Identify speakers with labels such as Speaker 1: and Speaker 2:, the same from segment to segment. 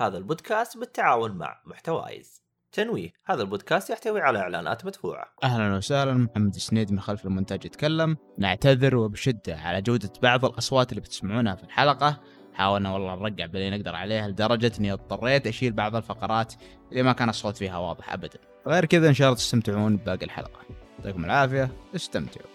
Speaker 1: هذا البودكاست بالتعاون مع محتوايز. تنويه هذا البودكاست يحتوي على إعلانات مدفوعة.
Speaker 2: أهلا وسهلا محمد السنيد من خلف المونتاج يتكلم. نعتذر وبشدة على جودة بعض الأصوات اللي بتسمعونها في الحلقة. حاولنا والله نرقع باللي نقدر عليه لدرجة إني اضطريت أشيل بعض الفقرات اللي ما كان الصوت فيها واضح ابدا. غير كذا إن شاء الله تستمتعون بباقي الحلقة. يعطيكم العافية استمتعوا.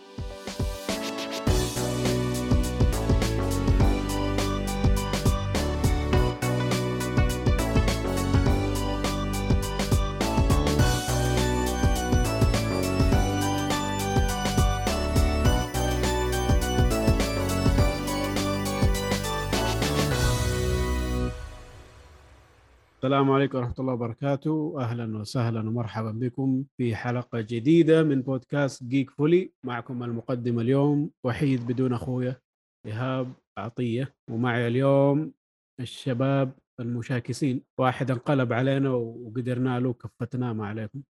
Speaker 3: السلام عليكم ورحمة الله وبركاته. أهلا وسهلا ومرحبا بكم في حلقة جديدة من بودكاست جيك فولي. معكم المقدم اليوم وحيد بدون أخويا إيهاب عطية. ومعي اليوم الشباب المشاكسين. واحد انقلب علينا وقدرنا له كفتناه ما عليكم.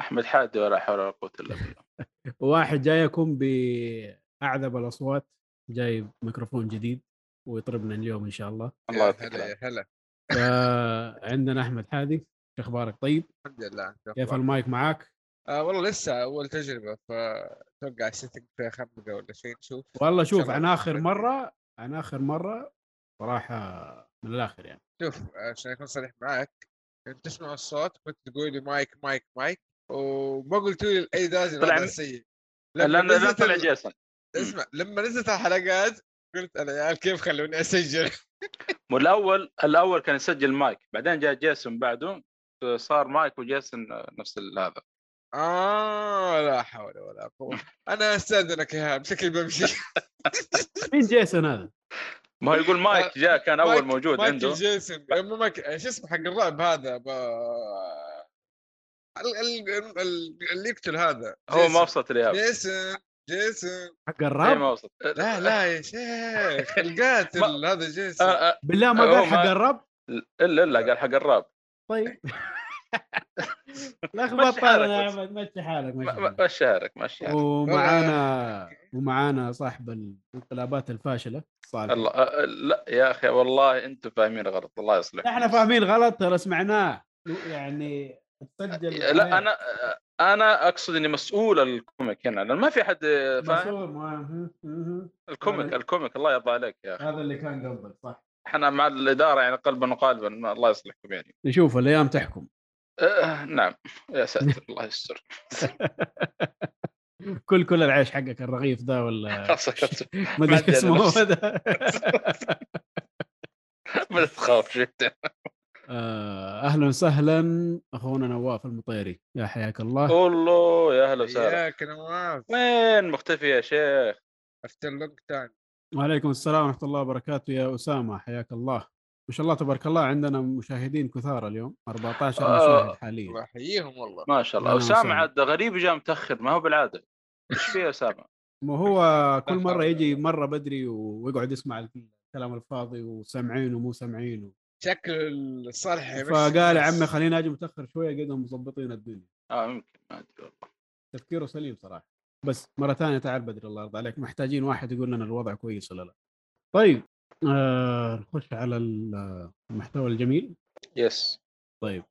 Speaker 4: أحمد حادي ولا حول ولا قوة إلا بالله.
Speaker 3: وواحد جايكم بأعذب الأصوات جايب ميكروفون جديد ويطربنا اليوم إن شاء الله.
Speaker 4: الله
Speaker 5: هلا هلا.
Speaker 3: فعندنا أحمد حادي شو أخبارك؟ طيب؟
Speaker 5: الحمد لله
Speaker 3: كيف؟ المايك معاك؟
Speaker 5: آه والله لسه أول تجربة فأتوقع ال setting فيها خمقه ولا شيء نشوف.
Speaker 3: والله شوف. عن آخر مرة عن آخر مرة صراحة من الآخر يعني.
Speaker 5: شوف عشان أكون صريح معك انت تسمع الصوت كنت تقول لي mic mic mic وما قلت لي اي درجه
Speaker 4: طلع
Speaker 5: سيء
Speaker 4: لأن لأن
Speaker 5: نزلت
Speaker 4: طلع جيسون.
Speaker 5: اسمع لما نزلت الحلقات قلت أنا يا عيال كيف خلوني أسجل؟
Speaker 4: والاول الأول كان يسجل مايك بعدين جاء جيسون بعده صار مايك وجيسون نفس ال- هذا.
Speaker 5: آه لا حول ولا قوة. أنا أستأذنك يا شكلي بمشي.
Speaker 3: مين جيسون هذا؟
Speaker 4: ما هو يقول مايك جاء كان أول
Speaker 5: مايك-
Speaker 4: موجود
Speaker 5: مايكل
Speaker 4: عنده.
Speaker 5: جيسون. مو مايك شو اسمه حق الرعب هذا؟ ب... ال- ال- ال- اللي يقتل هذا.
Speaker 4: هو وصلت لي
Speaker 5: جيسون. جيسون.
Speaker 3: حق الراب؟
Speaker 4: ما وصلت
Speaker 5: لا لا يا شيخ القاتل هذا جيسون.
Speaker 4: آه،
Speaker 3: بالله ما قال حق الراب؟
Speaker 4: الا الا قال حق الراب
Speaker 3: طيب
Speaker 4: حالك
Speaker 3: أنا يا
Speaker 4: بس.
Speaker 3: احمد مشي حالك مشي
Speaker 4: ما- ما-
Speaker 3: حالك.
Speaker 4: مشي حالك
Speaker 3: ومعانا ومعانا صاحب الانقلابات الفاشلة صالح.
Speaker 4: الله لا يا أخي والله أنتم فاهمين غلط الله يصلح
Speaker 3: إحنا فاهمين غلط ترى سمعناه. يعني تسجل
Speaker 4: لا أنا أنا أقصد إني مسؤول ال comic هنا لأن ما في احد فاهم؟
Speaker 3: مسؤول ما- مهم.
Speaker 4: ال comic
Speaker 3: هذا-
Speaker 4: ال comic الله يرضى عليك يا أخي.
Speaker 3: هذا اللي كان قصدك صح.
Speaker 4: إحنا مع الإدارة يعني قلبا وقالبا الله يصلحكم يعني.
Speaker 3: نشوف الأيام تحكم.
Speaker 4: آه نعم. يا ساتر الله يستر.
Speaker 3: كل كل العيش حقك الرغيف ده ولا ما
Speaker 4: ما
Speaker 3: ادري اسمه.
Speaker 4: ما تخاف شفت
Speaker 3: آه، أهلا وسهلا. أخونا نواف المطيري. يا حياك الله.
Speaker 4: والله يا أهلا وسهلا.
Speaker 5: ياك نواف.
Speaker 4: وين مختفي يا شيخ؟
Speaker 5: After long time.
Speaker 3: وعليكم السلام ورحمة الله وبركاته يا أسامة. حياك الله. ما شاء الله تبارك الله عندنا مشاهدين كثار اليوم. 14
Speaker 4: آه.
Speaker 3: مشاهد حاليا.
Speaker 5: الله يحييهم والله.
Speaker 4: ما شاء الله.
Speaker 3: أسامة.
Speaker 4: عاد غريب جاء متأخر. ما هو بالعادة. إيش في أسامة؟
Speaker 3: ما هو كل
Speaker 5: مرة
Speaker 3: يجي مرة بدري ويقعد يسمع الكلام الفاضي وسامعين ومو سامعين.
Speaker 5: شكل الصالح
Speaker 3: فقال يا. عمي خليني أجي متأخر شوية قدهم مظبطين الدنيا.
Speaker 4: آه يمكن ما أدري والله.
Speaker 3: تفكيره سليم صراحة. بس مرة ثانية تعال بدري الله يرضى عليك محتاجين واحد يقول لنا الوضع كويس ولا لا. طيب آه نخش على المحتوى الجميل.
Speaker 4: يس
Speaker 3: طيب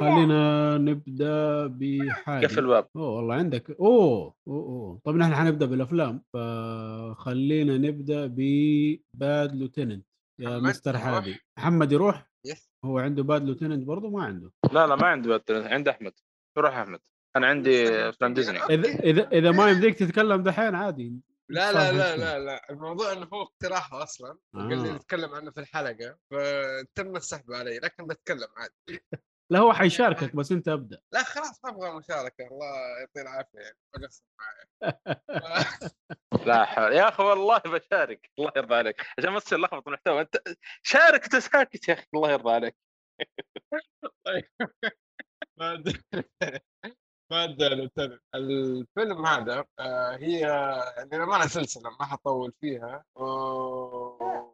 Speaker 3: خلينا نبدأ بحاجة.
Speaker 4: قفل الباب.
Speaker 3: أوه والله عندك. أوه أوه أوه. طب نحن حنبدأ بالأفلام. فخلينا نبدأ بباد لوتيننت. يا مستر. حادي محمد يروح؟
Speaker 5: Yes.
Speaker 3: هو عنده Bad Lieutenant برضه؟ ما عنده.
Speaker 4: لا لا ما عندي Bad عند أحمد. روح أحمد. أنا عندي افلام ديزني
Speaker 3: إذا إذا إذا ما يمديك تتكلم دحين عادي.
Speaker 5: لا لا لا. لا لا. الموضوع إنه هو اقتراحه أصلا قال لي
Speaker 3: آه.
Speaker 5: نتكلم عنه في الحلقة فتم السحب علي لكن بتكلم عادي.
Speaker 3: لا هو حيشاركك بس أنت أبدأ.
Speaker 5: لا خلاص ما أبغى مشاركة. الله يعطيه العافية يعني.
Speaker 4: لا حول. يا أخي والله بشارك. الله يرضى عليك. عشان ما تصير لخبط المحتوى أنت شارك أنت ساكت يا أخي. الله يرضى عليك.
Speaker 5: ما أدري. ما أدري. الفيلم هذا آه، هي يعني لما سلسلة ما حطول فيها. و-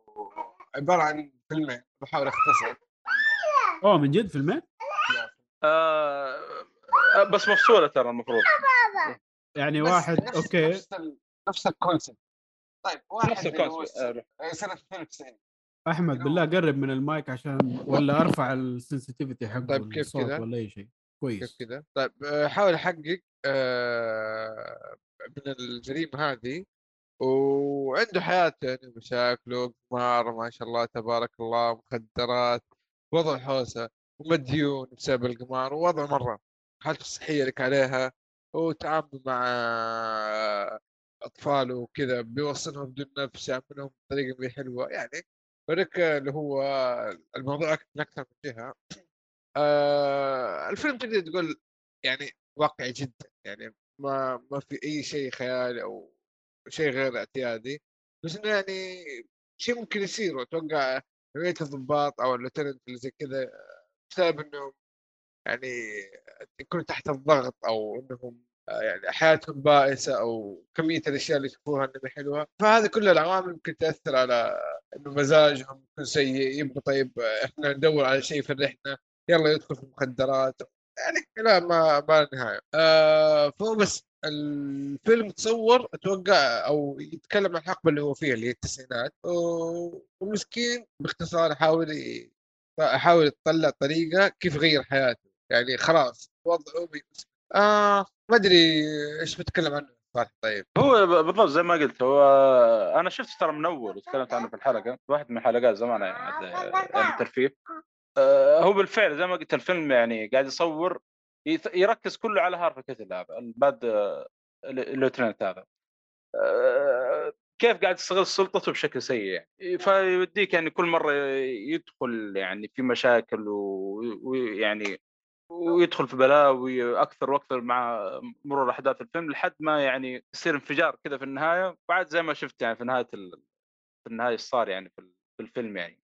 Speaker 5: عبارة عن فيلمين. بحاول أختصر.
Speaker 3: أوه من جد فيلمين؟
Speaker 4: آه بس مفصولة ترى المفروض.
Speaker 3: يعني واحد
Speaker 5: نفس
Speaker 3: okay.
Speaker 5: نفس ال... نفس ال concept طيب واحد
Speaker 4: نفس
Speaker 5: ال
Speaker 4: concept آه،.
Speaker 5: آه، سنه 92
Speaker 3: أحمد بالله قرب من المايك عشان ولا أرفع ال sensitivity حقه
Speaker 5: طيب كيف
Speaker 3: الصوت
Speaker 5: كذا؟
Speaker 3: ولا أي شيء.
Speaker 5: كيف
Speaker 3: كويس
Speaker 5: كذا طيب آه، حاول أحقق آه، من الجريمة هذه. وعنده حياته يعني مشاكله قمار ما شاء الله تبارك الله مخدرات وضع حوسة. ومديون بسبب القمار ووضع مرة. حالته الصحيه لك عليها؟ وتعامل مع اطفاله وكذا بيوصلهم بدون نفس يعاملهم بطريقة مي حلوة. يعني وريك اللي هو الموضوع من أكثر من جهة. آه الفيلم تقدر تقول يعني واقعي جدا. يعني ما ما في أي شيء خيالي أو شيء غير اعتيادي. بس إنه يعني شيء ممكن يصير. وأتوقع نوعيه الضباط أو اللوتننت اللي زي كذا بسبب إنهم يعني يكونوا تحت الضغط أو إنهم آه، يعني حياتهم بائسة أو كمية الأشياء اللي يشوفوها انها حلوة فهذه كل العوامل ممكن تأثر على إنه مزاجهم يكون سيء يبقى طيب إحنا ندور على شيء يفرحنا يلا يدخل في المخدرات. يعني لا ما ما نهاية. آه فهو بس الفيلم تصور أتوقع أو يتكلم عن الحقبة اللي هو فيها اللي هي التسعينات. و- والمسكين باختصار يحاول يحاول يطلع طريقة كيف يغير حياته يعني خلاص وضعه آه ما أدري إيش بتكلم عنه طيب.
Speaker 4: هو بالضبط زي ما قلت هو أنا شفته ترى من أول وتكلمت عنه في الحلقة واحد من الحلقات زمان يعني يعني الترفيه. آه، هو بالفعل زي ما قلت الفيلم يعني قاعد يصور يركز كله على هارفي كيتل هذا ال bad آه، ال lieutenant هذا. آه، كيف قاعد يستغل سلطته بشكل سيء يعني. فيوديك يعني كل مرة يدخل يعني في مشاكل ويعني ويدخل في بلاوي أكثر وأكثر مع مرور أحداث الفيلم لحد ما يعني يصير انفجار كذا في النهاية. وبعد زي ما شفت يعني في نهاية ال... في النهاية صار يعني في ال- في الفيلم يعني.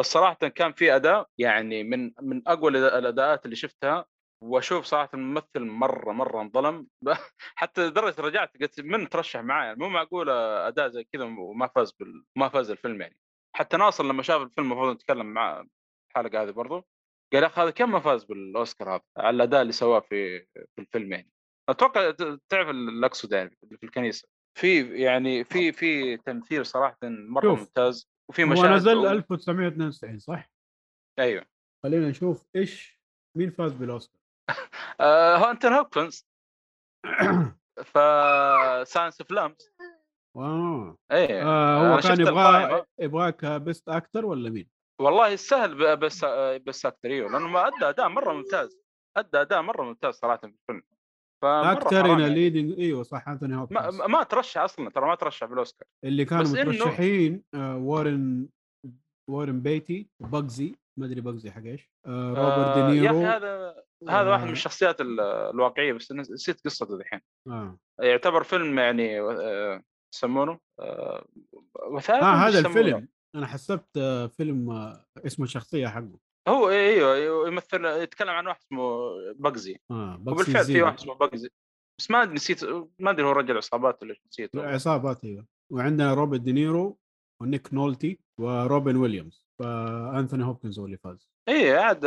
Speaker 4: بس صراحة كان في أداء يعني من من أقوى الأداءات اللي شفتها. وأشوف صراحة الممثل مرة مرة انظلم. حتى لدرجة رجعت قلت من ترشح معاه يعني مو معقول أداء زي كذا وما فاز بال... ما فاز الفيلم يعني. حتى ناصر لما شاف الفيلم المفروض نتكلم معاه الحلقة هذه برضو قال يا أخي هذا كم ما فاز بالأوسكار هذا؟ على الأداء اللي سواه في في الفيلم يعني. أتوقع تعرف اللي اقصده يعني في الكنيسة. في يعني في في تمثيل صراحة مرة
Speaker 3: شوف،
Speaker 4: ممتاز وفي
Speaker 3: هو
Speaker 4: مشاهد
Speaker 3: نزل
Speaker 4: و-
Speaker 3: 1992 صح؟
Speaker 4: أيوه.
Speaker 3: خلينا نشوف إيش مين فاز بالأوسكار.
Speaker 4: آه هو انتون هوبكنز. ف Silence of Lambs
Speaker 3: wow.
Speaker 4: إيه
Speaker 3: آه
Speaker 4: أنا
Speaker 3: هو كان يبغى. يبغاك best actor ولا مين؟
Speaker 4: والله سهل ب- best best actor إيوه لأنه ما أدى أداء مرة ممتاز. أدى أداء مرة ممتاز صراحة في الفيلم. actor
Speaker 3: in
Speaker 4: يعني.
Speaker 3: leading إيوه صح أنتوني
Speaker 4: ما,
Speaker 3: هوبكنز.
Speaker 4: ما ترشح أصلا ترى ما ترشح في الاوسكار
Speaker 3: اللي كانوا
Speaker 4: إنه-
Speaker 3: مترشحين آه وارن وارن بيتي Bugsy ما أدري Bugsy حق إيش. آه روبرت
Speaker 4: آه،
Speaker 3: دينيرو
Speaker 4: يا أخي هذا هذا واحد من
Speaker 3: آه،
Speaker 4: الشخصيات ال- الواقعية بس نسيت قصته الحين.
Speaker 3: آه,
Speaker 4: يعتبر فيلم يعني آه، يسمونه آه، وثائقي
Speaker 3: آه هذا؟ الفيلم. أنا حسبت آه فيلم آه اسمه الشخصية حقه.
Speaker 4: هو أيوه يمثل يتكلم عن واحد اسمه Bugsy.
Speaker 3: آه Bugsy
Speaker 4: وبالفعل في. واحد اسمه Bugsy. بس ما نسيت ما أدري هو رجل عصابات ولا نسيت.
Speaker 3: عصابات أيوه. وعندنا روبرت دينيرو ونيك نولتي وروبن ويليامز. فأنثوني هوبكنز هو اللي فاز.
Speaker 4: اي عاد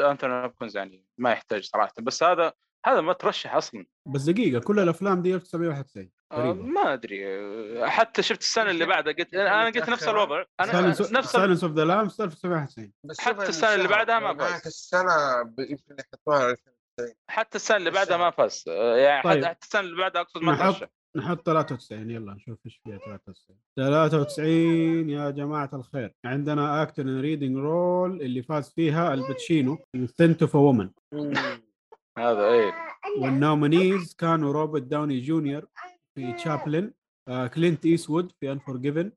Speaker 4: انتوني هوبكنز يعني ما يحتاج صراحة بس هذا هذا ما ترشح أصلا.
Speaker 3: بس دقيقة كل الأفلام دي 1991
Speaker 4: آه،
Speaker 3: تقريبا.
Speaker 4: ما أدري حتى شفت السنة اللي بعدها قلت أنا قلت نفس الوضع
Speaker 3: أنا
Speaker 4: نفس
Speaker 3: Silence of the Lambs 1991
Speaker 5: بس
Speaker 4: حتى
Speaker 5: شوف
Speaker 4: السنة اللي بعدها ما فاز.
Speaker 5: السنة ب- يمكن يحطوها على 2090
Speaker 4: حتى السنة اللي بعدها ما فاز. يعني
Speaker 3: طيب.
Speaker 4: حتى السنة اللي بعدها أقصد ما ترشح.
Speaker 3: نحط 93 يلا نشوف إيش فيها 93 93 يا جماعة الخير. عندنا actor in leading role اللي فاز فيها آل باتشينو Scent of a Woman
Speaker 4: هذا إيه؟
Speaker 3: وال nominees كانوا روبرت داوني جونيور في Chaplin آه كلينت إيستوود في Unforgiven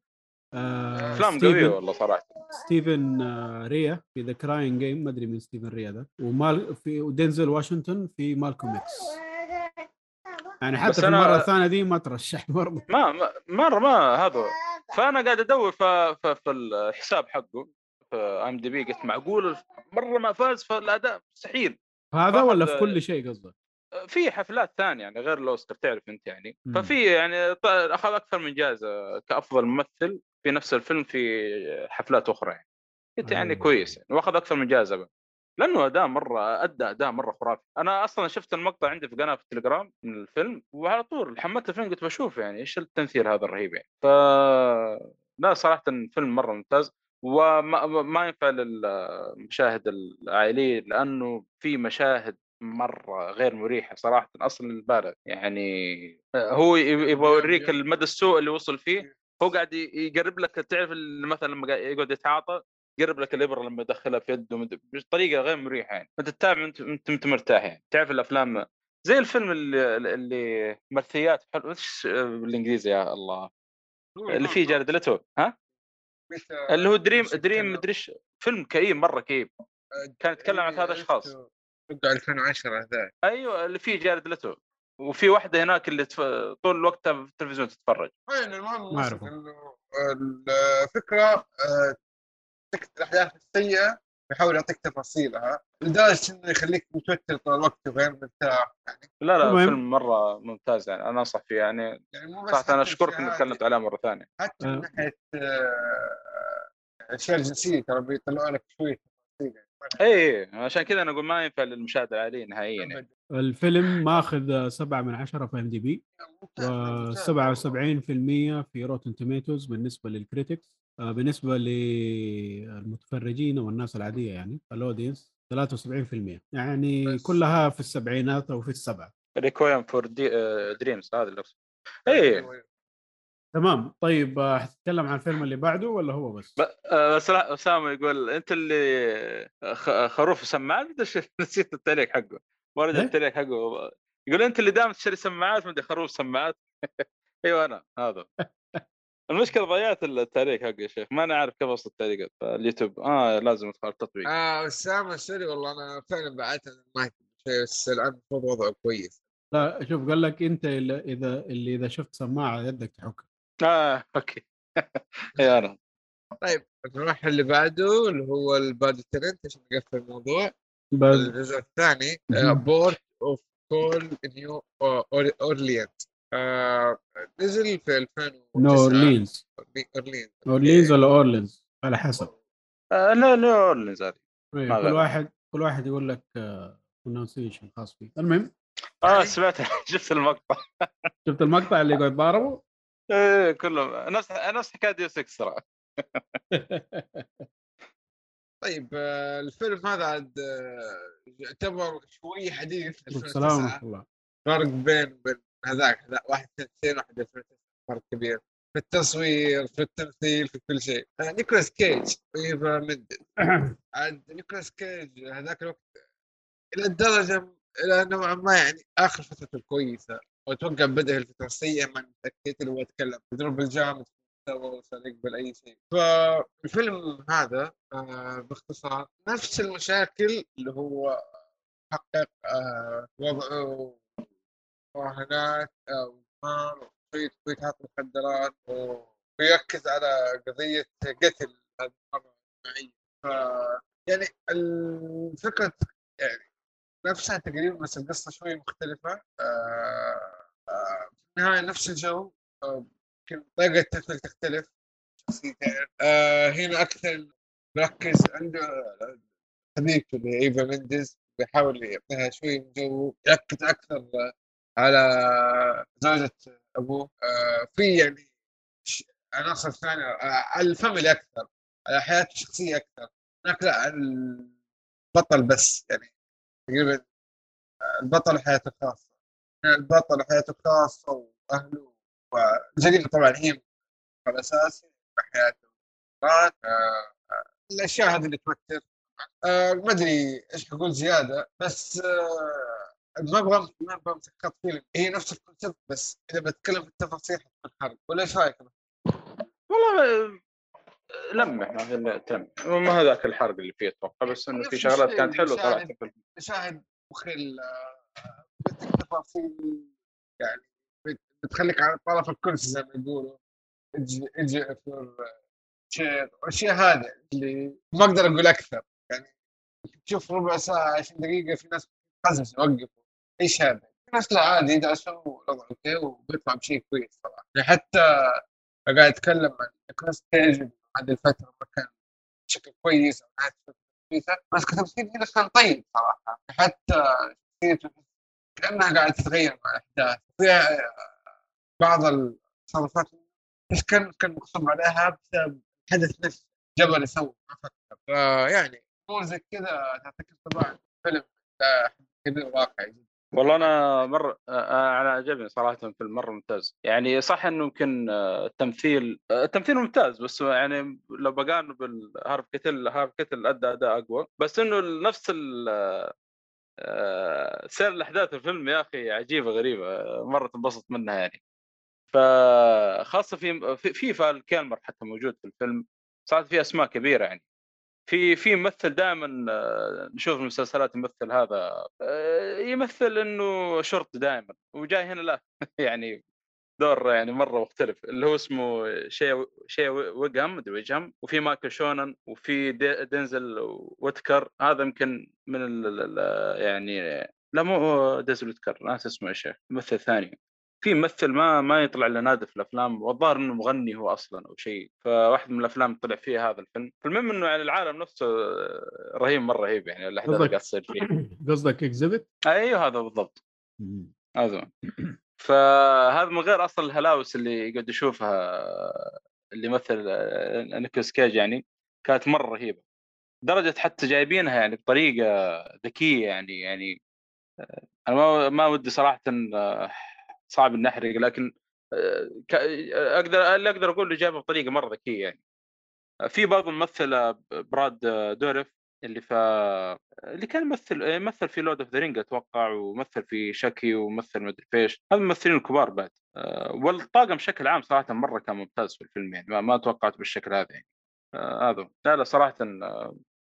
Speaker 3: آه أفلام
Speaker 4: قوية والله صراحة.
Speaker 3: ستيفن آه، ريا في The Crying Game ما أدري من ستيفن ريا ده. ومال في ودينزل واشنطن في Malcolm X يعني حتى في المرة الثانية دي ما ترشح برضه
Speaker 4: ما ما- مرة ما هذا. فأنا قاعد أدور في, في, في الحساب حقه في ام دي بي قلت معقول مرة ما فاز فالأداء مستحيل
Speaker 3: هذا ولا في كل شيء قصدك؟
Speaker 4: في حفلات ثانية يعني غير الاوسكار تعرف أنت يعني
Speaker 3: مم.
Speaker 4: ففي يعني أخذ أكثر من جائزة كأفضل ممثل في نفس الفيلم في حفلات أخرى يعني قلت يعني
Speaker 3: أيوة.
Speaker 4: كويس يعني وأخذ أكثر من جائزة. لأنه اداء مرة أدى اداء مرة خرافي. أنا أصلا شفت المقطع عندي في قناة في التليجرام من الفيلم وعلى طول حملت الفيلم قلت بشوف يعني إيش التمثيل هذا الرهيب يعني. ف لا صراحة الفيلم مرة ممتاز وما ما- ينفع للمشاهد العائلي لأنه في مشاهد مرة غير مريحة صراحة أصلا للبالغ يعني هو يب- يبغى يوريك المدى السوء اللي وصل فيه هو قاعد يقرب لك تعرف مثلا لما يقعد يتعاطى يقرب لك الإبرة لما يدخلها في يده بطريقة غير مريحة يعني. أنت تتابع انت أنت, مرتاح يعني. تعرف الأفلام زي الفيلم اللي, اللي مرثيات حلو إيش بالإنجليزي يا الله؟ اللي فيه جارد ليتو ها؟ اللي هو Dream Dream مدري إيش فيلم كئيب مرة كئيب. كان يتكلم عن ثلاث أشخاص.
Speaker 5: أتوقع 2010 هذاك.
Speaker 4: أيوه اللي فيه جارد ليتو. وفي واحدة هناك اللي تف... طول الوقت في التلفزيون تتفرج.
Speaker 5: وين المهم الفكرة آه، تك- الأحداث السيئة يحاول يعطيك تفاصيلها لدرجة إنه يخليك متوتر طول الوقت وغير مرتاح يعني
Speaker 4: لا لا
Speaker 3: المهم.
Speaker 4: فيلم مرة ممتاز يعني أنا أنصح فيه يعني
Speaker 5: يعني مو بس
Speaker 4: صراحة
Speaker 5: أنا
Speaker 4: أشكرك
Speaker 5: إنك
Speaker 4: تكلمت عليها مرة ثانية
Speaker 5: حتى
Speaker 3: آه.
Speaker 5: من ناحية آه، الاشياء الجنسيه ترى بيطلعوا لك شوية تفاصيل يعني
Speaker 4: اي إي، عشان كذا أنا أقول ما ينفع للمشاهد العائلي نهائيا يعني.
Speaker 3: الفيلم ماخذ 7 من 10 في IMDb
Speaker 5: ممتاز.
Speaker 3: و77% في Rotten Tomatoes بالنسبة لل critics آه، بالنسبة للمتفرجين والناس العادية يعني ال audience 73% يعني
Speaker 5: بس.
Speaker 3: كلها في السبعينات أو في السبعة
Speaker 4: Requiem for the... Dreams هذا اللي. اي
Speaker 5: أيوة، أيوة.
Speaker 3: تمام طيب آه، حتتكلم عن الفيلم اللي بعده ولا هو بس؟
Speaker 4: آه، بس أسامة يقول أنت اللي. خروف سماعات نسيت التعليق حقه ما رجع
Speaker 3: إيه؟
Speaker 4: التعليق حقه يقول أنت اللي دائما تشتري سماعات مدري خروف سماعات أيوه أنا هذا المشكلة ضيعت التعليق حقه يا شيخ. ما أنا عارف كيف اصل التعليقات اليوتيوب. آه لازم أدخل التطبيق.
Speaker 5: آه أسامة sorry والله أنا فعلا المايك. شوي بس الان المفروض وضعه كويس.
Speaker 3: لا شوف قال لك أنت اللي إذا اللي إذا شفت سماعة يدك تحكها
Speaker 4: آه okay. اي أنا
Speaker 5: طيب نروح اللي بعده اللي هو ال Bad Lieutenant عشان نقفل الموضوع. الجزء الثاني. Port of Call New Orleans آه، نزل في 2009
Speaker 3: New Orleans
Speaker 5: Orleans
Speaker 3: Orleans ولا Orleans على حسب.
Speaker 4: آه لا لا Orleans هذه ما
Speaker 3: كل
Speaker 4: غير.
Speaker 3: واحد كل واحد يقول لك pronunciation خاص فيه. المهم.
Speaker 4: آه سمعت. شفت المقطع.
Speaker 3: شفت المقطع اللي قاعد يتضاربوا
Speaker 4: إيه كلهم. نفس نفس حكاية Deus Ex ترى
Speaker 5: طيب آه، الفيلم هذا عاد آه، يعتبر شوي حديث.
Speaker 3: السلام
Speaker 5: 2009
Speaker 3: ورحمة الله.
Speaker 5: فرق بين وبين هذاك هذا واحد 92 واحد 2009 فرق كبير. في التصوير في التمثيل في كل شيء. آه، نيكولاس كيج وإيفا منديز. عاد نيكولاس كيج هذاك الوقت إلى الدرجة إلى نوعا ما يعني آخر فترته الكويسة. وأتوقع بدأ الفترة السيئه ما متاكد اللي هو يتكلم. يضرب الجامد وصار يقبل أي شيء. فالفيلم هذا آه باختصار نفس المشاكل اللي هو حقق آه وضعه مراهنات آه وإدمان وشوية شوية مخدرات ويركز على قضية قتل هذه يعني الفكرة يعني نفسها تقريبا بس القصة شوي مختلفة. آه آه في النهاية نفس الجو. آه، يمكن طريقة التمثيل تختلف. آه هنا أكثر مركز عنده حبيبته اللي ايفا مندز بيحاول يعطيها شوي من جو. يركز أكثر على زوجة أبوه. آه، في يعني عناصر ثانية آه، على الفاميلي أكثر على حياته الشخصية أكثر. هناك لا البطل بس يعني تقريبا آه، البطل حياته الخاصة. هنا البطل حياته الخاصة وأهله وجريمة طبعا هي آه، آه، الأشياء هذه اللي توتر. ما أدري إيش حقول زيادة بس ما أبغى ما أبغى فيلم هي نفس ال concept بس إذا بتكلم في التفاصيل حتكون حرق ولا إيش رأيك؟
Speaker 4: والله لمح ما في تم ما هذاك الحرق اللي فيه أتوقع بس إنه في شغلات كانت
Speaker 5: حلوة.
Speaker 4: صراحة في.
Speaker 5: مشاهد مخل تفاصيل يعني بت- بتخليك على طرف الكرسي زي ما يقولوا أجي أجي شير الاشياء هذه اللي ما أقدر أقول أكثر يعني تشوف ربع ساعة 20 دقيقة في ناس قزز يوقفوا إيش هذا؟ في ناس لا عادي يدعسوا okay وبيطلع بشيء كويس صراحة. يعني حتى قاعد أتكلم عن نيكولاس كيج هذه الفترة ما كان بشكل كويس أو كويسة بس كتمثيل هنا كان طيب صراحة. حتى شخصيته كأنها قاعدة تتغير مع الأحداث. في بعض التصرفات إيش كان كان مغصوب عليها بسبب الحدث نفسه جبل يسوي. ما فكر فيعني امور زي كذا تعطيك انطباع فيلم كبير واقعي
Speaker 4: والله أنا مره آه، أنا عجبني صراحة فيلم مرة ممتاز. يعني صح إنه يمكن آه، التمثيل آه، التمثيل ممتاز بس يعني لو بقارنه بالهارف كتل هارف كتل أدى أداء أقوى. بس إنه نفس سير الأحداث الفيلم يا أخي عجيبة غريبة مرة تنبسط منها يعني. فخاصة في في, في فال كيلمر حتى موجود في الفيلم صارت في أسماء كبيرة يعني. في في ممثل دائما آه، نشوف المسلسلات يمثل هذا آه، يمثل إنه شرطي دائما وجاي هنا لا يعني دور يعني مرة مختلف اللي هو اسمه شيء شيء ويجهام مدري وفي مايكل شونن وفي دي- دينزل ويتكر هذا يمكن من يعني لا مو دينزل ويتكر ناس اسمه شيخ ممثل ثاني. في ممثل ما ما يطلع إلا نادر في الأفلام والظاهر إنه مغني هو أصلا أو شيء. فواحد من الأفلام طلع فيه هذا الفيلم. فالمهم إنه يعني العالم نفسه رهيب مرة رهيب يعني الاحداث اللي قاعد تصير فيه.
Speaker 3: قصدك Xzibit؟
Speaker 4: أيوه هذا بالضبط. هذا فهذا من غير أصلا الهلاوس اللي قاعد يشوفها اللي يمثل آه، نيكولاس كيج يعني كانت مرة رهيبة. درجة حتى جايبينها يعني بطريقة ذكية يعني يعني آه، أنا ما ودي صراحة آه، صعب اني أحرق لكن أقدر اللي أقدر أقول له جايبه بطريقة مرة ذكية يعني. في برضه ممثل براد دوريف اللي ف اللي كان يمثل مثل في Lord of the Rings أتوقع ومثل في تشاكي ومثل مدري فيش هذا الممثلين الكبار بعد. والطاقم بشكل عام صراحة مرة كان ممتاز في الفيلم يعني ما, ما توقعت بالشكل هذا يعني. هذا. لا لا صراحة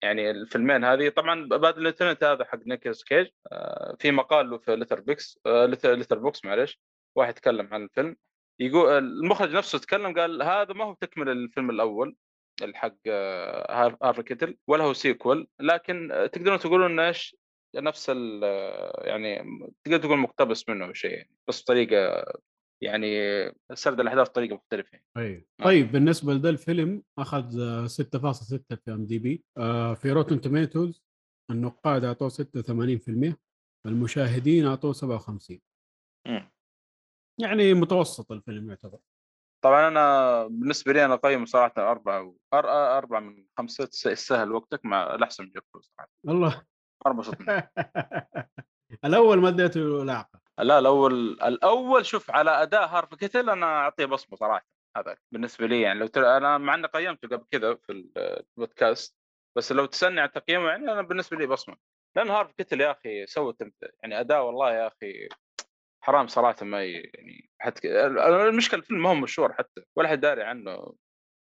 Speaker 4: يعني الفيلمين هذه طبعا Bad Lieutenant هذا حق نيكولاس كيج آه، في مقال له في Letterbox Letterboxd معلش واحد تكلم عن الفيلم يقول المخرج نفسه تكلم قال هذا ما هو تكملة الفيلم الأول الحق آه، هارفي كيتل ولا هو sequel لكن آه، تقدرون تقولون إيش نفس آه، يعني تقدر تقول مقتبس منه شيء بس بطريقة يعني سرد الأحداث بطريقة مختلفة يعني. آه.
Speaker 3: طيب بالنسبة لده الفيلم اخذ آه، 6.6 في IMDb في Rotten Tomatoes النقاد أعطوه 86% المشاهدين أعطوه 57
Speaker 4: مم.
Speaker 3: يعني متوسط الفيلم يعتبر
Speaker 4: طبعا أنا بالنسبة لي أنا أقيم صراحة أربعة و... أربعة من خمسة يستاهل وقتك مع الأحسن من جفر صراحة
Speaker 3: الله
Speaker 4: انبسطت منه.
Speaker 3: الأول ما اديته لعقه
Speaker 4: لا الأول الأول شوف على أداء هارفي كيتل أنا أعطيه بصمة صراحة هذا بالنسبة لي يعني. لو تر... أنا مع إني قيمته قبل كذا في البودكاست بس لو تسالني عن تقييمه يعني أنا بالنسبة لي بصمة. لأن هارفي كيتل يا أخي سوى. يعني أداء والله يا أخي حرام صراحة ما ي... يعني حتى المشكلة الفيلم ما هو مشهور حتى ولا حد داري عنه.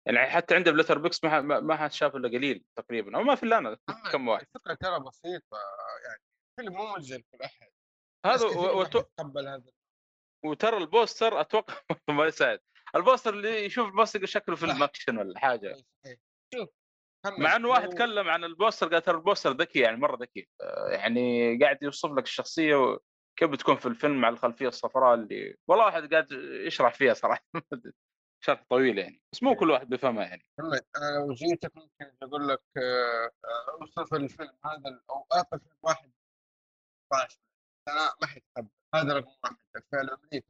Speaker 4: يعني حتى عنده ب Letterboxd ما ح- ما حد شاف إلا قليل تقريبا أو ما في إلا أنا كم واحد.
Speaker 5: الفكرة ترى بسيطة يعني فيلم مو ملزم في الاحد
Speaker 4: هذا.
Speaker 5: تتقبل هذا.
Speaker 4: وترى ال poster أتوقع ما يساعد. ال poster اللي يشوف ال poster شكله فيلم. أكشن ولا
Speaker 5: حاجة. شوف
Speaker 4: مع انه واحد. تكلم عن ال poster قال ترى ال poster ذكي يعني مرة ذكي. يعني قاعد يوصف لك الشخصية كيف بتكون في الفيلم مع الخلفية الصفراء اللي والله واحد قاعد يشرح فيها صراحة. شرح طويل يعني. بس مو كل واحد بيفهمها يعني.
Speaker 5: محمد أنا لو جيتك ممكن أقول لك آه، آه، أوصف الفيلم هذا أو اعطي فيلم واحد 12 أنا ما حيتقبل هذا رقم واحد. الفعل أمريكا.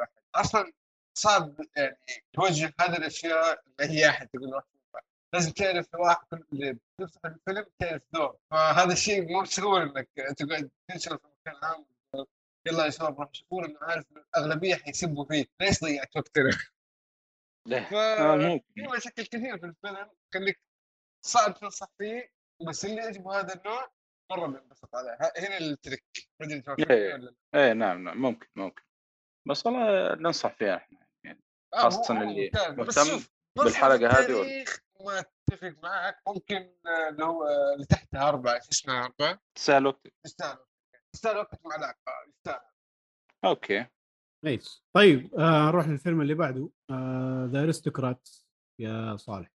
Speaker 5: واحد. أصلا صعب يعني توجه هذه الأشياء لاي أحد تقول له لازم تعرف واحد اللي بتفتح الفيلم تعرف دور فهذا الشيء مو بسهول إنك تقعد تنشر في مكان عام يلا يا شباب روح شوفوا أنا عارف الأغلبية حيسبوا فيك ليش ضيعت وقتنا؟ ف
Speaker 4: آه،
Speaker 5: في مشاكل كثير في الفيلم. خليك صعب تنصح فيه بس اللي يعجبه هذا النوع مرة بينبسط عليه ه- هنا التريك. ما أدري توافقني
Speaker 4: إيه. إيه نعم نعم ممكن ممكن. بس والله ننصح فيها إحنا يعني
Speaker 5: آه،
Speaker 4: خاصة
Speaker 5: هو
Speaker 4: اللي مهتم بالحلقة هذه ولا-
Speaker 5: ما أتفق معك ممكن آه، اللي هو آه، اللي تحتها أربعة شو اسمها أربعة؟
Speaker 4: تسال وقتك.
Speaker 5: يستاهل وقتك. مع العلاقه يستاهل
Speaker 4: Okay.
Speaker 3: Nice طيب آه نروح للفيلم اللي بعده. The Aristocats يا صالح.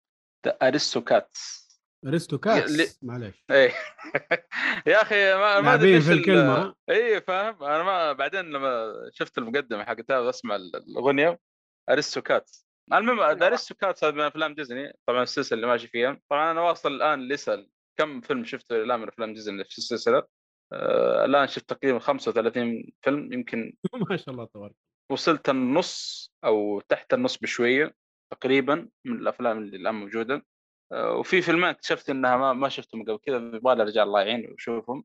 Speaker 4: The Aristocats اللي-
Speaker 3: Aristocats معلش
Speaker 4: إيه. يا أخي ما ما أدري
Speaker 3: في
Speaker 4: ال-
Speaker 3: الكلمة.
Speaker 4: اي فاهم؟ أنا ما بعدين لما شفت المقدمة حقتها وأسمع ال- الأغنية Aristocats المهم The Aristocats هذا من أفلام ديزني طبعا السلسلة اللي ماشي فيها. طبعا أنا واصل الآن لسه كم فيلم شفت الآن من أفلام ديزني في السلسلة. آه الآن شفت تقريبا 35 فيلم يمكن
Speaker 3: ما شاء الله تبارك.
Speaker 4: وصلت النص أو تحت النص بشوية تقريبا من الأفلام اللي الآن موجودة. وفي فيلمين اكتشفت إنها ما ما شفتهم قبل كذا يبغى لي رجال الله يعين واشوفهم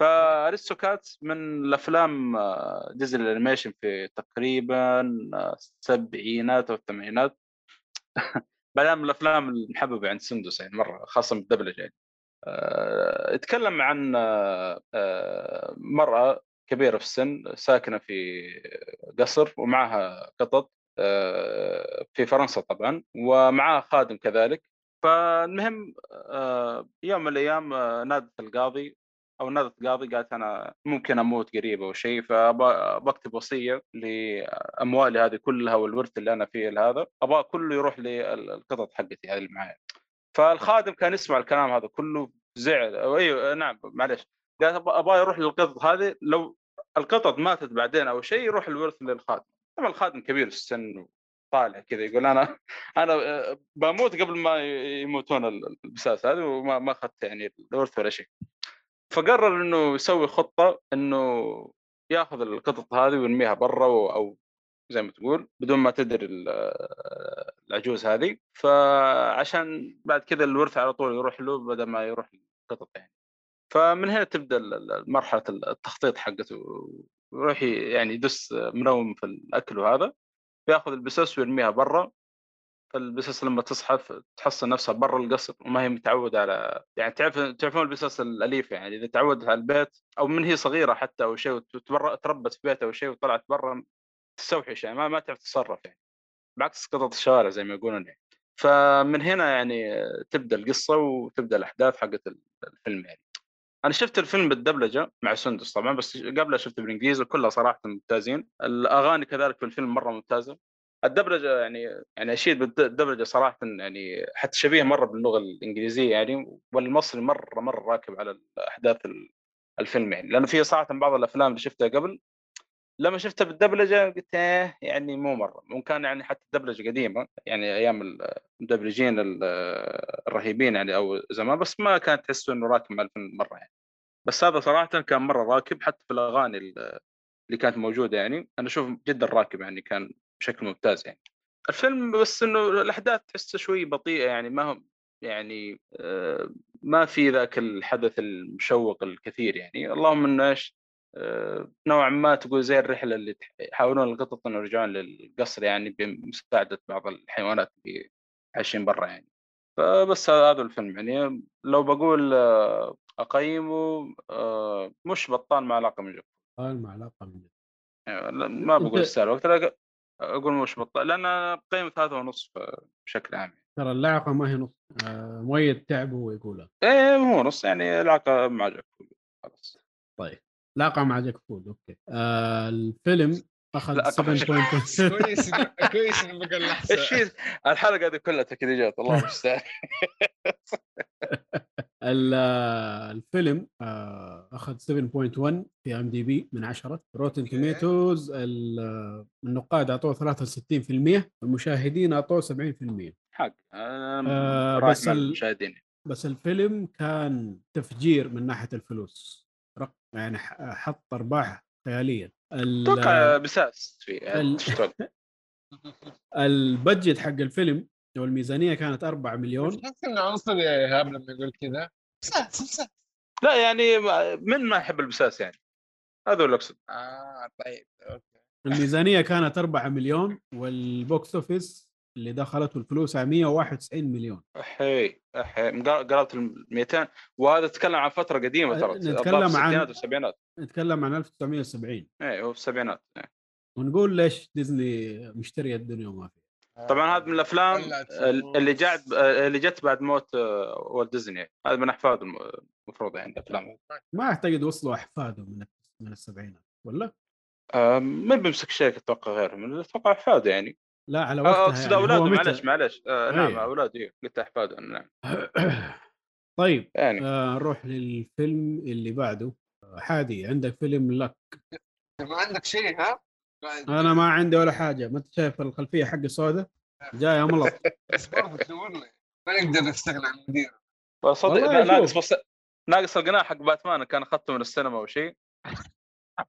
Speaker 4: ف Aristocats من الأفلام آه، ديزني ال animation في تقريبا آه، السبعينات أو الثمانينات بعدين من الأفلام المحببة عند سندس يعني مرة خاصة بالدبلجة يعني. آه، يتكلم عن آه، آه، مرأة كبيرة في السن ساكنة في قصر ومعها قطط آه، في فرنسا طبعا ومعها خادم كذلك. فالمهم آه، يوم من الأيام آه، نادت القاضي أو نادت القاضي قالت أنا ممكن أموت قريب أو شيء فبكتب وصية لأموالي هذه كلها والورث اللي أنا فيه هذا أبغى كله يروح للقطط حقتي هذه اللي معايا. فالخادم كان يسمع الكلام هذا كله زعل أيوه نعم معلش قال أبغى- أبغى يروح للقطط هذه لو القطط ماتت بعدين أو شيء يروح الورث للخادم. طبعا الخادم كبير في السن طالع كذا يقول أنا أنا آه، بموت قبل ما يموتون البساس هذه وما ما أخذت يعني الورث ولا شيء. فقرر إنه يسوي خطة إنه ياخذ القطط هذه ويرميها برا أو زي ما تقول بدون ما تدري ال- العجوز هذه. فعشان بعد كذا الورث على طول يروح له بدل ما يروح القطط يعني. فمن هنا تبدأ مرحلة التخطيط حقته. ويروح ي- يعني يدس منوم في الأكل وهذا. ياخذ البسس ويرميها برا فالبسس لما تصحى ف- تحصل نفسها برا القصر وما هي متعودة على يعني تعرف تعرفون البسس الأليفة يعني إذا تعودت على البيت أو من هي صغيرة حتى أو شيء تربت في بيت أو شيء وطلعت برا تستوحش يعني ما ما تعرف تتصرف يعني بعكس قطط الشوارع زي ما يقولون يعني. فمن هنا يعني تبدأ القصة وتبدأ الأحداث حقت ال- الفيلم يعني. أنا شفت الفيلم بالدبلجة مع سندس طبعا بس قبلها شفته بالإنجليزي وكلها صراحة ممتازين. الأغاني كذلك في الفيلم مرة ممتازة. الدبلجة يعني يعني أشيد بالدبلجة صراحة يعني حتى شبيه مرة باللغة الإنجليزية يعني والمصري مرة مرة راكب على احداث ال- الفيلم يعني. لأنه في صراحة بعض الأفلام اللي شفتها قبل لما شفتها بالدبلجه قلت إيه يعني مو مرة. وكان يعني حتى الدبلجة قديمة يعني أيام المدبلجين ال- الرهيبين يعني أو زمان بس ما كانت تحس إنه راكب مع الفيلم مرة يعني. بس هذا صراحة كان مرة راكب حتى في الأغاني ال- اللي كانت موجودة يعني. أنا أشوف جدا راكب يعني كان بشكل ممتاز يعني. الفيلم بس إنه الأحداث تحسه شوي بطيئة يعني ما هو يعني آه، ما في ذاك الحدث المشوق الكثير يعني. اللهم إنه إيش نوعا ما تقول زي الرحلة اللي يحاولون القطط إنه يرجعون للقصر يعني بمساعده بعض الحيوانات اللي عايشين برا يعني. فبس هذا الفيلم يعني. لو بقول آه، أقيمه آه، مش بطال مع علاقة من جو
Speaker 3: قال ما علاقة من
Speaker 4: يعني لا- ما بقول السعر وقت أقول مش بطال لأن قيمة ثلاثة ونص بشكل عام
Speaker 3: ترى اللعقة ما هي نص آه، مؤيد تعب هو يقولها
Speaker 4: إيه هو نص يعني العلاقه مع جاك خلاص.
Speaker 3: طيب. لاقه مع جاك فود أوكي. آه الفيلم أخذ
Speaker 4: لا، أقف.
Speaker 3: 7.2
Speaker 5: كويس كويس إنه بقى
Speaker 4: الحلقة هذه كلها تكريجات الله المستعان.
Speaker 3: ال- الفيلم آه، أخذ 7.1 في ام دي بي من 10 روتن. توميتوز النقاد أعطوه 63% المشاهدين أعطوه 70%
Speaker 4: حق.
Speaker 3: آه بس
Speaker 4: المشاهدين.
Speaker 3: بس الفيلم كان تفجير من ناحية الفلوس. رق- يعني ح- حط ارباح خياليه ال-
Speaker 4: أتوقع بساس في؟
Speaker 3: البادجت حق الفيلم أو الميزانيه كانت 4 مليون.
Speaker 5: تحس إنه عنصري يا إيهاب لما يقول كذا؟ بساس بساس.
Speaker 4: لا يعني من ما يحب البساس يعني؟ هذا هو اللي اقصد
Speaker 5: آه طيب okay.
Speaker 3: الميزانية كانت 4 مليون وال box office اللي دخلته الفلوس على 191 مليون.
Speaker 4: أحي أحي. قربت ال 200 وهذا تتكلم عن فترة قديمة ترى
Speaker 3: نتكلم عن-
Speaker 4: الستينات والسبعينات
Speaker 3: نتكلم عن 1970
Speaker 4: اي هو في السبعينات. إيه.
Speaker 3: ونقول ليش ديزني مشتريه الدنيا وما فيها.
Speaker 4: طبعا هذا من الأفلام اللي. جات اللي جت بعد موت آه، والت ديزني. هذا من احفاد الم- المفروض يعني الأفلام.
Speaker 3: ما أعتقد وصلوا أحفاده من من السبعينات ولا؟
Speaker 4: آه، ما بيمسك شركه أتوقع غيرهم أتوقع أحفاده يعني.
Speaker 3: لا على
Speaker 4: آه،
Speaker 3: وقتها
Speaker 4: اقصد
Speaker 3: يعني أولاده
Speaker 4: معلش معلش. آه، نعم
Speaker 3: أي.
Speaker 4: أولاده إيه، قلت أحفاده. نعم.
Speaker 3: طيب
Speaker 4: يعني.
Speaker 3: آه نروح للفيلم اللي بعده. آه، حادي عندك فيلم لك؟
Speaker 5: ما عندك شيء ها؟
Speaker 3: أنا ما عندي ولا حاجة. ما أنت شايف الخلفية حق سوداء جاي املط
Speaker 5: بس برضه ما نقدر نستغنى عن مدير
Speaker 4: صدق ناقص. بس ناقص القناع حق باتمان كان اخذته من السينما أو شيء.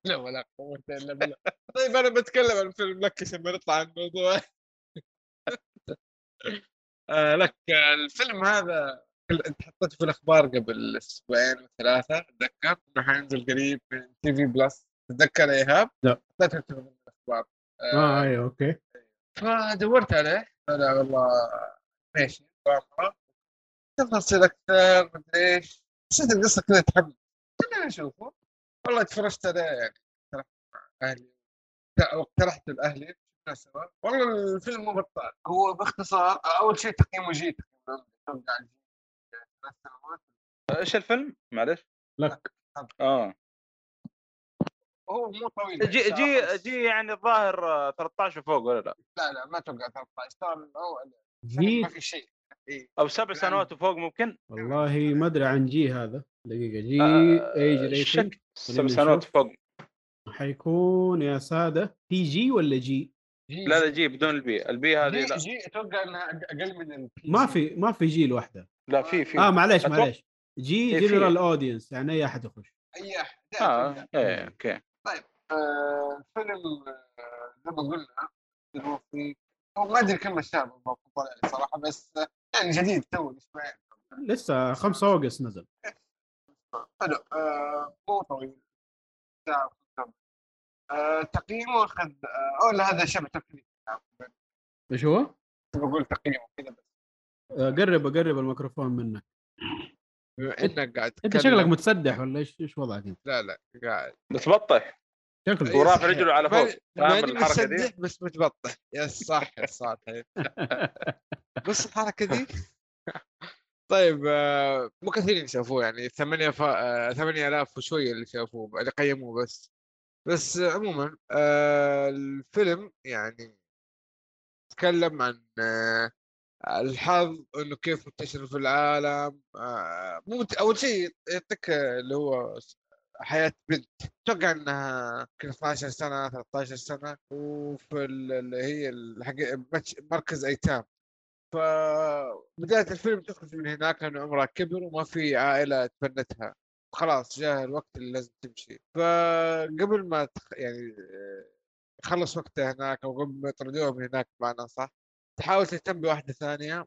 Speaker 5: لا ولا قوة إلا بالله. طيب أنا بتكلم عن فيلم Luck عشان ما نطلع عن الموضوع. آه Luck آه، الفيلم هذا أنت حطيته في الأخبار قبل أسبوعين وثلاثه أتذكر إنه حينزل قريب من TV Plus تتذكر يا إيهاب؟
Speaker 3: لا.
Speaker 5: حطيته في الأخبار.
Speaker 3: آه أيوه أوكي.
Speaker 5: فدورت عليه. لا والله ماشي. مغامرة تفاصيل أكثر مدري إيش. حسيت القصة كذا تحمس. خلينا نشوفه. والله تفرجت عليه يعني أهلي. اقترحت لأهلي شفنا سوا. والله الفيلم مو بطال. هو باختصار أول شيء تقييمه G تقييمه أتوقع G ثلاث سنوات.
Speaker 4: إيش الفيلم؟ معلش.
Speaker 3: لك.
Speaker 4: آه.
Speaker 5: هو مو طويل.
Speaker 4: جي جي. جي يعني الظاهر آه، 13 وفوق ولا لا؟
Speaker 5: لا لا ما أتوقع 13 ترى
Speaker 3: جي؟
Speaker 5: ما في شيء. إيه.
Speaker 4: أو سبع
Speaker 5: يعني-
Speaker 4: سنوات وفوق ممكن؟
Speaker 3: والله ما أدري عن G هذا. دقيقة. G
Speaker 4: آه،
Speaker 3: age
Speaker 4: rating سبع سنوات. فوق
Speaker 3: حيكون يا سادة PG ولا G؟
Speaker 5: جي
Speaker 4: لا لا جي بدون البي. البي هذه
Speaker 5: جي,
Speaker 4: لا.
Speaker 5: جي أتوقع إنها أقل من ال
Speaker 3: ما في ما في G لوحدة.
Speaker 4: لا في في.
Speaker 3: آه معليش معليش. G
Speaker 4: إيه،.
Speaker 3: General Audience يعني أي أحد يخش.
Speaker 5: أي
Speaker 4: أحد
Speaker 5: آه.
Speaker 4: إيه أوكي.
Speaker 5: آه، الفيلم آه، زي ما قلنا هو في ما أدري كم الشعب بالضبط طلع لي صراحة بس يعني جديد تو أسبوعين
Speaker 3: لسه 5 August نزل.
Speaker 5: حلو آه، مو طويل. آه، تقييمه اخذ آه، أو لا هذا شبه تقييم
Speaker 3: إيش هو؟
Speaker 5: بقول تقييمه كذا بس
Speaker 3: آه، قرب قرب الميكروفون منك
Speaker 5: بما إنك قاعد أنت
Speaker 3: شكلك متسدح ولا إيش إيش وضعك أنت؟
Speaker 5: لا لا قاعد
Speaker 4: متبطح
Speaker 3: شكلك
Speaker 5: إيه،
Speaker 4: ورافع. رجله على فوق.
Speaker 5: ماني-
Speaker 4: فاهم
Speaker 5: ماني
Speaker 4: الحركة دي؟
Speaker 5: بس متبطح يا صح صح بص الحركه دي طيب آه، مو كثيرين شافوه يعني ثمانية فا... آه، ثمانية آلاف وشوية اللي شافوه اللي قيموه بس. بس آه، عموما آه، الفيلم يعني تكلم عن آه، الحظ إنه كيف منتشر في العالم آه، مو أول شيء يعطيك آه، اللي هو حياة بنت. أتوقع إنها يمكن 12 سنة 13 سنة وفي ال- اللي هي مركز أيتام. فبداية الفيلم تخرج من هناك لأنه عمرها كبر وما في عائلة تبنتها خلاص جاء الوقت اللي لازم تمشي. فقبل ما تخ... يعني يخلص وقتها هناك أو قبل ما يطردوها من هناك بمعنى صح تحاول تهتم بواحدة ثانية.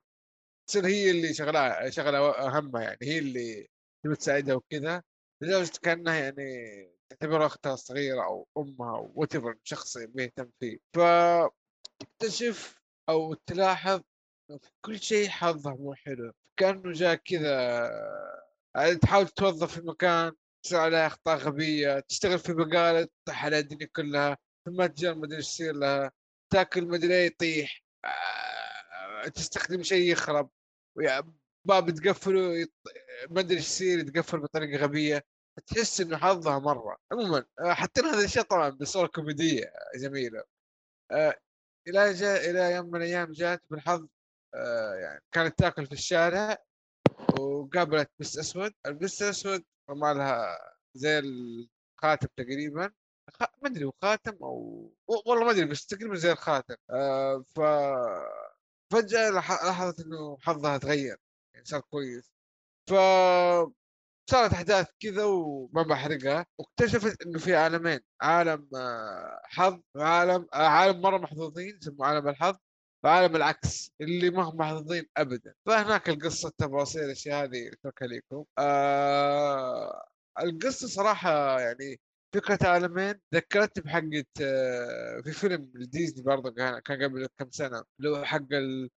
Speaker 5: تصير هي اللي شغلها شغلها همها يعني هي اللي تبي تساعدها وكذا. لدرجة كأنها يعني تعتبرها أختها الصغيرة أو أمها أو وات شخص بيهتم فيه. فتكتشف أو تلاحظ كل شيء حظها مو حلو. كأنه جاء كذا يعني تحاول توظف في مكان تصير عليها أخطاء غبية تشتغل في بقالة تطيح على الدنيا كلها في المتجر ما أدري إيش يصير لها؟ تاكل ما إيه يطيح آه، تستخدم شيء يخرب. باب تقفله يط... ما أدري إيش يصير يتقفل بطريقة غبية. تحس إنه حظها مرة. عموما آه، حتى هذا الشيء طبعا بصورة كوميدية جميلة. آه، إلى جاء إلى يوم من الأيام جات بالحظ يعني كانت تاكل في الشارع وقابلت بس أسود. البس الاسود رمى لها زي الخاتم تقريبا. خ... ما أدري خاتم أو والله ما أدري بس تقريبا زي الخاتم. آه ف لح- لاحظت إنه حظها تغير يعني صار كويس. ف صارت أحداث كذا وما بحرقها. واكتشفت إنه في عالمين عالم آه، حظ وعالم آه، عالم مرة محظوظين يسموه عالم الحظ. وعالم العكس اللي ما هم محظوظين ابدا. فهناك القصة التفاصيل الأشياء هذه أتركها لكم. آه القصة صراحة يعني فكرة عالمين. ذكرتني بحقة آه، في فيلم ديزني برضه كان كان قبل كم سنة اللي هو حق ال-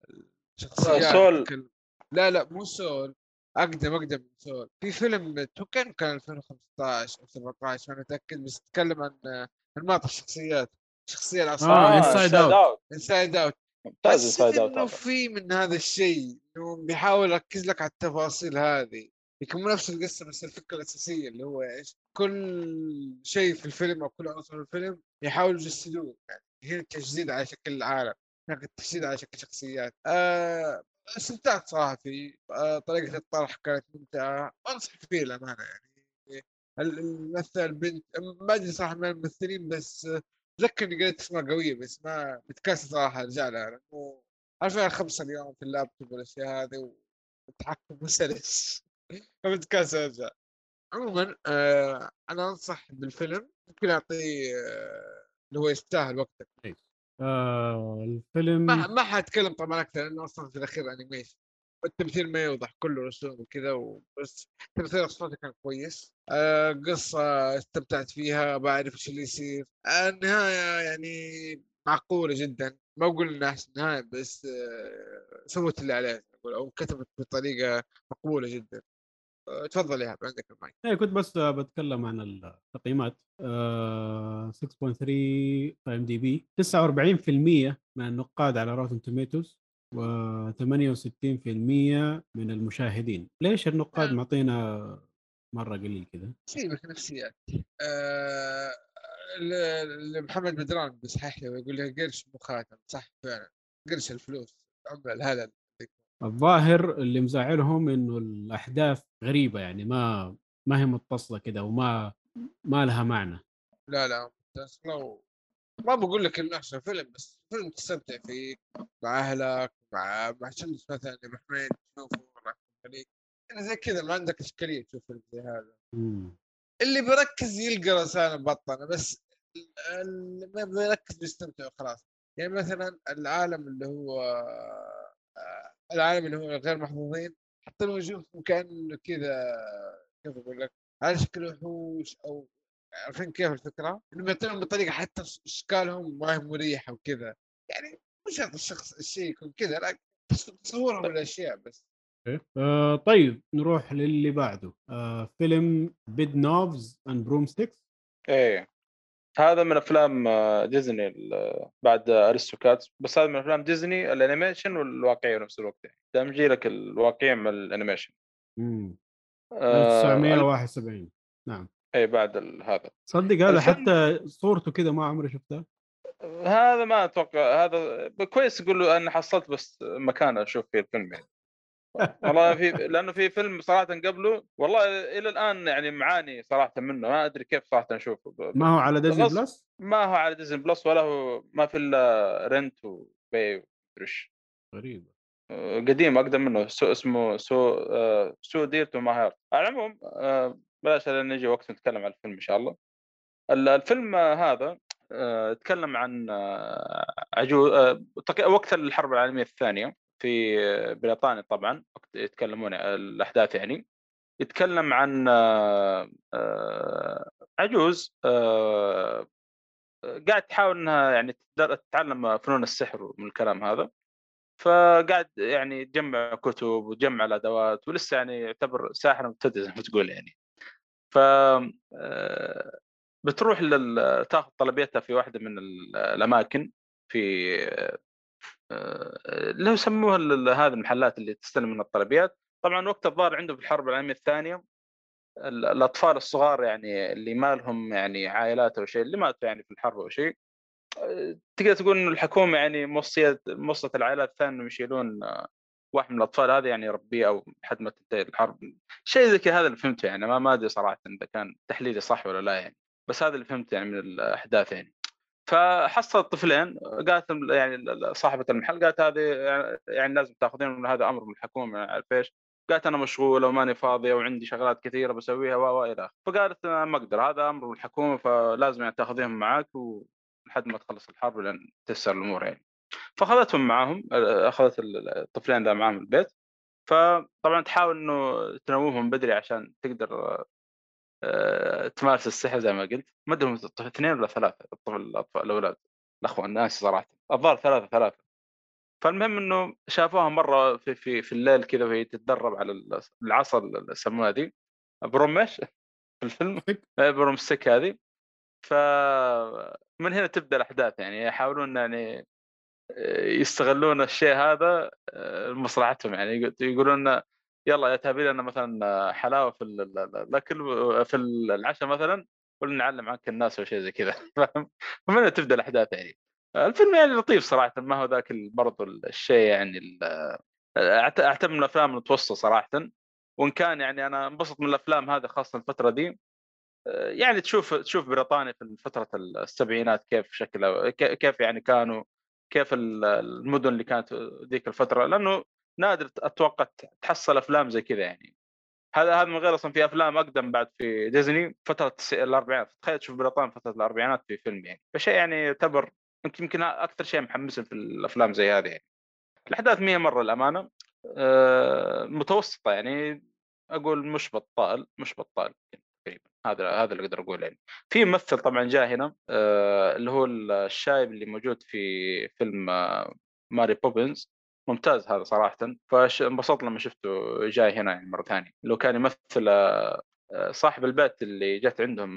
Speaker 5: الشخصيات
Speaker 4: سول.
Speaker 5: كل- لا لا مو سول. أقدم أقدم من سول. في فيلم توكن كان 2015 أو 17 ما متاكد بس يتكلم عن آه، انماط الشخصيات. الشخصية العصريه
Speaker 3: آه، Inside Out.
Speaker 5: Inside Out
Speaker 4: ممتاز Out
Speaker 5: إنه في من هذا الشيء إنه بيحاول يركز لك على التفاصيل هذه. يكون نفس القصة بس الفكرة الأساسية اللي هو إيش؟ كل شيء في الفيلم أو كل عنصر في الفيلم يحاولوا يجسدوه. يعني هنا التجسيد على شكل العالم هناك التجسيد على شكل شخصيات. آه استمتعت صراحة. فيه آه طريقة الطرح كانت ممتعة. أنصح فيه الامانه يعني ال- الممثل البنت ما أدري صراحة من الممثلين بس اتذكر اني قريت اسماء قوية بس ما متكاسل صراحة ارجع لها. لأنه عارفين الخمسه اليوم في اللابتوب والأشياء هذه والتحكم سلس فمتكاسل أرجع. عموما آه أنا أنصح بالفيلم. ممكن أعطيه آه اللي هو يستاهل وقتك.
Speaker 3: كويس. آه الفيلم
Speaker 5: ما ما حأتكلم طبعا أكثر لأنه أصلا في الأخير animation. والتمثيل ما يوضح كله رسوم وكذا وبس. تمثيل الصوت كان كويس. آه قصة استمتعت فيها بعرف إيش اللي يصير. آه النهاية يعني معقولة جدا. ما أقول إنها أحسن نهاية بس آه سوت اللي عليها أو كتبت بطريقة مقبولة جدا. تفضل يا عندك المايك.
Speaker 3: إيه كنت بس بتكلم عن التقييمات. آه 6.3 في IMDb 49% من النقاد على Rotten Tomatoes و68% من المشاهدين. ليش النقاد
Speaker 5: آه.
Speaker 3: معطينا مرة قليل كذا؟
Speaker 5: سيبك نفسيات آه محمد بدران بيصحح لي ويقول لي قرش مو خاتم صح فعلا. قرش الفلوس. عمله الهلل
Speaker 3: الظاهر اللي مزعلهم إنه الأحداث غريبة يعني ما ما هي متصلة كده وما ما لها معنى.
Speaker 5: لا لا ممتاز لو ما بقول لك إنه أحسن فيلم بس فيلم تستمتع فيه مع أهلك مع مع شمس مثلا يا محمد تشوفه مع الخليج يعني زي كذا ما عندك إشكالية تشوف زي هذا. اللي بيركز يلقى رسالة مبطنة بس اللي ما بيركز بيستمتع وخلاص. يعني مثلا العالم اللي هو آه، العالم اللي هو غير محظوظين حتى لو وجوههم كأنه كذا كيف أقول لك على شكل وحوش أو عارفين كيف الفكرة؟ انهم يعطونهم بطريقه حتى إشكالهم ما هي مريحة وكذا. يعني مش شرط الشخص الشيء يكون كذا لا تصورهم الأشياء بس.
Speaker 3: إيه. آه طيب نروح للي بعده. آه فيلم Bedknobs and Broomsticks
Speaker 4: إيه. هذا من أفلام آه، ديزني ال- بعد Aristocats بس هذا من أفلام ديزني ال animation والواقعي في نفس الوقت. يعني دمجي لك الواقعي مع ال animation.
Speaker 3: مم.
Speaker 4: آه
Speaker 3: 1971 نعم.
Speaker 4: اي بعد ال- هذا.
Speaker 3: صدق هذا حتى صورته كذا ما عمري شفتها.
Speaker 4: هذا ما أتوقع هذا كويس تقول له أنا حصلت بس مكان أشوف فيه الفيلم يعني. والله في لأنه في فيلم صراحة قبله والله إلى الآن يعني معاني صراحة منه ما أدري كيف صراحة أشوفه.
Speaker 3: ما هو على
Speaker 4: Disney.
Speaker 3: Plus
Speaker 4: ما هو على Disney Plus ولا هو ما في إلا rent و buy ومدري إيش.
Speaker 3: غريبة.
Speaker 4: آه، قديم أقدم منه سو اسمه So آه So Dear to My Heart على العموم آه بلاش لين يجي وقت نتكلم عن الفيلم إن شاء الله. ال- الفيلم هذا آه يتكلم عن آه عجوز آه وقت الحرب العالمية الثانية في بريطانيا طبعا يتكلمون الأحداث يعني. يتكلم عن عجوز قاعد تحاول إنها يعني تتعلم فنون السحر من الكلام هذا. فقاعد يعني تجمع كتب وتجمع الأدوات ولسه يعني يعتبر ساحر مبتدئ زي ما تقول يعني. ف آه، بتروح لل... تاخذ طلبيتها في واحدة من ال- الأماكن في آه، يسموها ال- هذه المحلات اللي تستلم من الطلبيات. طبعا وقت الظاهر عنده في الحرب العالمية الثانية ال- الأطفال الصغار يعني اللي ما لهم يعني عائلات أو شيء اللي ماتوا يعني في الحرب أو شيء آه، تقدر تقول إنه الحكومة يعني موصية موصت العائلات الثانية إنهم يشيلون واحد من الأطفال هذا يعني يربيه أو لحد ما تنتهي الحرب. شيء زي كذا هذا اللي فهمته يعني. ما ما أدري صراحة إذا كان تحليلي صح ولا لا يعني. بس هذا اللي فهمته يعني من الأحداث يعني. فحصل الطفلين قالت ال- يعني صاحبة المحل قالت هذه يعني لازم تأخذين هذا أمر من الحكومة ما اعرف إيش قالت أنا مشغولة وماني فاضية وعندي شغلات كثيرة بسويها و إلى آخره. فقالت أنا ما أقدر هذا أمر من الحكومة فلازم يعني تأخذيهم معك لحد ما تخلص الحرب لين تسر الأمور يعني. فأخذتهم معاهم أخذت ال- الطفلين ذا معاهم البيت. فطبعا تحاول إنه تنومهم بدري عشان تقدر تمارس السحر زي ما قلت. ما أدري اثنين ولا ثلاثة الطفل الأولاد الاخوه الناس صراحة. الظاهر ثلاثة ثلاثة. فالمهم إنه شافوها مرة في في في الليل كذا وهي تتدرب على ال- العصا اللي يسموها ذي برومش في الفيلم.
Speaker 3: ستيك
Speaker 4: هذه. فمن هنا تبدأ الأحداث يعني. يحاولون يعني يستغلون الشيء هذا آه، لمصلحتهم. يعني يقول- يقولون يلا يا تبي لنا مثلا حلاوة في ال- ال- الأكل في العشاء مثلا ولا نعلم عنك الناس أو شيء زي كذا. فاهم؟ فمن تبدأ الأحداث يعني. الفيلم يعني لطيف صراحة ما هو ذاك برضو الشيء يعني أعت- اعتبر من الأفلام المتوسطه صراحة. وإن كان يعني أنا انبسط من الأفلام هذه خاصه الفترة دي آه، يعني تشوف تشوف بريطانيا في فترة السبعينات كيف شكلها كيف يعني كانوا. كيف ال- المدن اللي كانت ذيك الفترة لأنه نادر أتوقع تحصل أفلام زي كذا يعني. هذا هذا من غير أصلا في أفلام أقدم بعد في ديزني فترة الأربعينات. تخيل تشوف بريطانيا فترة الأربعينات في فيلم يعني. فشيء يعني يعتبر يمكن يمكن أكثر شيء محمسني في الأفلام زي هذه يعني. الأحداث مية مرة الامانه آه، متوسطة يعني أقول مش بطال مش بطال. تقريبا. هذا هذا اللي أقدر أقوله يعني. في ممثل طبعا جاء هنا آه، اللي هو الشايب اللي موجود في فيلم آه، ماري بوبنز ممتاز هذا صراحة. فانبسطت لما شفته جاي هنا يعني مرة ثانية. لو كان يمثل آه، صاحب البيت اللي جت عندهم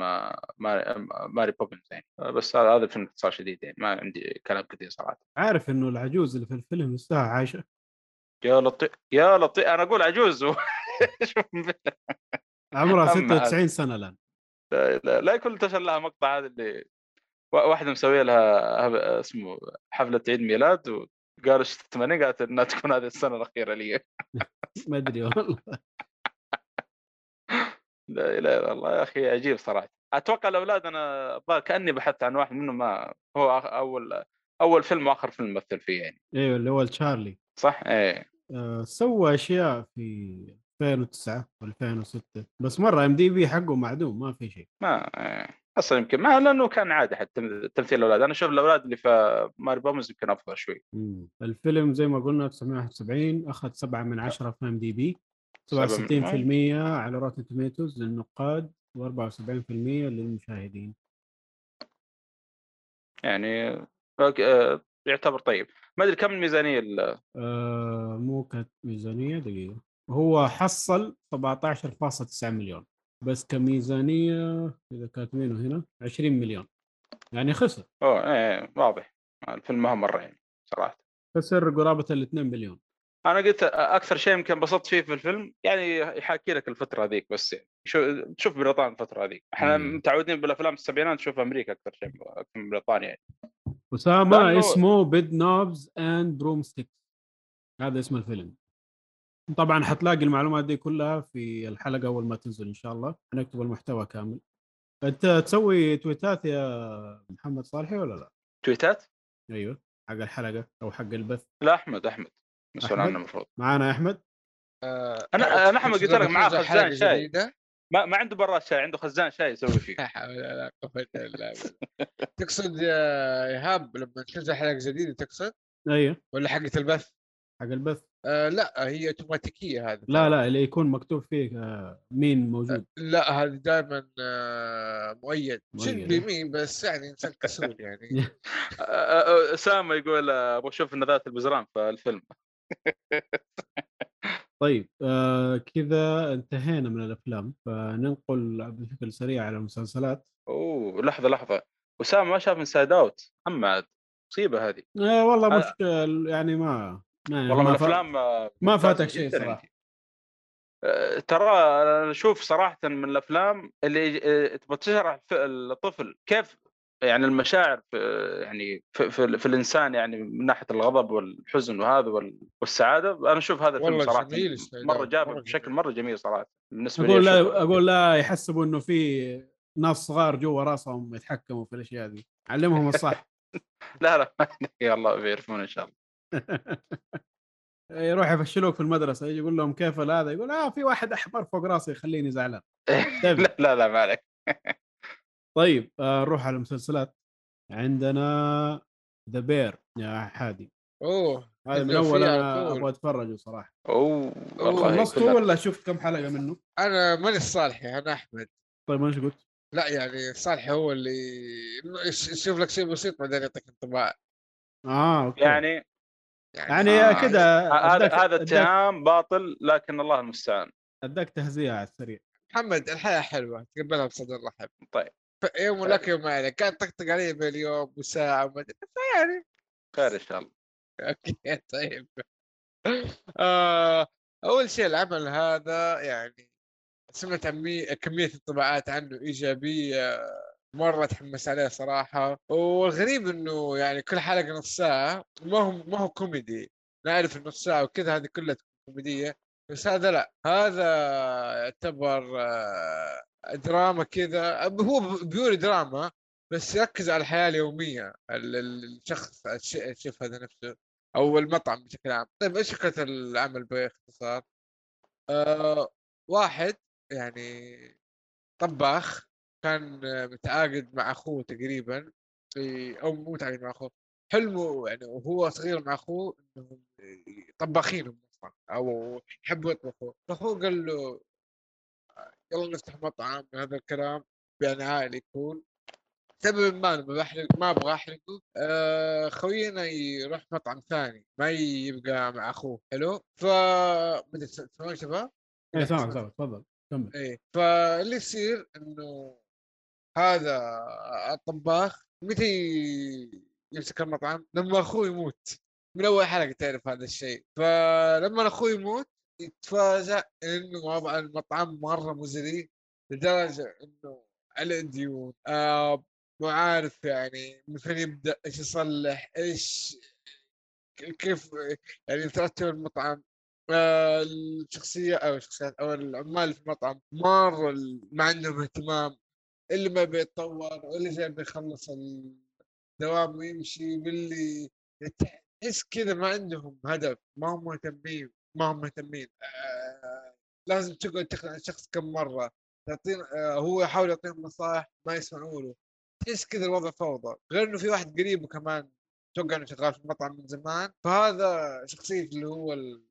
Speaker 4: ماري, ماري بوبنز يعني. بس هذا هذا الفيلم باختصار شديد يعني. ما عندي كلام كثير صراحة.
Speaker 3: عارف إنه العجوز اللي في الفيلم لسه عايشة.
Speaker 4: يا لطيف يا لطيف. أنا أقول عجوز و-
Speaker 3: عمرها
Speaker 4: أما
Speaker 3: 96 سنة الآن.
Speaker 4: لا, لا, لا يكون انتشر لها مقطع هذا اللي وا- واحدة مسوية لها اسمه حفلة عيد ميلاد وقال إيش تتمنى قالت إنها تكون هذه السنة الأخيرة لي.
Speaker 3: ما أدري والله.
Speaker 4: لا إله إلا الله يا أخي عجيب صراحة. أتوقع الأولاد أنا كأني بحثت عن واحد منهم ما هو أول أول فيلم وآخر فيلم مثل فيه يعني.
Speaker 3: أيوه اللي هو تشارلي
Speaker 4: صح؟ إيه.
Speaker 3: آه، سوى أشياء في 2009 و 2006 بس مرة IMDb حقه معدوم ما في شيء.
Speaker 4: ما إيه. أصلا يمكن ما لأنه كان عادي حتى تمثيل الأولاد. أنا أشوف الأولاد اللي في Mary Poppins يمكن أفضل شوي.
Speaker 3: مم. الفيلم زي ما قلنا 971 أخذ 7 من 10 في IMDb
Speaker 4: سبعة من-
Speaker 3: 67% على روتن توميتوز للنقاد و74% للمشاهدين.
Speaker 4: يعني آه، يعتبر طيب. ما أدري كم الميزانية ال-
Speaker 3: آه مو كانت ميزانية دقيقة. هو حصل 17.9 مليون بس كميزانية إذا كاتبينه هنا 20 مليون يعني خسر.
Speaker 4: أوه إيه واضح. الفيلم ما هو مرة يعني صراحة.
Speaker 3: خسر قرابه ال 2 مليون.
Speaker 4: أنا قلت أكثر شيء يمكن انبسطت فيه في الفيلم يعني يحاكي لك الفترة هذيك بس يعني. شو تشوف بريطانيا الفترة هذيك. إحنا
Speaker 3: مم.
Speaker 4: متعودين بالأفلام السبعينات نشوف أمريكا أكثر شيء أكثر من بريطانيا يعني.
Speaker 3: أسامة
Speaker 4: لأنه-
Speaker 3: اسمه Bedknobs and Broomsticks هذا اسم الفيلم. طبعا حتلاقي المعلومات دي كلها في الحلقة أول ما تنزل إن شاء الله نكتب المحتوى كامل. أنت تسوي تويتات يا محمد صالحي ولا لا؟
Speaker 4: تويتات؟
Speaker 3: أيوه حق الحلقة أو حق البث.
Speaker 4: لا أحمد أحمد مسؤول
Speaker 3: أحمد؟
Speaker 4: عنه المفروض.
Speaker 3: معانا أحمد؟
Speaker 5: آه،
Speaker 4: أنا- أنا أحمد قلت لك معاه خزان شاي. ما, ما عنده براد شاي عنده خزان شاي يسوي فيه.
Speaker 5: لا حول ولا قوة إلا بالله. تقصد يا إيهاب لما تنزل حلقة جديدة تقصد؟
Speaker 3: أيوه.
Speaker 5: ولا حقة البث؟
Speaker 3: حق البث.
Speaker 5: آه لا هي أوتوماتيكية هذه.
Speaker 3: لا لا اللي يكون مكتوب فيه آه، مين موجود.
Speaker 5: لا هذا دائما آه مؤيد
Speaker 3: مؤيد.
Speaker 5: شد بيمين بس يعني إنسان كسول يعني.
Speaker 4: أسامة يقول آه، أبغى أشوف نذات البزران في الفيلم.
Speaker 3: طيب آه كذا انتهينا من الأفلام. فننقل بشكل سريع على المسلسلات.
Speaker 4: أوه لحظة لحظة. أسامة ما شاف Inside Out محمد مصيبه هذه.
Speaker 3: آه والله مش يعني ما
Speaker 4: والله من الأفلام آه،
Speaker 3: ما فاتك شيء
Speaker 4: جداً
Speaker 3: صراحة
Speaker 4: يعني. آه، ترى أنا أشوف صراحة من الأفلام اللي آه، تبغى تشرح الطفل كيف يعني المشاعر في يعني في, في, في الإنسان يعني من ناحية الغضب والحزن وهذا وال- والسعادة أنا أشوف هذا الفيلم صراحة
Speaker 5: جميل مرة
Speaker 4: جابه
Speaker 5: مرة
Speaker 4: بشكل. مرة جميل صراحة بالنسبة
Speaker 3: أقول
Speaker 4: لي
Speaker 3: لا
Speaker 4: أشوفه.
Speaker 3: أقول لا يحسبوا إنه في ناس صغار جوا راسهم يتحكموا في الأشياء دي علمهم الصح
Speaker 4: لا لا يا الله بيعرفون إن شاء الله
Speaker 3: يروح يفشلوك في المدرسة يجي يقول لهم كيف هذا؟ يقول آه في واحد أحمر فوق راسي يخليني زعلان.
Speaker 4: لا لا لا ما عليك.
Speaker 3: طيب آه نروح على المسلسلات. عندنا The Bear يا حادي.
Speaker 5: أوه
Speaker 3: هذا من أول
Speaker 5: أنا.
Speaker 3: أبغى أتفرجه صراحة.
Speaker 4: أوه والله
Speaker 3: خلصته ولا شفت كم حلقة منه؟
Speaker 5: أنا ماني الصالحي أنا أحمد.
Speaker 3: طيب ما إيش قلت؟
Speaker 5: لا يعني الصالحي هو اللي يش- يشوف لك شيء بسيط بعدين يعطيك انطباع.
Speaker 3: آه okay.
Speaker 4: يعني
Speaker 3: يعني
Speaker 4: آه،
Speaker 3: كذا
Speaker 4: هذا هذا اتهام باطل لكن الله المستعان.
Speaker 3: اداك تهزيئه على السريع.
Speaker 5: محمد الحياة حلوة. تقبلها بصدر رحب.
Speaker 4: طيب.
Speaker 5: يوم لك يوم ما عليك. كان طقطق علي باليوم وساعة وما أدري فيعني
Speaker 4: خير إن شاء الله.
Speaker 5: okay طيب. آه أول شيء العمل هذا يعني سمعت كمية انطباعات عنه إيجابية. مرة تحمس عليه صراحة. والغريب إنه يعني كل حلقة نص ساعة ما هو ما هو كوميدي. نعرف النص ساعة وكذا هذه كلها كوميدية. بس هذا لأ. هذا يعتبر آه، دراما كذا. هو بيوري دراما بس يركز على الحياة اليومية ال- ال- الشخص الش- الشيف هذا نفسه أو المطعم بشكل عام. طيب إيش فكرة العمل باختصار؟ آه واحد يعني طباخ. كان متعاقد مع أخوه تقريبا إي، أو مو تعقد مع أخوه حلمه يعني وهو صغير مع أخوه إنهم طباخين هم أصلا أو يحبوا يطبخوا. فأخوه قال له يلا نفتح مطعم هذا الكلام يعني عائلي يكون. سبب ما ما بحرق ما أبغى أحرقه. آه خوينا يروح مطعم ثاني ما يبقى مع أخوه. حلو؟ ف تسمعون شباب؟
Speaker 3: اي سامع سامع تفضل كمل.
Speaker 5: إيه فاللي يصير إنه هذا الطباخ متى يمسك المطعم؟ لما أخوه يموت. من أول حلقة تعرف هذا الشيء. فلما أخوه يموت يتفاجأ إنه وضع المطعم مرة مزري لدرجة إنه على ديون آه مو عارف يعني من فين يبدأ إيش يصلح إيش كيف يعني ترتب المطعم. آه، الشخصية أو الشخصيات أو العمال في المطعم مرة ما عندهم اهتمام. اللي ما بيتطور واللي جاي بيخلص الدوام ويمشي واللي تحس كذا ما عندهم هدف ما هم مهتمين ما هم مهتمين. آه لازم تقعد تقنع الشخص كم مرة تعطينا آه هو يحاول يعطيهم نصائح ما يسمعوا له. تحس كذا الوضع فوضى. غير إنه في واحد قريبه كمان أتوقع إنه شغال في المطعم من زمان. فهذا شخصية اللي هو ال...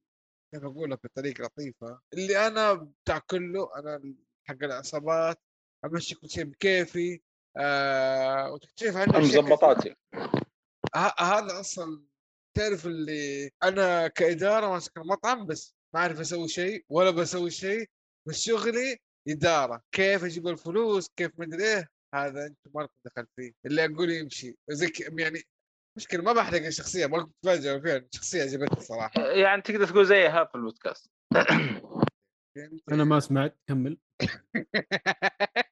Speaker 5: كيف أقولها بطريقة لطيفة اللي أنا بتاع كله أنا حق العصابات امشي كل شيء بكيفي آه وتكتشف عنه أشياء
Speaker 4: مزبطاتي
Speaker 5: ه- هذا أصلا تعرف اللي أنا كإدارة ماسك المطعم بس ما أعرف أسوي شيء ولا بسوي شيء بس شغلي إدارة. كيف أجيب الفلوس؟ كيف مدري إيه؟ هذا أنتم ما لكم دخل فيه. اللي أقول يمشي. زي ك- يعني مشكلة ما بحرق الشخصية ما كنت تفاجئوا فيها الشخصيه عجبتني صراحة.
Speaker 4: يعني تقدر تقول زيها في البودكاست.
Speaker 5: فهمت؟
Speaker 3: أنا ما سمعت كمل.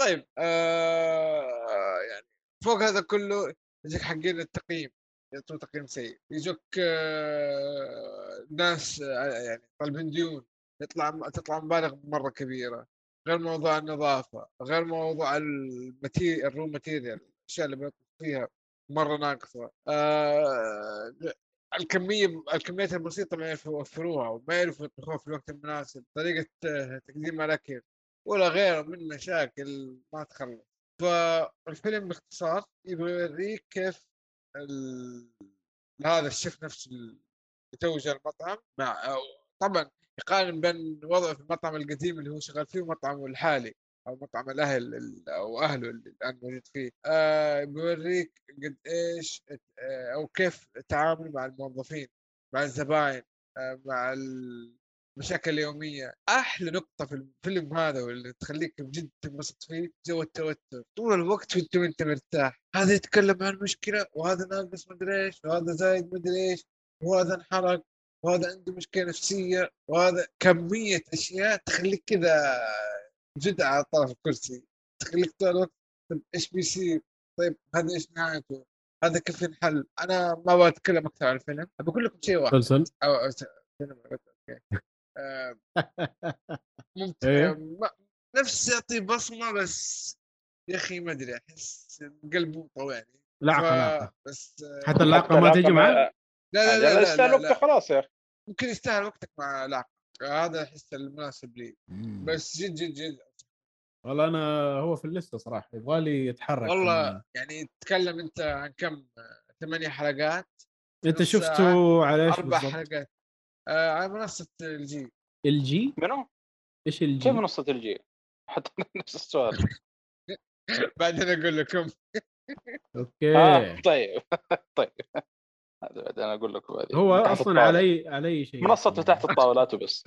Speaker 5: طيب آه يعني فوق هذا كله يجيك حقين التقييم يعطوا تقييم سيء يجوك آه ناس آه يعني طالبين ديون يطلع تطلع مبالغ مرة كبيرة غير موضوع النظافة غير موضوع ال material ال raw material الأشياء اللي بيطلع فيها مرة ناقصة آه الكمية الكميات البسيطة ما يعرفوا يوفروها وما يعرفوا يطبخوها في الوقت المناسب طريقة آه، تقديم الاكل ولا غيره من مشاكل ما تخلص. فالفيلم باختصار يبغى يوريك كيف ال... هذا الشيف نفسه اللي تو جاء المطعم مع طبعا يقارن بين وضعه في المطعم القديم اللي هو شغال فيه ومطعمه الحالي أو مطعم الأهل ال- أو أهله اللي الآن موجود فيه. آه بيوريك قد إيش آه أو كيف التعامل مع الموظفين مع الزباين آه مع المشاكل اليوميه أحلى نقطة في الفيلم هذا واللي تخليك بجد تنبسط فيه جو التوتر. طول الوقت وأنت وأنت مرتاح. هذا يتكلم عن مشكلة وهذا ناقص مدري إيش وهذا زايد مدري إيش وهذا انحرق وهذا عنده مشكلة نفسية وهذا كمية أشياء تخليك كذا جد على طرف الكرسي. تخليك طول الوقت طيب إيش بيصير؟ طيب هذا إيش نهايته؟ هذا كيف ينحل؟ أنا ما بغى اتكلم أكثر عن الفيلم. بقول لكم شيء واحد.
Speaker 3: مسلسل
Speaker 5: أو أو س- فيلم أوكي. آه، ممتع
Speaker 3: إيه.
Speaker 5: ما- نفس يعطي بصمة بس يا أخي ما أدري أحس قلبه طوعني
Speaker 3: لعقه
Speaker 5: ف- بس
Speaker 3: حتى اللعقه ما تجي معاه
Speaker 5: لا لا لا,
Speaker 4: لا
Speaker 5: لا,
Speaker 4: يستاهل
Speaker 5: لا,
Speaker 4: وقته
Speaker 5: لا.
Speaker 4: خلاص يا أخي.
Speaker 5: ممكن يستاهل وقتك مع لعقه هذا أحس المناسب لي. بس جد جد جد.
Speaker 3: والله أنا هو في اللسته صراحة يبغى لي يتحرك
Speaker 5: والله. يعني تتكلم أنت عن كم ثمانية حلقات؟ أنت
Speaker 3: شفته على إيش
Speaker 5: أربع
Speaker 3: بالضبط؟
Speaker 5: حلقات. آه على منصة الجي
Speaker 3: الجي
Speaker 4: منو؟
Speaker 3: إيش الجي؟
Speaker 4: كيف منصة الجي؟ حتى نفس السؤال.
Speaker 5: بعدين أقول لكم.
Speaker 3: أوكي.
Speaker 4: آه طيب. طيب. هذا بعدين أقول لكم بعدين.
Speaker 3: هو أصلا
Speaker 4: الطاولة.
Speaker 3: على اي على اي شيء
Speaker 4: منصته تحت الطاولات وبس.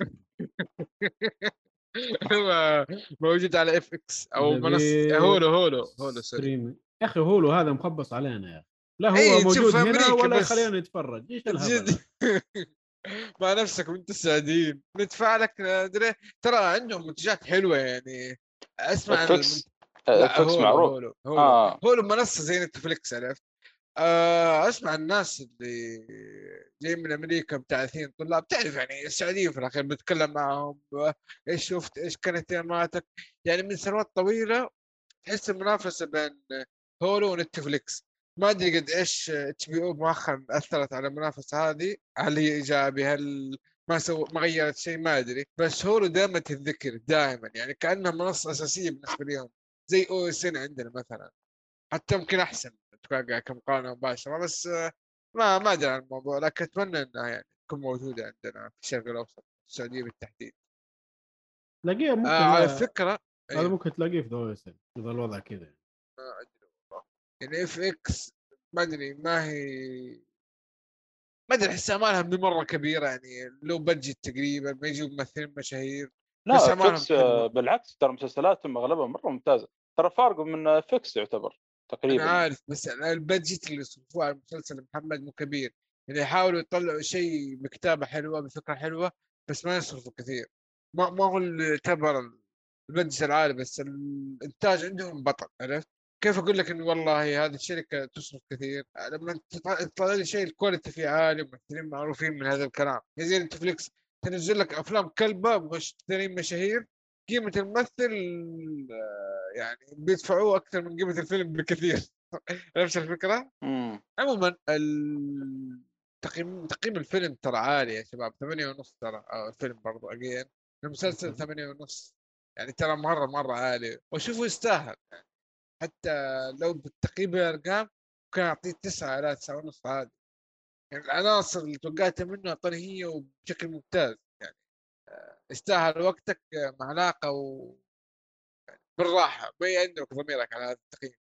Speaker 5: هو موجود على FX
Speaker 3: أو
Speaker 5: منصه Hulu Hulu Hulu sorry.
Speaker 3: stream يا أخي Hulu هذا مخبص علينا يا أخي. لا هو
Speaker 5: إيه،
Speaker 3: موجود هنا ولا
Speaker 5: بس.
Speaker 3: يخلينا نتفرج. إيش الهبل؟
Speaker 5: مع نفسك وانت السعوديين. ندفع لك ندري. ترى عندهم منتجات حلوة يعني.
Speaker 4: أسمع
Speaker 5: Netflix
Speaker 4: Netflix
Speaker 5: Hulu-
Speaker 4: معروف.
Speaker 5: Hulu Hulu,
Speaker 4: آه.
Speaker 5: Hulu منصة زي Netflix عرفت؟ آه أسمع الناس اللي جايين من أمريكا ابتعاثين طلاب. تعرف يعني السعوديين في الأخير بتكلم معهم إيش شفت إيش كانت اهتماماتك يعني من سنوات طويلة تحس المنافسة بين Hulu و Netflix ما أدري قد إيش HBO مؤخرا أثرت على المنافسة هذه هل هي إيجابي هل ما سو ما غيرت شيء ما أدري. بس Hulu دائما تتذكر دائما يعني كأنها منصة أساسية بالنسبة لهم زي OSN عندنا مثلا. حتى يمكن أحسن أتوقع كمقارنة مباشرة بس ما ما أدري عن الموضوع لكن أتمنى إنها يعني تكون موجودة عندنا في الشرق الأوسط السعودية بالتحديد.
Speaker 3: تلاقيها ممكن
Speaker 5: آه على فكرة
Speaker 3: هذا
Speaker 5: أيوه.
Speaker 3: ممكن تلاقيه في ذا إس إذا الوضع كذا
Speaker 5: يعني. FX ما أدري ما هي ما أدري احس امالها مرة كبيرة يعني low budget تقريبا ما يجوا ممثلين مشاهير
Speaker 4: لا
Speaker 5: FX.
Speaker 4: آه، بالعكس ترى مسلسلاتهم اغلبها مرة ممتازة ترى فارقوا من FX يعتبر
Speaker 5: أنا
Speaker 4: تقريبا
Speaker 5: عارف بس ال budget اللي يصرفوه على المسلسل محمد مو كبير يعني يحاولوا يطلعوا شيء بكتابة حلوة بفكرة حلوة بس ما يصرفوا كثير ما ما هو اللي يعتبر ال budget العالي بس الإنتاج عندهم بطل عرفت؟ كيف أقول لك إنه والله هذه الشركة تصرف كثير؟ لما تطلع- لي شيء ال quality فيه عالي ممثلين معروفين من هذا الكلام. زي Netflix تنزل لك أفلام كلبة ممثلين مشاهير قيمة الممثل آه، يعني بيدفعوه أكثر من قيمة الفيلم بكثير. نفس الفكرة؟
Speaker 4: مم.
Speaker 5: عموما تقييم تقييم الفيلم ترى عالي يا شباب ثمانية ونص ترى آه، الفيلم برضو اجين المسلسل ثمانية ونص يعني ترى مرة مرة عالي. واشوفه يستاهل. يعني حتى لو بالتقييم بالارقام كان أعطيه تسعة على تسعة ونص عادي. يعني العناصر اللي توقعتها منه أعطاني هي وبشكل ممتاز يعني. آه، يستاهل وقتك آه، مع علاقة و يعني بالراحة. ما عندك ضميرك على هذا التقييم؟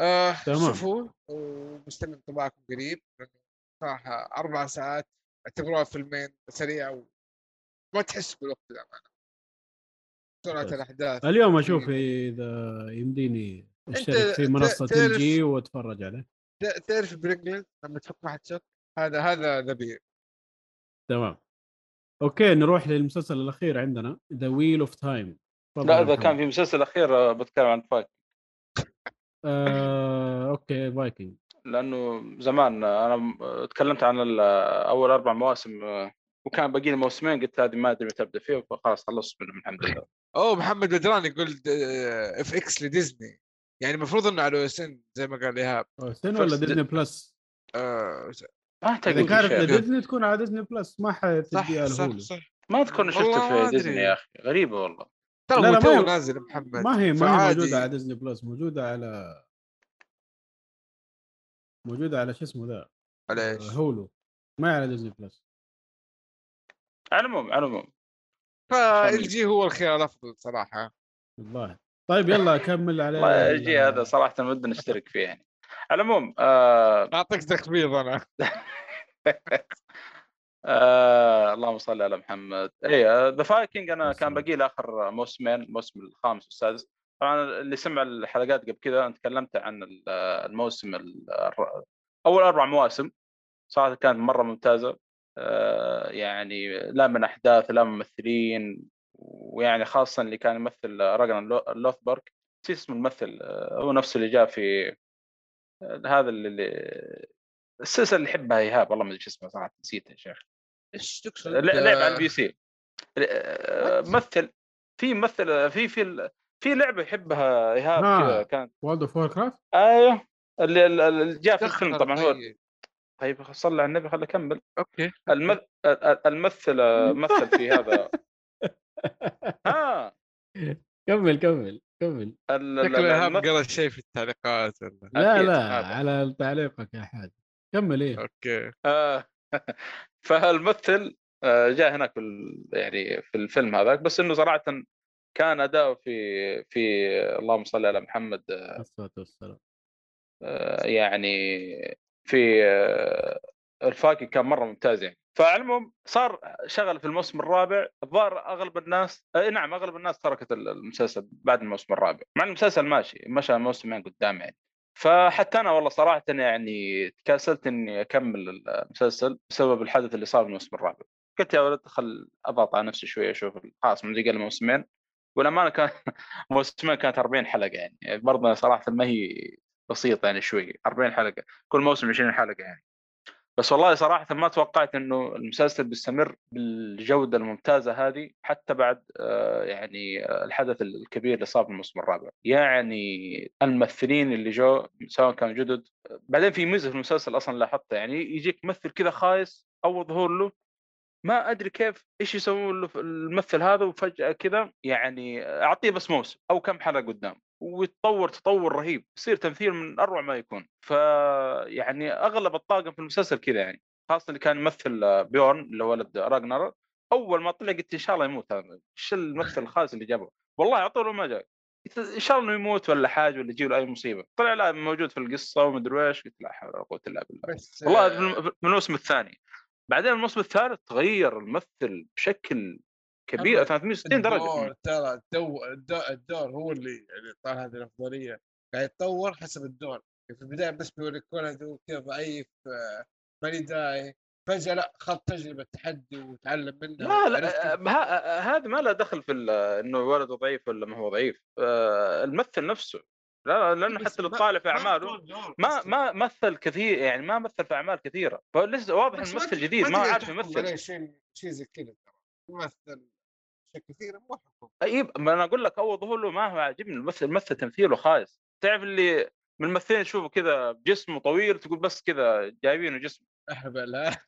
Speaker 5: آه
Speaker 3: تمام.
Speaker 5: شوفوا ومستني انطباعكم قريب. لأنه صراحة أربع ساعات أعتبروها فيلمين سريع وما تحس بالوقت للأمانة سرعة
Speaker 3: ممتاز.
Speaker 5: الأحداث.
Speaker 3: اليوم أشوف
Speaker 5: دقيقة.
Speaker 3: إذا يمديني أشترك في
Speaker 5: منصة
Speaker 3: ال جي وأتفرج عليه.
Speaker 5: ت- تعرف Pringles لما تفك ما حد شك. هذا هذا ذبيح.
Speaker 3: تمام. okay نروح للمسلسل الأخير عندنا The Wheel of Time
Speaker 4: لا إذا كان في مسلسل أخير آه، بتكلم عن Vik
Speaker 3: آه، okay Viking
Speaker 4: لأنه زمان آه، أنا آه، تكلمت عن أول أربع مواسم وكان باقي لي موسمين قلت هذه ما أدري متى ابدا فيه فخلاص خلصت منهم الحمد لله.
Speaker 5: أوه محمد بدران يقول اف إكس لديزني. يعني المفروض إنه على سن زي ما قال إيهاب.
Speaker 3: سن ولا
Speaker 4: فست-
Speaker 3: ديزني بلس
Speaker 5: آه
Speaker 4: ما إذا
Speaker 3: كانت لديزني تكون على ديزني بلس ما
Speaker 5: صح
Speaker 3: حتديها
Speaker 5: صح
Speaker 3: الهولو
Speaker 5: صح.
Speaker 4: ما اذكر اني شفته في ديزني. يا أخي غريبة والله.
Speaker 5: ترى
Speaker 3: لا، لا، ما
Speaker 5: تو
Speaker 3: هي-
Speaker 5: نازل محمد.
Speaker 3: ما هي ما هي. موجودة على ديزني بلس موجودة على موجودة على شو اسمه ذا؟
Speaker 5: على إيش؟
Speaker 3: هولو. ما هي على ديزني بلس
Speaker 4: على العموم على العموم
Speaker 5: فال جي هو الخيار الأفضل صراحة
Speaker 3: الظاهر طيب يلا كمل عليه
Speaker 4: والله
Speaker 3: ال-
Speaker 4: يجي هذا صراحة ودنا نشترك فيه يعني. على العموم آه.
Speaker 5: أعطيك تخفيض أنا.
Speaker 4: آه اللهم صل على محمد. اي The Viking أنا كان باقي لي آخر موسمين الموسم الخامس والسادس. طبعا اللي سمع الحلقات قبل كذا أنا تكلمت عن ال- الموسم ال- الر- أول أربع مواسم. صراحة كانت مرة ممتازة. آه يعني لا من أحداث لا ممثلين ويعني خاصة اللي كان يمثل راجنر لو- لوثبروك نسيت اسم الممثل آه، هو نفسه اللي جاء في آه، هذا اللي- السلسلة اللي يحبها إيهاب والله ما أدري شو اسمه صراحة نسيت يا شيخ.
Speaker 5: إيش تقصد؟
Speaker 4: لعب على ال PC. آه، ممثل في ممثل في في في لعبة يحبها إيهاب
Speaker 3: ها.
Speaker 4: كذا كانت
Speaker 3: World of Warcraft
Speaker 4: أيوه اللي جاء في الفيلم طبعا هو
Speaker 5: طيب.
Speaker 4: صلى على النبي خليني اكمل
Speaker 5: أوكي.
Speaker 4: المث... الممثل مثل في هذا. ها
Speaker 3: كمل كمل كمل.
Speaker 4: ال-
Speaker 5: شكله ايهاب قرأ شيء في التعليقات ولا؟
Speaker 3: لا لا. على تعليقك يا حاج. كمل إيه.
Speaker 5: أوكي.
Speaker 4: آه، فالممثل آه، جاء هناك يعني في الفيلم هذاك بس إنه صراحة كان أداؤه في في اللهم صل على محمد
Speaker 3: الصلاة والسلام.
Speaker 4: آه، يعني في آه، الفاكي كان مرة ممتاز يعني. فعلى العموم صار شغل في الموسم الرابع الظاهر أغلب الناس آه، نعم أغلب الناس تركت المسلسل بعد الموسم الرابع. مع المسلسل ماشي مشى موسمين قدام يعني. فحتى أنا والله صراحة يعني تكاسلت إني أكمل المسلسل بسبب الحدث اللي صار في الموسم الرابع. قلت يا ولد خل أضغط على نفسي شوية أشوف خلاص من قال موسمين. والأمانة كان موسمين كانت 40 حلقة يعني. برضه صراحة ما هي بسيطه يعني شوي 40 حلقة كل موسم 20 حلقة يعني. بس والله صراحة ما توقعت إنه المسلسل بيستمر بالجودة الممتازة هذه حتى بعد آه، يعني آه، الحدث الكبير اللي صار في الموسم الرابع. يعني الممثلين اللي جو سواء كانوا جدد بعدين في ميزة في المسلسل أصلا لاحظتها يعني يجيك ممثل كذا خايس أول ظهور له ما أدري كيف إيش يسوون الممثل هذا وفجأة كذا يعني أعطيه بس موسم أو كم حلقة قدام. ويتطور تطور رهيب يصير تمثيل من أروع ما يكون. ف يعني أغلب الطاقم في المسلسل كذا يعني خاصة اللي كان يمثل بيورن اللي هو ولد راجنر أول ما طلع قلت إن شاء الله يموت هذا إيش الممثل الخاص اللي جابه. والله على طول ما جاء قلت إن شاء الله إنه يموت ولا حاجة ولا يجي له أي مصيبة. طلع لا موجود في القصة ومدري إيش قلت لا حول ولا قوة إلا بالله. والله
Speaker 5: آه،
Speaker 4: في الموسم الثاني. بعدين الموسم الثالث تغير الممثل بشكل كبير
Speaker 5: أما
Speaker 4: 360 درجة.
Speaker 5: الدور ترى الدو الدور, الدور هو اللي يعني طال هذه الأفضلية. قاعد يتطور حسب الدور. في البداية بس بيوريك ولد وكذا ضعيف آه، ماني داعي. فجأة لا خذ تجربة تحدي وتعلم منها
Speaker 4: لا لا؟ آه، ه- هذا ما له دخل في إنه ولده ضعيف ولا ما هو ضعيف. آه، الممثل نفسه. لا
Speaker 5: لأنه
Speaker 4: حتى لو تطالع في
Speaker 5: ما أعماله
Speaker 4: ما. ما مثل كثير يعني ما مثل في أعمال كثيرة. فلسه واضح إنه ممثل جديد ما عارف يمثل.
Speaker 5: شيء شيء زي كذا يمثل اشياء كثيره مو حكم
Speaker 4: أي ما أنا أقول لك اول ظهور له ما هو عاجبني الممثل الممثل تمثيله خايس. تعرف اللي من الممثلين تشوفه كذا جسمه طويل تقول بس كذا جايبينه جسم
Speaker 5: أهبل ها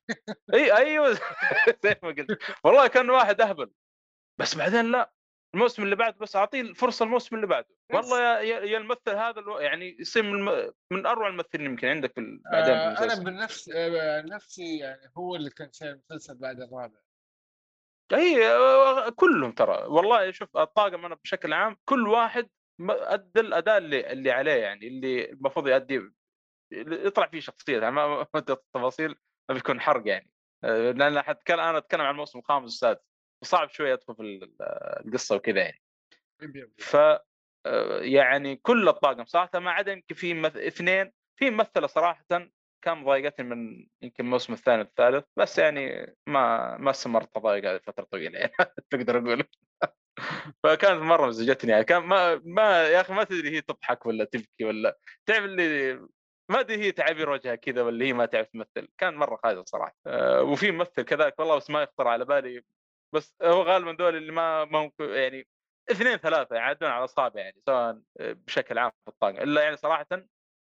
Speaker 4: أي أيوه. زي ما قلت. والله كان واحد أهبل. بس بعدين لا الموسم اللي بعده بس أعطيه الفرصه الموسم اللي بعده. والله يا يا الممثل هذا الو- يعني يصير من, من أروع الممثلين يمكن عندك في بعدين
Speaker 5: آه،
Speaker 4: أنا
Speaker 5: بالنفس آه، نفسي يعني هو اللي كان شايل المسلسل بعد الرابع.
Speaker 4: اي آه، كلهم ترى. والله شوف الطاقم أنا بشكل عام كل واحد أدى الأداء اللي اللي عليه يعني اللي المفروض يؤدي يطلع فيه شخصيه يعني ما التفاصيل ما بيكون حرق يعني. آه، لأن حتكلم أنا أتكلم عن الموسم الخامس والسادس وصعب شوية أدخل في ال- القصة وكذا يعني. ف آه، يعني كل الطاقم صراحة ما عدا يمكن في مث... اثنين في ممثلة صراحة كان ضايقتني من يمكن الموسم الثاني والثالث بس يعني ما ما استمرت تضايق هذه فترة طويلة يعني تقدر أقول فكانت مرة مزجتني يعني كان ما ما يا أخي ما تدري هي تضحك ولا تبكي ولا تعرف اللي ما أدري هي تعابير وجهها كذا ولا هي ما تعرف تمثل كان مرة خايسة صراحة. أه وفي ممثل كذلك والله بس ما يخطر على بالي بس هو غالبا دول اللي ما ممكن يعني اثنين ثلاثة يعدون على اصابع يعني سواء بشكل عام في الطاقم إلا يعني صراحة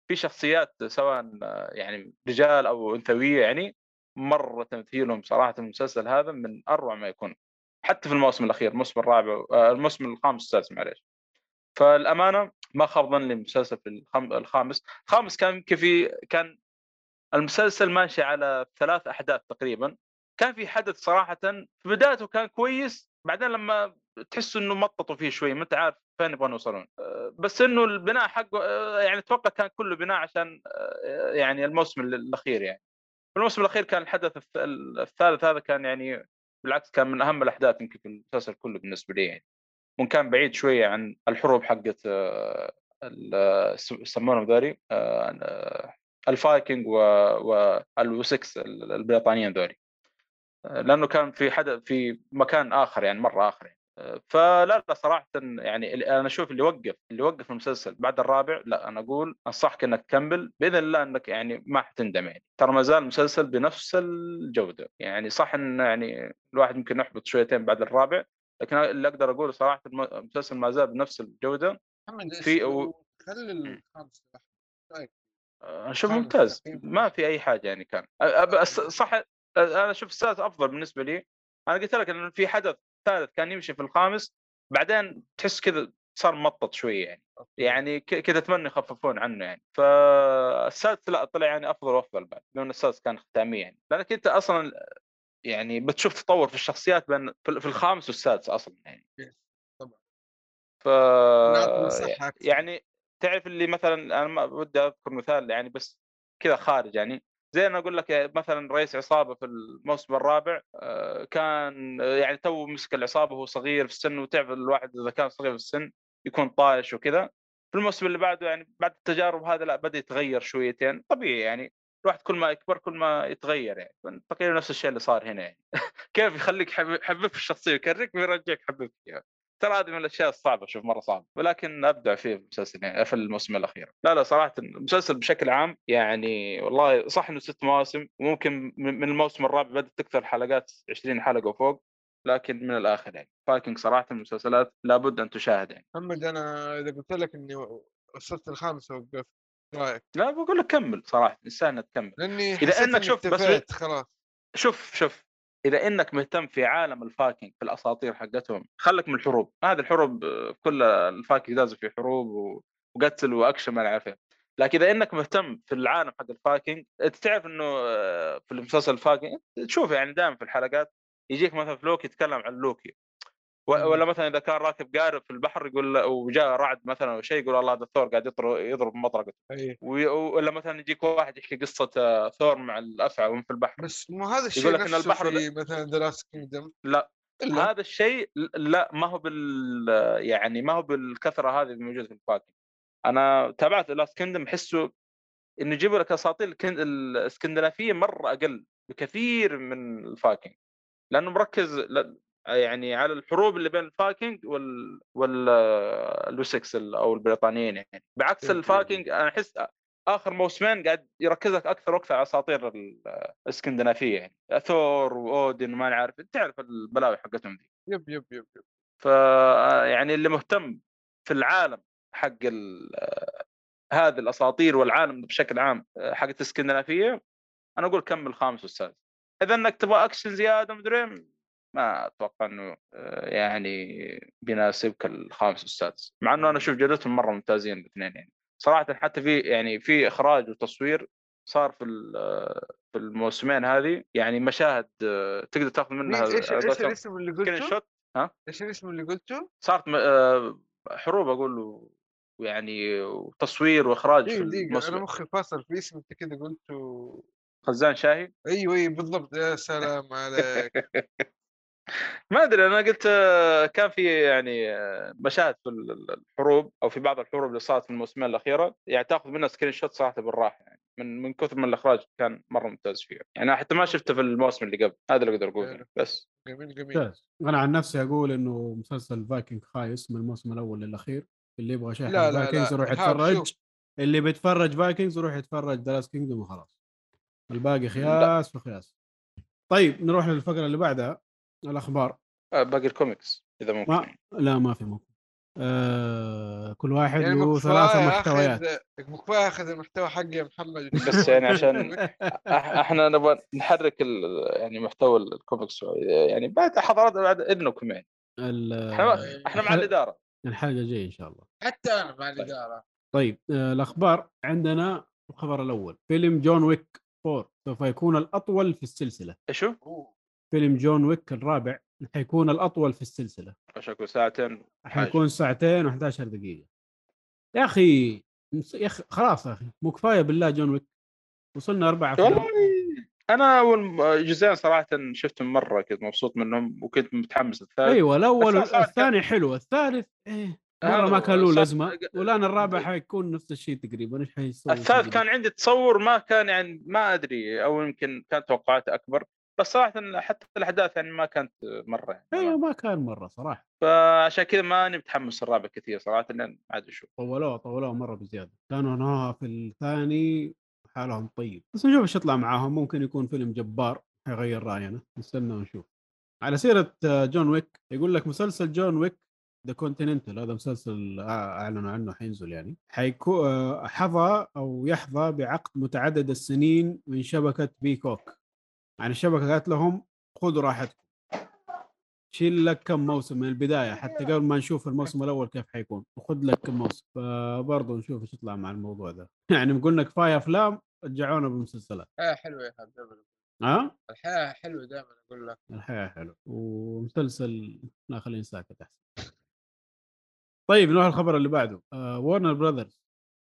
Speaker 4: في شخصيات سواء يعني رجال أو أنثوية يعني مرة تمثيلهم صراحة المسلسل هذا من أروع ما يكون حتى في الموسم الأخير الموسم الرابع آه، الموسم الخامس والسادس معليش فالأمانة ما خاب ظني المسلسل في. الخامس الخامس كان يمكن في كان المسلسل ماشي على ثلاث أحداث تقريبا كان في حدث صراحة في بدايته كان كويس بعدين لما تحس إنه مططوا فيه شوي ما أنت عارف فين يبغون يوصلون. أه، بس إنه البناء حقه أه، يعني أتوقع كان كله بناء عشان أه، يعني الموسم الأخير يعني. الموسم الأخير كان الحدث الث- الثالث هذا كان يعني بالعكس كان من أهم الأحداث يمكن في المسلسل كله بالنسبة لي يعني. وان كان بعيد شوية عن الحروب حقت يسمونهم ذولي الفايكنج والوسكس البريطانيين ذولي. لأنه كان في حدث في مكان آخر يعني مرة آخر يعني. فلا لا صراحة يعني أنا أشوف اللي وقف اللي وقف المسلسل بعد الرابع لا أنا أقول أنصحك إنك تكمل بإذن الله إنك يعني ما حتندم يعني. ترى ما زال المسلسل بنفس الجودة. يعني صح إن يعني الواحد ممكن يحبط شويتين بعد الرابع لكن اللي أقدر أقوله صراحة الم- المسلسل ما زال بنفس
Speaker 5: الجودة.
Speaker 4: في أو-
Speaker 5: خلي.
Speaker 4: أنا
Speaker 5: أشوف
Speaker 4: ممتاز. ما في أي حاجة يعني كان. بس صح أنا أشوف السادس أفضل بالنسبة لي. أنا قلت لك انه في حدث ثالث كان يمشي في الخامس بعدين تحس كذا صار مطط شوية يعني يعني ك- كذا اتمنى يخففون عنه يعني. فالسادس لا طلع يعني أفضل وأفضل بعد لأن السادس كان ختامي يعني. لأنك أنت أصلا يعني بتشوف تطور في الشخصيات بين في الخامس والسادس أصلا يعني.
Speaker 5: طبعا.
Speaker 4: ف. يعني تعرف اللي مثلا أنا ما ودي أذكر مثال يعني بس كذا خارج يعني. زي أنا أقول لك مثلا رئيس عصابة في الموسم الرابع آه، كان آه، يعني تو مسك العصابة وهو صغير في السن وتعرف الواحد إذا كان صغير في السن يكون طايش وكذا. في الموسم اللي بعده يعني بعد التجارب هذا لا بدأ يتغير شويتين. طبيعي يعني الواحد كل ما يكبر كل ما يتغير يعني. تقريبا نفس الشيء اللي صار هنا يعني. كيف يخليك حبيب في الشخصية يكرك ويرجعك حبيب فيها ترى هذه من الأشياء الصعبة شوف مرة صعبة. ولكن أبدع فيه المسلسل يعني في الموسم الأخير. لا لا صراحة المسلسل بشكل عام يعني والله صح إنه ست مواسم وممكن من الموسم الرابع بدأت تكثر الحلقات 20 حلقة وفوق لكن من الآخر يعني. فايكنج صراحة المسلسلات لابد أن تشاهد يعني.
Speaker 5: محمد أنا إذا قلت لك إني وصلت الخامس وقفت رأيك؟
Speaker 4: لا بقول لك كمل صراحة انك تكمل
Speaker 5: لأني
Speaker 4: إنك
Speaker 5: إني
Speaker 4: شوف بس-
Speaker 5: خلاص.
Speaker 4: شوف شوف. اذا إنك مهتم في عالم الفايكنج في الأساطير حقتهم خلك من الحروب هذه الحروب كل الفايكنج لازم في حروب وقتل وأكشن ما إيه. لكن إذا إنك مهتم في العالم حق الفايكنج إنت تعرف إنه آه، في المسلسل الفايكنج تشوف يعني دائما في الحلقات يجيك مثلا في لوكي يتكلم عن لوكي. ولا مثلا إذا كان راكب قارب في البحر يقول وجاء رعد مثلا أو شيء يقول الله هذا ثور قاعد يضرب وي- ولا مثلا يجيك واحد يحكي قصة آه، ثور مع الافعى وهم في البحر.
Speaker 5: بس مو هذا الشيء
Speaker 4: يقول لك
Speaker 5: نفسه
Speaker 4: البحر
Speaker 5: في مثلا The Last Kingdom
Speaker 4: لا.
Speaker 5: إلا
Speaker 4: هذا الشيء لا ما هو بال يعني ما هو بالكثرة هذه الموجودة في الفايكنج. أنا تابعت Last Kingdom أحسه إنه يجيبوا لك أساطير الإسكندنافية مرة أقل بكثير من الفايكنج لأنه مركز يعني على الحروب اللي بين الفايكنج وال وال الوسكس ال- أو البريطانيين يعني. بعكس
Speaker 5: yep- yep.
Speaker 4: الفايكنج أنا أحس آخر موسمين قاعد يركز لك أكثر وقت على أساطير ال- الإسكندنافية يعني. ثور وأودن وما نعرف تعرف البلاوي حقتهم دي.
Speaker 5: yep yep yep yep.
Speaker 4: ف يعني اللي مهتم في العالم حق ال- هذه الأساطير والعالم بشكل عام حقت الإسكندنافية أنا أقول كمل خامس والسادس. إذا إنك تبغى أكشن زيادة مدري إيه، ما أتوقع إنه آه، يعني بيناسبك الخامس والسادس. مع إنه أنا أشوف جودتهم مرة ممتازين الاثنين يعني. صراحة حتى في يعني في إخراج وتصوير صار في ال- في الموسمين هذه يعني مشاهد آه، تقدر
Speaker 5: تأخذ
Speaker 4: منها
Speaker 5: إيش إيش الاسم اللي قلته؟
Speaker 4: شوت
Speaker 5: إيش الاسم اللي قلته؟
Speaker 4: صارت آه، حروب أقول ويعني وتصوير وإخراج في
Speaker 5: دقيقة
Speaker 4: أنا
Speaker 5: مخي فاصل في اسم أنت كذا قلته.
Speaker 4: خزان شاهي؟
Speaker 5: أيوه أيوه بالضبط. يا سلام عليك.
Speaker 4: ما أدري أنا قلت آه، كان في يعني آه، مشاهد في ال- ال- الحروب أو في بعض الحروب اللي صارت في الموسمين الأخيرة يعني تأخذ منها screenshot صراحة بالراحة يعني من من كثر من الإخراج كان مرة ممتاز فيها. يعني حتى ما شفته في الموسم اللي قبل هذا اللي أقدر اقوله يعني. بس.
Speaker 5: جميل جميل.
Speaker 3: أنا عن نفسي أقول إنه مسلسل فايكنج خايس من الموسم الأول للأخير اللي يبغى شيء
Speaker 5: لا، Vikings.
Speaker 3: يروح يتفرج. اللي بيتفرج Vikings يروح يتفرج The Last Kingdom وخلاص. الباقي خياس وخياس. طيب نروح للفقرة اللي بعدها. الأخبار؟
Speaker 4: آه، باقي الكوميكس إذا ممكن.
Speaker 3: ما لا ما في ممكن. آه كل واحد
Speaker 5: يعني
Speaker 3: له ثلاثة محتويات.
Speaker 5: كفايه آخذ المحتوى حقي يا محمد.
Speaker 4: بس يعني عشان إحنا نبغى نحرك ال- يعني محتوى الكوميكس شوي. يعني بعد حضارات بعد إذنكم يعني.
Speaker 3: ال-
Speaker 4: إحنا إحنا مع
Speaker 3: الحلقة-
Speaker 4: الإدارة.
Speaker 3: الحلقة جاية إن شاء الله.
Speaker 5: حتى أنا مع الإدارة.
Speaker 3: طيب آه الأخبار. عندنا الخبر الأول. فيلم جون ويك 4 سوف يكون الأطول في السلسلة.
Speaker 4: ايشو؟
Speaker 3: فيلم جون ويك الرابع حيكون الأطول في السلسلة.
Speaker 4: إيش أقول ساعتين؟
Speaker 3: حيكون ساعتين و11 دقيقة. يا أخي يا أخي خلاص يا أخي مو كفاية بالله جون ويك. وصلنا أربع
Speaker 4: والله أنا أول جزئين صراحة شفتهم مرة كنت مبسوط منهم وكنت متحمس الثالث أيوه الأول
Speaker 3: الثاني حلو الثالث
Speaker 4: إيه
Speaker 3: مرة ما. كان له لازمه والآن الرابع حيكون نفس الشيء تقريبا إيش حيسوي
Speaker 4: الثالث كان عندي تصور ما كان يعني ما أدري أو يمكن كانت توقعاتي أكبر. بس صراحة حتى الأحداث يعني ما كانت مرة يعني
Speaker 3: أيوه ما كان مرة صراحة.
Speaker 4: فعشان كذا ماني متحمس الرابع كثير صراحة لأن ما عاد أشوف.
Speaker 3: طولوه طولوه مرة بزيادة. كانوا هنا في الثاني حالهم طيب. بس نشوف إيش يطلع معاهم. ممكن يكون فيلم جبار حيغير رأينا. نستنى ونشوف. على سيرة جون ويك يقول لك مسلسل جون ويك The Continental هذا مسلسل أعلنوا عنه حينزل يعني. حيكون حظى أو يحظى بعقد متعدد السنين من شبكة Peacock. يعني الشبكة قالت لهم خذوا راحتكم. شيل لك كم موسم من البداية حتى قبل ما نشوف الموسم الأول كيف حيكون. وخذ لك كم موسم. فبرضه نشوف إيش يطلع مع الموضوع ده. يعني قلنا كفايه أفلام رجعونا بمسلسلات
Speaker 5: الحياة حلوة يا حبيبي
Speaker 3: ها؟
Speaker 5: الحياة حلوة دائما أقول لك.
Speaker 3: الحياة حلو ومسلسل لا خلينا ساكت أحسن. طيب نروح الخبر اللي بعده. آه Warner Brothers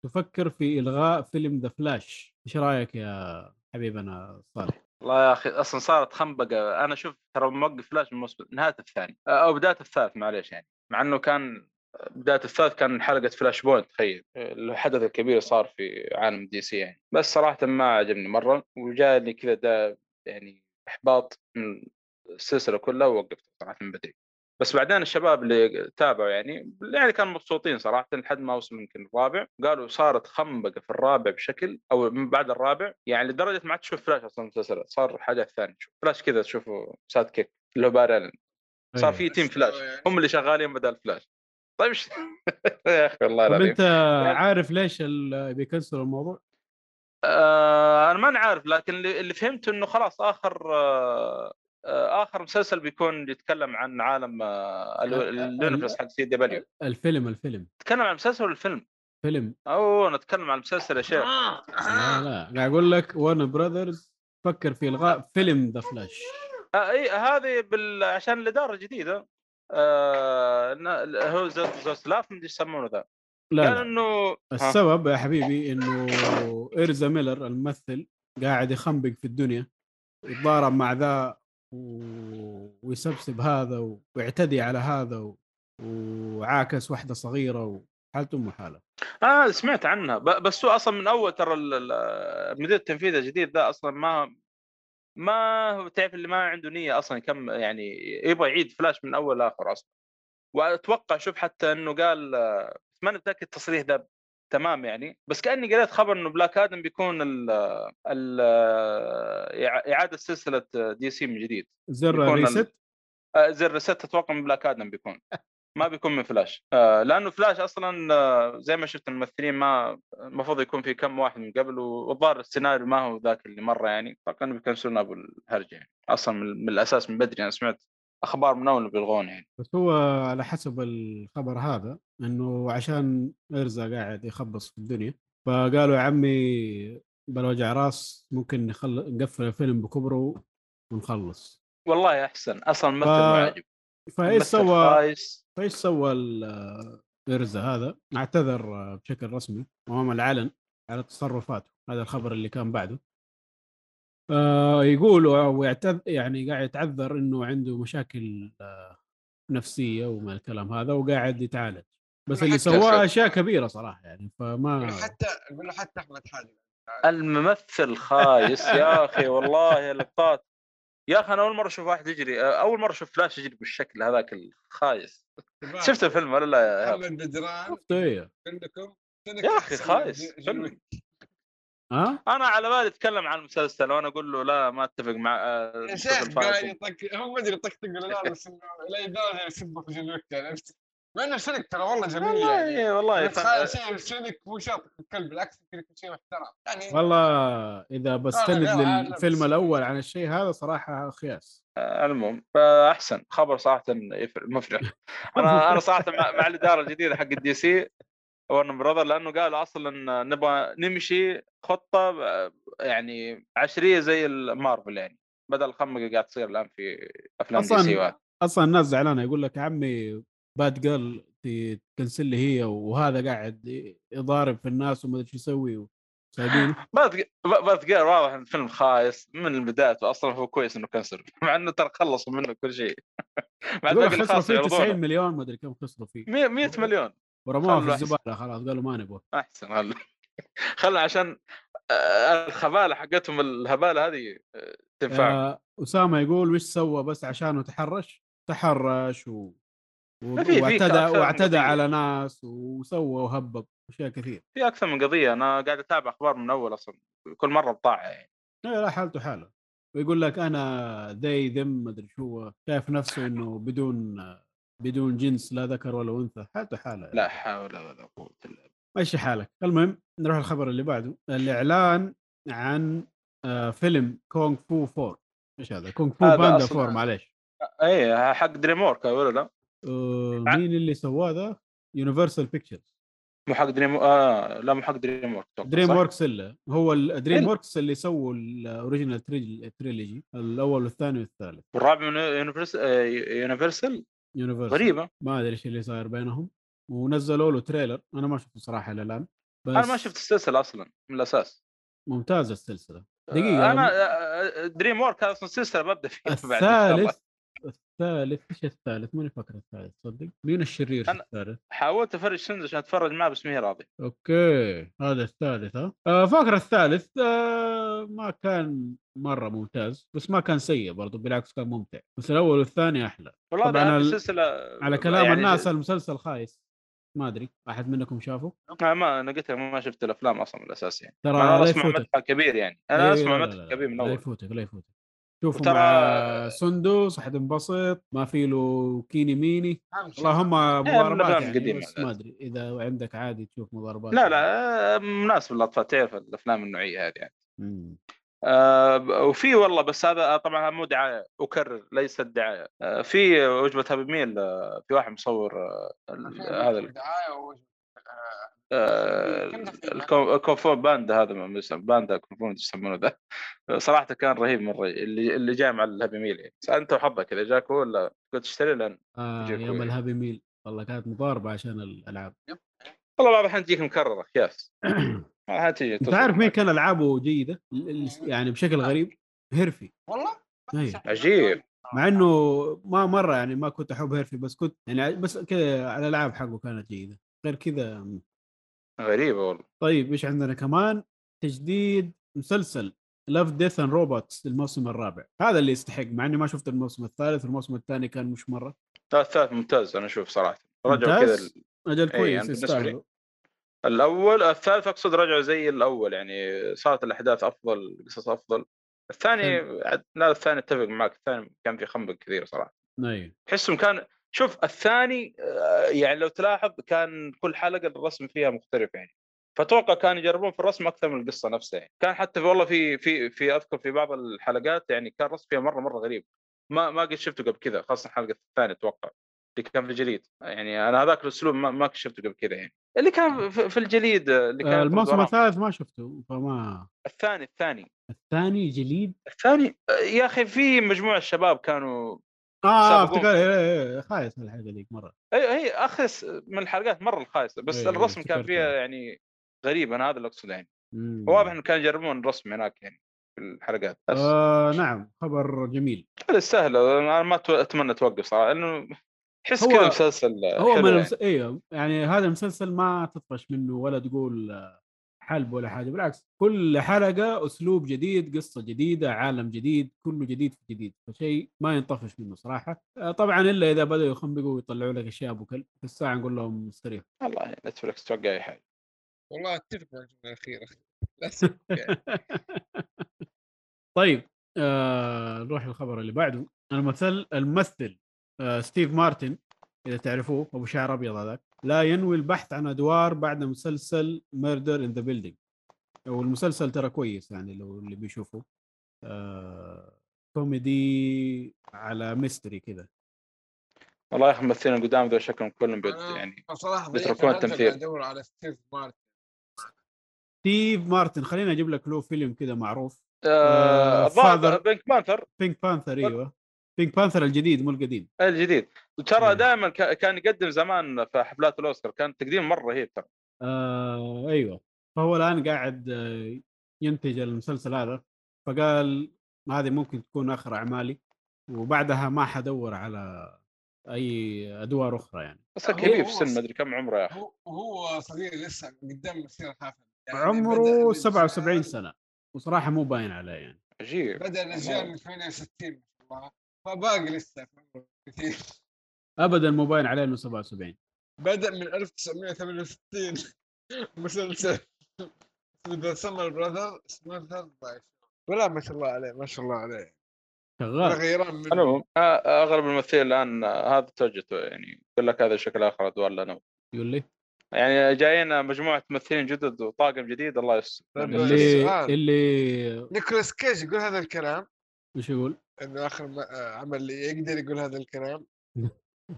Speaker 3: تفكر في إلغاء فيلم The Flash إيش رأيك يا حبيبنا صالح؟
Speaker 4: والله يا أخي أصلا صارت خنبقة. أنا شوف ترى موقف فلاش من نهاية الثاني. أو بداية الثالث معليش يعني. مع إنه كان بداية الثالث كان حلقة Flashpoint تخيل. الحدث الكبير صار في عالم DC يعني. بس صراحة ما عجبني مرة وجاني كذا ده يعني إحباط من السلسلة كلها ووقفت صراحة من بدري. بس بعدين الشباب اللي تابعوا يعني يعني كانوا مبسوطين صراحة لحد ما وصلوا يمكن الرابع. قالوا صارت خنبقة في الرابع بشكل أو من بعد الرابع يعني لدرجة ما عاد تشوف فلاش أصلا المسلسلات صار حاجة ثانية تشوف فلاش كذا تشوفه sidekick اللي هو باري ألن. صار
Speaker 3: أيوه.
Speaker 4: في team
Speaker 5: بس
Speaker 4: فلاش
Speaker 5: يعني-
Speaker 4: هم اللي شغالين بدل فلاش طيب إيش؟ يا أخي والله العظيم.
Speaker 3: أنت عارف ليش ال- بيكنسلوا الموضوع؟
Speaker 4: آه أنا ما عارف لكن اللي فهمته إنه خلاص آخر آه، آخر مسلسل بيكون يتكلم عن عالم آه، ال-
Speaker 3: ال
Speaker 4: universe حق CW
Speaker 3: الفيلم الفيلم
Speaker 4: تتكلم عن المسلسل ولا الفيلم؟
Speaker 3: فيلم
Speaker 4: أوه نتكلم عن المسلسل يا شيخ
Speaker 5: آه.
Speaker 3: لا لا قاعد أقول لك Warner Brothers فكر في الغاء فيلم The Flash
Speaker 4: آه إي هذه بال... عشان الإدارة الجديده آه... ن- هو زوز زوسلاف مدري إيش يسمونه ذا
Speaker 3: لا,
Speaker 4: قال
Speaker 3: لا.
Speaker 4: إنه.
Speaker 3: السبب يا حبيبي إنه إزرا ميلر الممثل قاعد يخنبق في الدنيا يتضارب مع ذا. ويسبسب هذا. ويعتدي على هذا و... وعاكس واحدة صغيرة وحالته ام حالة
Speaker 4: آه سمعت عنها ب... بس هو أصلا من أول ترى ال- ال- المدير التنفيذي الجديد ذا أصلا ما ما تعرف اللي ما عنده نية أصلا كم يعني يبغى يعيد فلاش من أول لآخر أصلا وأتوقع شوف حتى إنه قال آه، ما أنا متأكد التصريح ذا تمام يعني بس كأني قريت خبر إنه Black Adam بيكون ال ال إعادة سلسلة DC من جديد.
Speaker 3: زر reset
Speaker 4: آه، زر reset أتوقع من Black Adam بيكون. ما بيكون من فلاش آه، لأنه فلاش أصلا آه، زي ما شفت الممثلين ما المفروض يكون في كم واحد من قبل والظاهر السيناريو ما هو ذاك اللي مرة يعني فكانوا بيكنسلون أبو الهرجة يعني. أصلا من, من الأساس من بدري أنا سمعت أخبار من أول بيلغون يعني.
Speaker 3: بس هو على حسب الخبر هذا إنه عشان إرزا قاعد يخبص في الدنيا. فقالوا يا عمي بلا وجع راس ممكن نخل... نقفل الفيلم بكبره ونخلص.
Speaker 4: والله أحسن أصلا ممثل
Speaker 3: ف-
Speaker 4: معجب فإيش
Speaker 3: سوى فإيش سوى إرزا هذا؟ اعتذر بشكل رسمي امام العلن على تصرفاته هذا الخبر اللي كان بعده. آه يقول ويعتذر يعني قاعد يتعذر إنه عنده مشاكل آه نفسية وما الكلام هذا وقاعد يتعالج. بس اللي سواه اشياء كبيرة صراحة يعني فما
Speaker 5: حتى يقول له حتى أحمد حاجة
Speaker 4: الممثل خايس يا أخي والله لقطات يا أخي أنا أول مرة أشوف واحد يجري أول مرة أشوف فلاش يجري بالشكل هذاك الخايس. شفت الفيلم ولا لا يا؟
Speaker 5: محمد بدران. كلكم
Speaker 4: يا. أخي خايس
Speaker 3: ها؟
Speaker 4: أنا على بالي أتكلم عن المسلسل وأنا أقول له لا ما أتفق مع آه،
Speaker 5: يا شيخ قاعد. يطق هو ما أدري طقطق ولا لا بس إنه لا يدار يسبه في جون ويك عرفت؟ مع انه سونيك ترى والله جميل يعني.
Speaker 4: والله والله
Speaker 5: تخيل
Speaker 4: فن-
Speaker 5: شيء سونيك مو في الكلب بالعكس يمكن يكون شيء محترم. يعني
Speaker 3: والله إذا بستند
Speaker 5: لا،
Speaker 3: للفيلم
Speaker 5: بس-
Speaker 3: الأول عن الشيء هذا صراحة خياس.
Speaker 4: آه، المهم فأحسن. خبر صراحة مفرح أنا أنا صراحة مع, الإدارة الجديدة حق الدي سي Warner Brother لأنه قالوا أصلا نبغى نمشي خطة آه، يعني عشرية زي المارفل يعني بدل الخمقه اللي قاعد تصير الآن في أفلام D
Speaker 3: أصلاً
Speaker 4: C وهذا.
Speaker 3: أصلا الناس زعلانة يقول لك يا عمي Batgirl تكنسل لي هي وهذا قاعد يضارب في الناس وما أدري شو يسوي سايبينه
Speaker 4: Bat Batgirl واضح إن الفيلم خايس من بدايته أصلا هو كويس إنه كنسل مع إنه ترى خلصوا منه كل شيء. مع الباقي
Speaker 3: خسروا فيه 90
Speaker 4: يعرضونه
Speaker 3: مليون ما أدري كم خسروا فيه.
Speaker 4: 100 100 مليون.
Speaker 3: ورموها في. الزبالة خلاص قالوا ما نبغى.
Speaker 4: أحسن هلا خلنا عشان آه، الخبالة حقتهم الهبالة هذه آه، تنفع.
Speaker 3: آه أسامة يقول وش سوى بس عشانه تحرش تحرش و... واعتدى واعتدى. على ناس وسوى وهبب اشياء كثير.
Speaker 4: في أكثر من قضية. أنا قاعد أتابع أخبار من أول أصلا كل مرة بطاعة يعني.
Speaker 3: لا حالته حالة. ويقول لك أنا they them ما أدري شو شايف نفسه إنه بدون بدون جنس لا ذكر ولا أنثى. حالته حالة
Speaker 4: لا حول ولا قوة إلا بالله.
Speaker 3: ماشي حالك. المهم نروح الخبر اللي بعده. الإعلان عن آه، فيلم Kung Fu 4 إيش هذا؟ Kung
Speaker 4: Fu
Speaker 3: Panda
Speaker 4: أصلاً-
Speaker 3: 4 معليش.
Speaker 4: اي حق DreamWork ولا لا؟
Speaker 3: آه، مين اللي سواه ذا Universal Pictures
Speaker 4: مو حق Dream آه لا مو حق Dream أتوقع، Dream؟
Speaker 3: Works الا هو Dream
Speaker 4: إلا.
Speaker 3: Works اللي سووا ال original trilogy الأول والثاني والثالث.
Speaker 4: والرابع من Univers آه، Universal
Speaker 3: Universal
Speaker 4: غريبة.
Speaker 3: ما أدري إيش اللي صاير بينهم. ونزلوا له trailer أنا ما شفته صراحة إلى الآن. بس
Speaker 4: أنا ما شفت السلسلة أصلا من الأساس.
Speaker 3: ممتازة السلسلة. دقيقة
Speaker 4: أنا آه، DreamWork أصلا سلسلة ببدا فيها.
Speaker 3: الثالث الثالث إيش الثالث؟ ماني فاكر الثالث تصدق مين الشرير
Speaker 4: أنا-
Speaker 3: الثالث؟
Speaker 4: حاولت أفرج سندس عشان أتفرج معه بس ما هي راضي
Speaker 3: أوكي هذا الثالث ها؟ آه فاكر الثالث آه ما كان مرة ممتاز بس ما كان سيء برضو بالعكس كان ممتع. بس الأول والثاني أحلى.
Speaker 4: والله
Speaker 3: طبعاً
Speaker 4: طبعا
Speaker 3: ال-
Speaker 4: السلسلة
Speaker 3: على كلام
Speaker 4: يعني
Speaker 3: الناس المسلسل خايس. ما أدري أحد منكم شافه؟
Speaker 4: ما أنا قلت ما شفت الأفلام أصلا الأساس يعني.
Speaker 3: ترى
Speaker 4: أنا
Speaker 3: لا
Speaker 4: اسمع مدح كبير يعني. أنا
Speaker 3: إيه،
Speaker 4: اسمع
Speaker 3: لا،
Speaker 4: مدح
Speaker 3: لا، لا،
Speaker 4: كبير من
Speaker 3: لا
Speaker 4: اول
Speaker 3: يفوتك لا يفوتك. شوفوا
Speaker 4: وترى-
Speaker 3: مع سندس حتنبسط ما في له كيني ميني. اللهم مضاربات
Speaker 4: الأفلام
Speaker 3: يعني
Speaker 4: القديمة
Speaker 3: بس ما أدري إذا عندك عادي تشوف مضاربات.
Speaker 4: لا لا آه، مناسب للاطفال تعرف الأفلام النوعية هذه يعني.
Speaker 3: مم.
Speaker 4: آه وفي والله بس هذا طبعا مو دعاية أكرر ليست دعايه آه في وجبة Happy Meal آه في واحد مصور آه هذا
Speaker 5: دعايه ووجه
Speaker 4: آه،
Speaker 5: كم دقيقة؟
Speaker 4: ال Ku- ال Kung Fu Panda هذا ما يسمى Panda Kung Fu إيش يسمونه ذا؟ صراحة كان رهيب مرة اللي اللي جاي مع ال Happy Meal يعني. أنت وحظك إذا جاك هو ولا كنت تشتري لأن
Speaker 3: آه يوم.
Speaker 4: ال
Speaker 3: Happy Meal. والله كانت مضاربة عشان الألعاب.
Speaker 4: والله بعض الأحيان تجيك مكررة اكياس تجي تصدم
Speaker 3: عارف مين. كان ألعابه جيدة؟ يعني بشكل غريب هيرفي.
Speaker 5: والله.
Speaker 4: عجيب.
Speaker 3: مع إنه ما مرة يعني ما كنت أحب هيرفي بس كنت يعني بس كذا الألعاب حقه كانت جيدة. غير كذا.
Speaker 4: غريبة والله.
Speaker 3: طيب إيش عندنا كمان؟ تجديد مسلسل Love Death and Robots الموسم الرابع. هذا اللي يستحق مع إني ما شفت الموسم الثالث والموسم الثاني كان مش
Speaker 4: مرة. الثالث ممتاز أنا أشوف صراحة. رجعوا كذا ال-
Speaker 3: أجل
Speaker 4: إيه،
Speaker 3: كويس
Speaker 4: يعني.
Speaker 3: يستاهلوا
Speaker 4: الأول الثالث أقصد رجعوا زي الأول يعني صارت الأحداث أفضل قصص أفضل. الثاني لا الثاني أتفق معك الثاني كان في خنبق كثير صراحة.
Speaker 3: أيوه
Speaker 4: تحسهم كان شوف الثاني آه، يعني لو تلاحظ كان كل حلقة الرسم فيها مختلف يعني. فأتوقع كانوا يجربون في الرسم أكثر من القصة نفسها يعني. كان حتى في والله في في في أذكر في بعض الحلقات يعني كان الرسم فيها مرة مرة غريب. ما ما قد شفته قبل كذا خاصة الحلقة الثانية أتوقع اللي كان في الجليد. يعني أنا هذاك الأسلوب ما, ما كنت شفته قبل كذا يعني. اللي كان في في الجليد آه، اللي كان
Speaker 3: آه، الموسم. الثالث ما شفته فما
Speaker 4: الثاني الثاني.
Speaker 3: الثاني جليد؟
Speaker 4: الثاني آه، يا أخي في مجموعة شباب كانوا آه.
Speaker 3: افتكر إيه، إيه، إيه، خايس من الحلقة ذيك مرة
Speaker 4: اي هي اخس من الحلقات مرة الخايسه بس
Speaker 3: أيوة،
Speaker 4: الرسم كان. فيها يعني غريب أنا هذا اللي أقصده يعني. واضح إنه كانوا يجربون الرسم هناك يعني في الحلقات
Speaker 3: آه نعم خبر جميل
Speaker 4: هذا سهل أنا ما أتمنى توقف صراحة لأنه تحس
Speaker 3: هو-
Speaker 4: كذا مسلسل
Speaker 3: هو من
Speaker 4: يعني.
Speaker 3: المس... أيوه يعني هذا المسلسل ما تطفش منه ولا تقول آه، حلب ولا حاجة بالعكس كل حلقة أسلوب جديد قصة جديدة عالم جديد كله جديد في جديد فشيء ما ينطفش منه صراحة. آه، طبعا إلا إذا بدأوا يخنبقوا ويطلعوا لك أشياء أبو كلب في الساعة نقول لهم استريحوا
Speaker 4: والله نتفلكس توقع أي حاجة.
Speaker 5: والله أتفق مع الجملة الأخيرة.
Speaker 3: طيب آه نروح للخبر اللي بعده. الممثل الممثل آه ستيف مارتن إذا تعرفوه أبو شعر أبيض هذاك. لا ينوي البحث عن أدوار بعد مسلسل Murder in the Building والمسلسل ترى كويس يعني لو اللي بيشوفه. آه كوميدي على mystery كذا
Speaker 4: والله يا أخي الممثلين القدام ذول شكلهم كلهم
Speaker 5: أنا
Speaker 4: يعني
Speaker 5: بصراحة
Speaker 4: بيتركون التمثيل.
Speaker 5: ادور على ستيف مارتن
Speaker 3: ستيف مارتن خليني أجيب لك له فيلم كذا معروف.
Speaker 4: آه،
Speaker 3: آه،
Speaker 4: Pink Panther
Speaker 3: Pink Panther أيوه. Pink Panther الجديد مو القديم.
Speaker 4: الجديد.
Speaker 3: إيه.
Speaker 4: ترى دائما كان يقدم زمان في حفلات الأوسكار كان تقديم مرة رهيب ترى.
Speaker 3: آه أيوه. فهو الآن قاعد آه، ينتج المسلسل هذا. فقال هذه ممكن تكون آخر أعمالي وبعدها ما حدور على أي أدوار أخرى يعني.
Speaker 4: بس كبير في السن ما أدري كم عمره يا أخي.
Speaker 5: هو صغير لسه قدام مسيره حافل يعني
Speaker 3: عمره
Speaker 5: بدأ
Speaker 3: 77
Speaker 5: الرجال-
Speaker 3: سنة. وصراحة مو باين عليه يعني.
Speaker 4: عجيب
Speaker 5: بدأ الرجال من 68 ما شاء الله. فباقي لسه كثير.
Speaker 3: ابدا مو باين عليه إنه 77
Speaker 5: بدأ من 1968 مسلسل. the summer brother اسمه ولا ما شاء الله عليه ما شاء الله عليه.
Speaker 3: شغال.
Speaker 5: غيران
Speaker 4: آه، اغلب الممثلين الآن هذا توجهته يعني يقول لك هذا شكل اخر ادوار لنا
Speaker 3: يقول لي؟
Speaker 4: يعني جايين مجموعة ممثلين جدد وطاقم جديد الله يستر
Speaker 3: اللي. اللي
Speaker 5: نيكولاس كيج يقول هذا الكلام.
Speaker 3: وش يقول؟
Speaker 5: انه آخر ما عمل يقدر يقول هذا الكلام.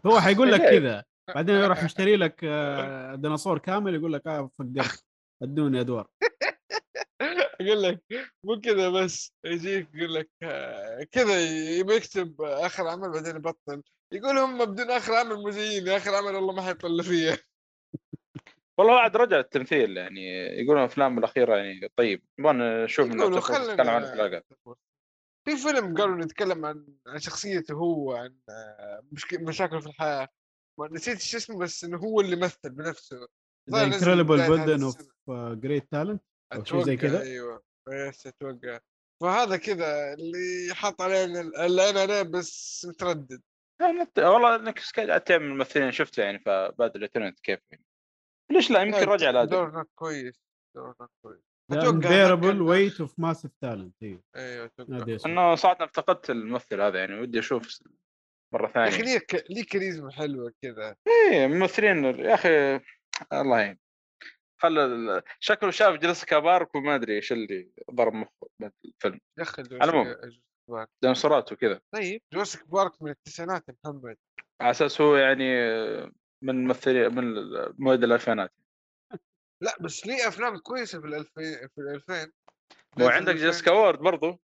Speaker 3: هو حيقول لك
Speaker 4: إيه.
Speaker 3: كذا بعدين يروح يشتري لك آه، ديناصور كامل يقول لك آه فقرت ادوني أدوار.
Speaker 5: يقول لك مو كذا بس يجيك يقول لك آه، كذا يبي يكتب آخر عمل بعدين يبطل. يقول هم بدون آخر عمل مو زيني آخر عمل والله ما حيطلع فيه
Speaker 4: والله بعد رجع التمثيل يعني يقولون افلام الأخيرة يعني طيب نبغى نشوف
Speaker 5: يقولوا
Speaker 4: نتكلم الحلقات.
Speaker 5: في فيلم قالوا نتكلم عن عن شخصيته هو عن آه، مشك... مشاكله في الحياة. ما نسيت شو اسمه بس إنه هو اللي مثل بنفسه. The
Speaker 3: Incredible Burden
Speaker 5: of.
Speaker 3: great talent أو شيء زي كذا؟
Speaker 5: أيوه. yes أتوقع. فهذا كذا اللي حط علينا العين عليه بس متردد.
Speaker 4: يعني والله كيج اتعب من الممثلين شفته يعني فبادر لتنت كيف يعني. ليش لا؟ يمكن رجع لازم
Speaker 5: دور كويس. دور كويس.
Speaker 3: Unbearable
Speaker 5: هذاك
Speaker 3: Weight of
Speaker 5: Massive Talent
Speaker 3: أيوه أيوه
Speaker 4: إنه صراحة افتقدت الممثل هذا يعني ودي أشوف مرة
Speaker 5: يا أخي
Speaker 4: ثانية
Speaker 5: ليه ك- ليه كاريزما حلوة كذا؟
Speaker 4: إيه ممثلين يا أخي الله يعين. خلى ال- شكله شاف جلسكا بارك وما أدري إيش اللي ضرب مخه بالفيلم
Speaker 5: يا أخي
Speaker 4: ديناصورات وكذا
Speaker 5: طيب جورسيك بارك من التسعينات محمد.
Speaker 4: على أساس هو يعني من ممثلين من مواد الألفينات.
Speaker 5: لا بس ليه أفلام كويسة في الألفين في الألفين؟
Speaker 4: وعندك جيسكا وورد برضو.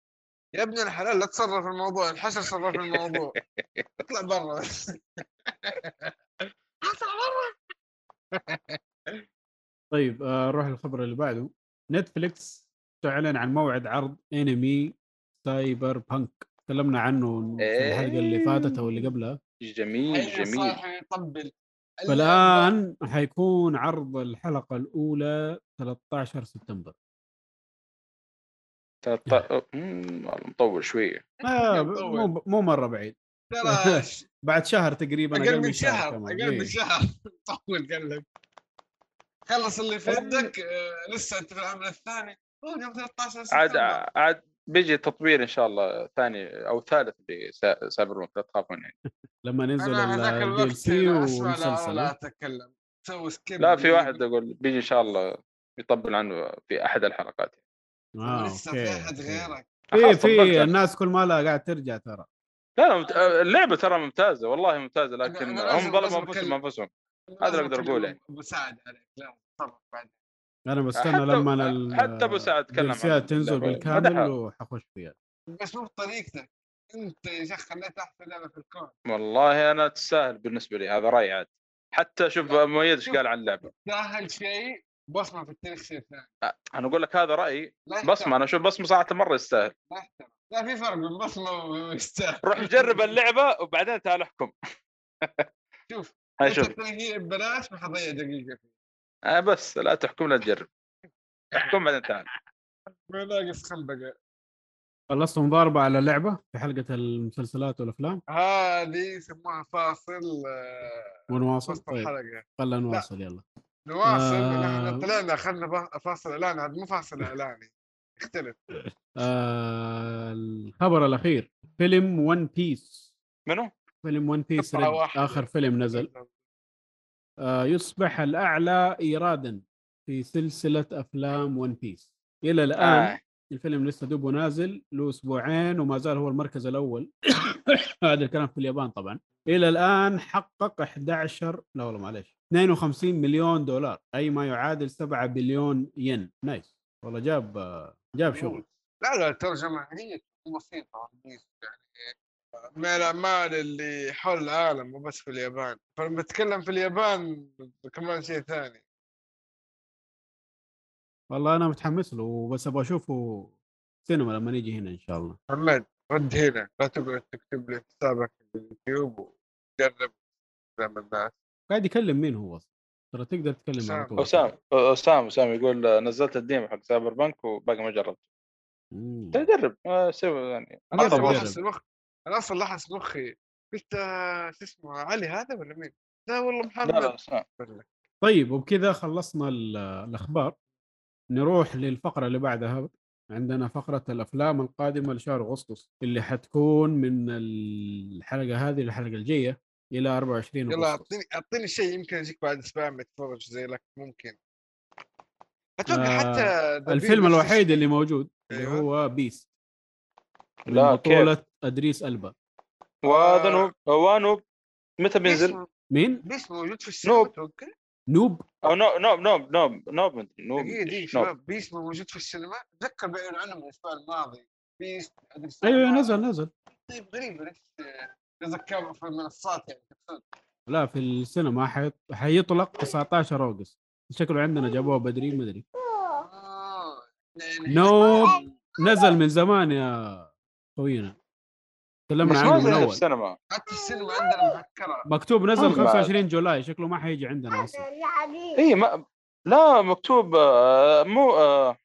Speaker 5: يا ابن الحلال لا تصرف الموضوع الحشر صرف الموضوع. اطلع برا. اطلع برا.
Speaker 3: طيب آه، نروح للخبر اللي بعده. نتفليكس تعلن عن موعد عرض انمي Cyberpunk تكلمنا عنه في الحلقة اللي فاتت أو اللي قبلها.
Speaker 4: جميل جميل.
Speaker 5: صح يطبل؟
Speaker 3: فالآن حيكون عرض الحلقة الأولى 13 سبتمبر.
Speaker 4: تلت- والله مطول شوية.
Speaker 3: آه. مو مو مرة بعيد.
Speaker 5: ترى
Speaker 3: بعد شهر تقريبا
Speaker 5: أقل من شهر. أقل
Speaker 3: إيه.
Speaker 5: من شهر. طول لك. خلص اللي في يدك آه، لسه انت في العمل الثاني. هو يوم 13
Speaker 4: عاد
Speaker 5: سبتمبر.
Speaker 4: عاد بيجي تطوير إن شاء الله ثاني أو ثالث ل Cyberpunk لا تخافون يعني
Speaker 3: لما ننزل ال DLC
Speaker 5: لا؟ أتكلم سوي skip
Speaker 4: لا في واحد أقول بيجي إن شاء الله يطبل عنه في أحد الحلقات
Speaker 3: آه،
Speaker 5: لسه في
Speaker 3: أحد.
Speaker 5: غيرك
Speaker 3: في
Speaker 4: طبلت
Speaker 3: في
Speaker 4: أنا.
Speaker 3: الناس كل ما لها قاعد ترجع ترى
Speaker 4: لا لا ممت... اللعبة ترى ممتازة والله ممتازة لكن هم ظلموا
Speaker 5: أنفسهم.
Speaker 4: أنفسهم هذا اللي أقدر أقوله يعني.
Speaker 5: مساعد عليك لا تصرف بعدين
Speaker 3: أنا بستنى
Speaker 4: حتى-
Speaker 3: لما ال-
Speaker 4: حتى أبو سعد تكلم
Speaker 3: تنزل. بالكامل. وحخش فيها.
Speaker 5: بس مو بطريقتك. أنت يا شيخ خليت أحسن لعبة في الكون.
Speaker 4: والله أنا تستاهل بالنسبة لي هذا رأيي عاد. حتى شوف مؤيد إيش قال عن اللعبة.
Speaker 5: سهل شيء بصمة في التاريخ شيء ثاني.
Speaker 4: أنا أقول لك هذا
Speaker 5: رأيي.
Speaker 4: بصمة أنا أشوف بصمة صراحة مرة يستاهل.
Speaker 5: لا في فرق بين بصمة ويستاهل.
Speaker 4: روح جرب اللعبة وبعدين تعال احكم.
Speaker 5: شوف
Speaker 4: شوف.
Speaker 5: تلاقيه ببلاش ما حضيع دقيقة فيه
Speaker 4: آه بس. لا تحكم لا تجرب. احكم بعدين تعال.
Speaker 5: ما ناقص خنبقه
Speaker 3: خلصت مضاربة على لعبه في حلقة المسلسلات والأفلام؟
Speaker 5: هذه يسموها فاصل آه،
Speaker 3: ونواصل؟
Speaker 5: وسط
Speaker 3: طيب.
Speaker 5: الحلقة.
Speaker 3: خلنا نواصل يلا.
Speaker 5: نواصل.
Speaker 3: آه.
Speaker 5: نحن طلعنا اخذنا فاصل اعلاني هذا مو فاصل إعلاني. يختلف
Speaker 3: آه الخبر الأخير. فيلم One Piece.
Speaker 4: منو؟
Speaker 3: فيلم
Speaker 5: One Piece.
Speaker 3: آخر فيلم نزل. يصبح الأعلى إيرادا في سلسلة أفلام One Piece إلى الآن
Speaker 4: آه.
Speaker 3: الفيلم لسه دوبه نازل له أسبوعين وما زال هو المركز الأول. هذا الكلام في اليابان طبعا. إلى الآن حقق 11 لا والله معلش 52 مليون دولار أي ما يعادل 7 بليون ين. nice. والله جاب آه، جاب شغل.
Speaker 5: لا لا الترجمة هي بيس يعني من الأعمال اللي حول العالم مو بس في اليابان. فلما بتكلم في اليابان كمان شيء ثاني.
Speaker 3: والله أنا متحمس له بس أبغى أشوفه سينما لما نيجي هنا إن شاء الله.
Speaker 5: محمد رد هنا. لا تقعد تكتب لي حسابك في اليوتيوب وجرب ما الناس.
Speaker 3: قاعد يكلم مين هو أصلا؟ ترى تقدر تتكلم على. طول.
Speaker 4: اسام اسام اسام يقول نزلت ال game حق Cyberpunk وباقي ما جربت.
Speaker 3: مم.
Speaker 4: جرب آه، سوي يعني.
Speaker 5: أنا
Speaker 3: أصلا
Speaker 5: لحس مخي قلت شو اسمه علي هذا ولا مين؟ لا والله محمد.
Speaker 4: لا. لا
Speaker 3: طيب وبكذا خلصنا ال- الأخبار. نروح للفقرة اللي بعدها. عندنا فقرة الأفلام القادمة لشهر أغسطس اللي حتكون من الحلقة هذه للحلقة الجاية إلى 24
Speaker 5: يلا
Speaker 3: أغسطس.
Speaker 5: أعطيني أعطيني شيء يمكن أجيك بعد أسبوع متفرج زي لك ممكن. أتوقع
Speaker 3: آه،
Speaker 5: حتى
Speaker 3: الفيلم الوحيد اللي موجود اللي
Speaker 5: أيوة.
Speaker 3: هو بيست
Speaker 4: لا كيف؟
Speaker 3: بطولة أدريس ألبا.
Speaker 4: وهذا Nope هو Nope. متى بينزل؟
Speaker 3: مين؟
Speaker 5: Beast موجود في السينما
Speaker 4: Nope. Nope؟ أو Nope Nope Nope Nope
Speaker 5: Nope Nope
Speaker 4: Nope.
Speaker 5: شباب Beast موجود في السينما. اتذكر بيعلنوا عنه من الأسبوع الماضي. Beast أدري
Speaker 3: أيوه
Speaker 5: السنة
Speaker 3: نزل. نزل.
Speaker 5: طيب غريبة ليش كان في المنصات يعني
Speaker 3: لا في السينما حي... حيطلق 19 August. شكله عندنا جابوه بدري ما أدري.
Speaker 5: آه، يعني
Speaker 3: نوب. نزل من زمان يا خوينا تكلمنا عنه من اول
Speaker 4: السينما
Speaker 5: حتى السينما عندنا مهكرة.
Speaker 3: مكتوب نزل
Speaker 4: والله.
Speaker 3: 25 July شكله ما حيجي عندنا أصلا.
Speaker 4: إي ما لا مكتوب آه، مو آه،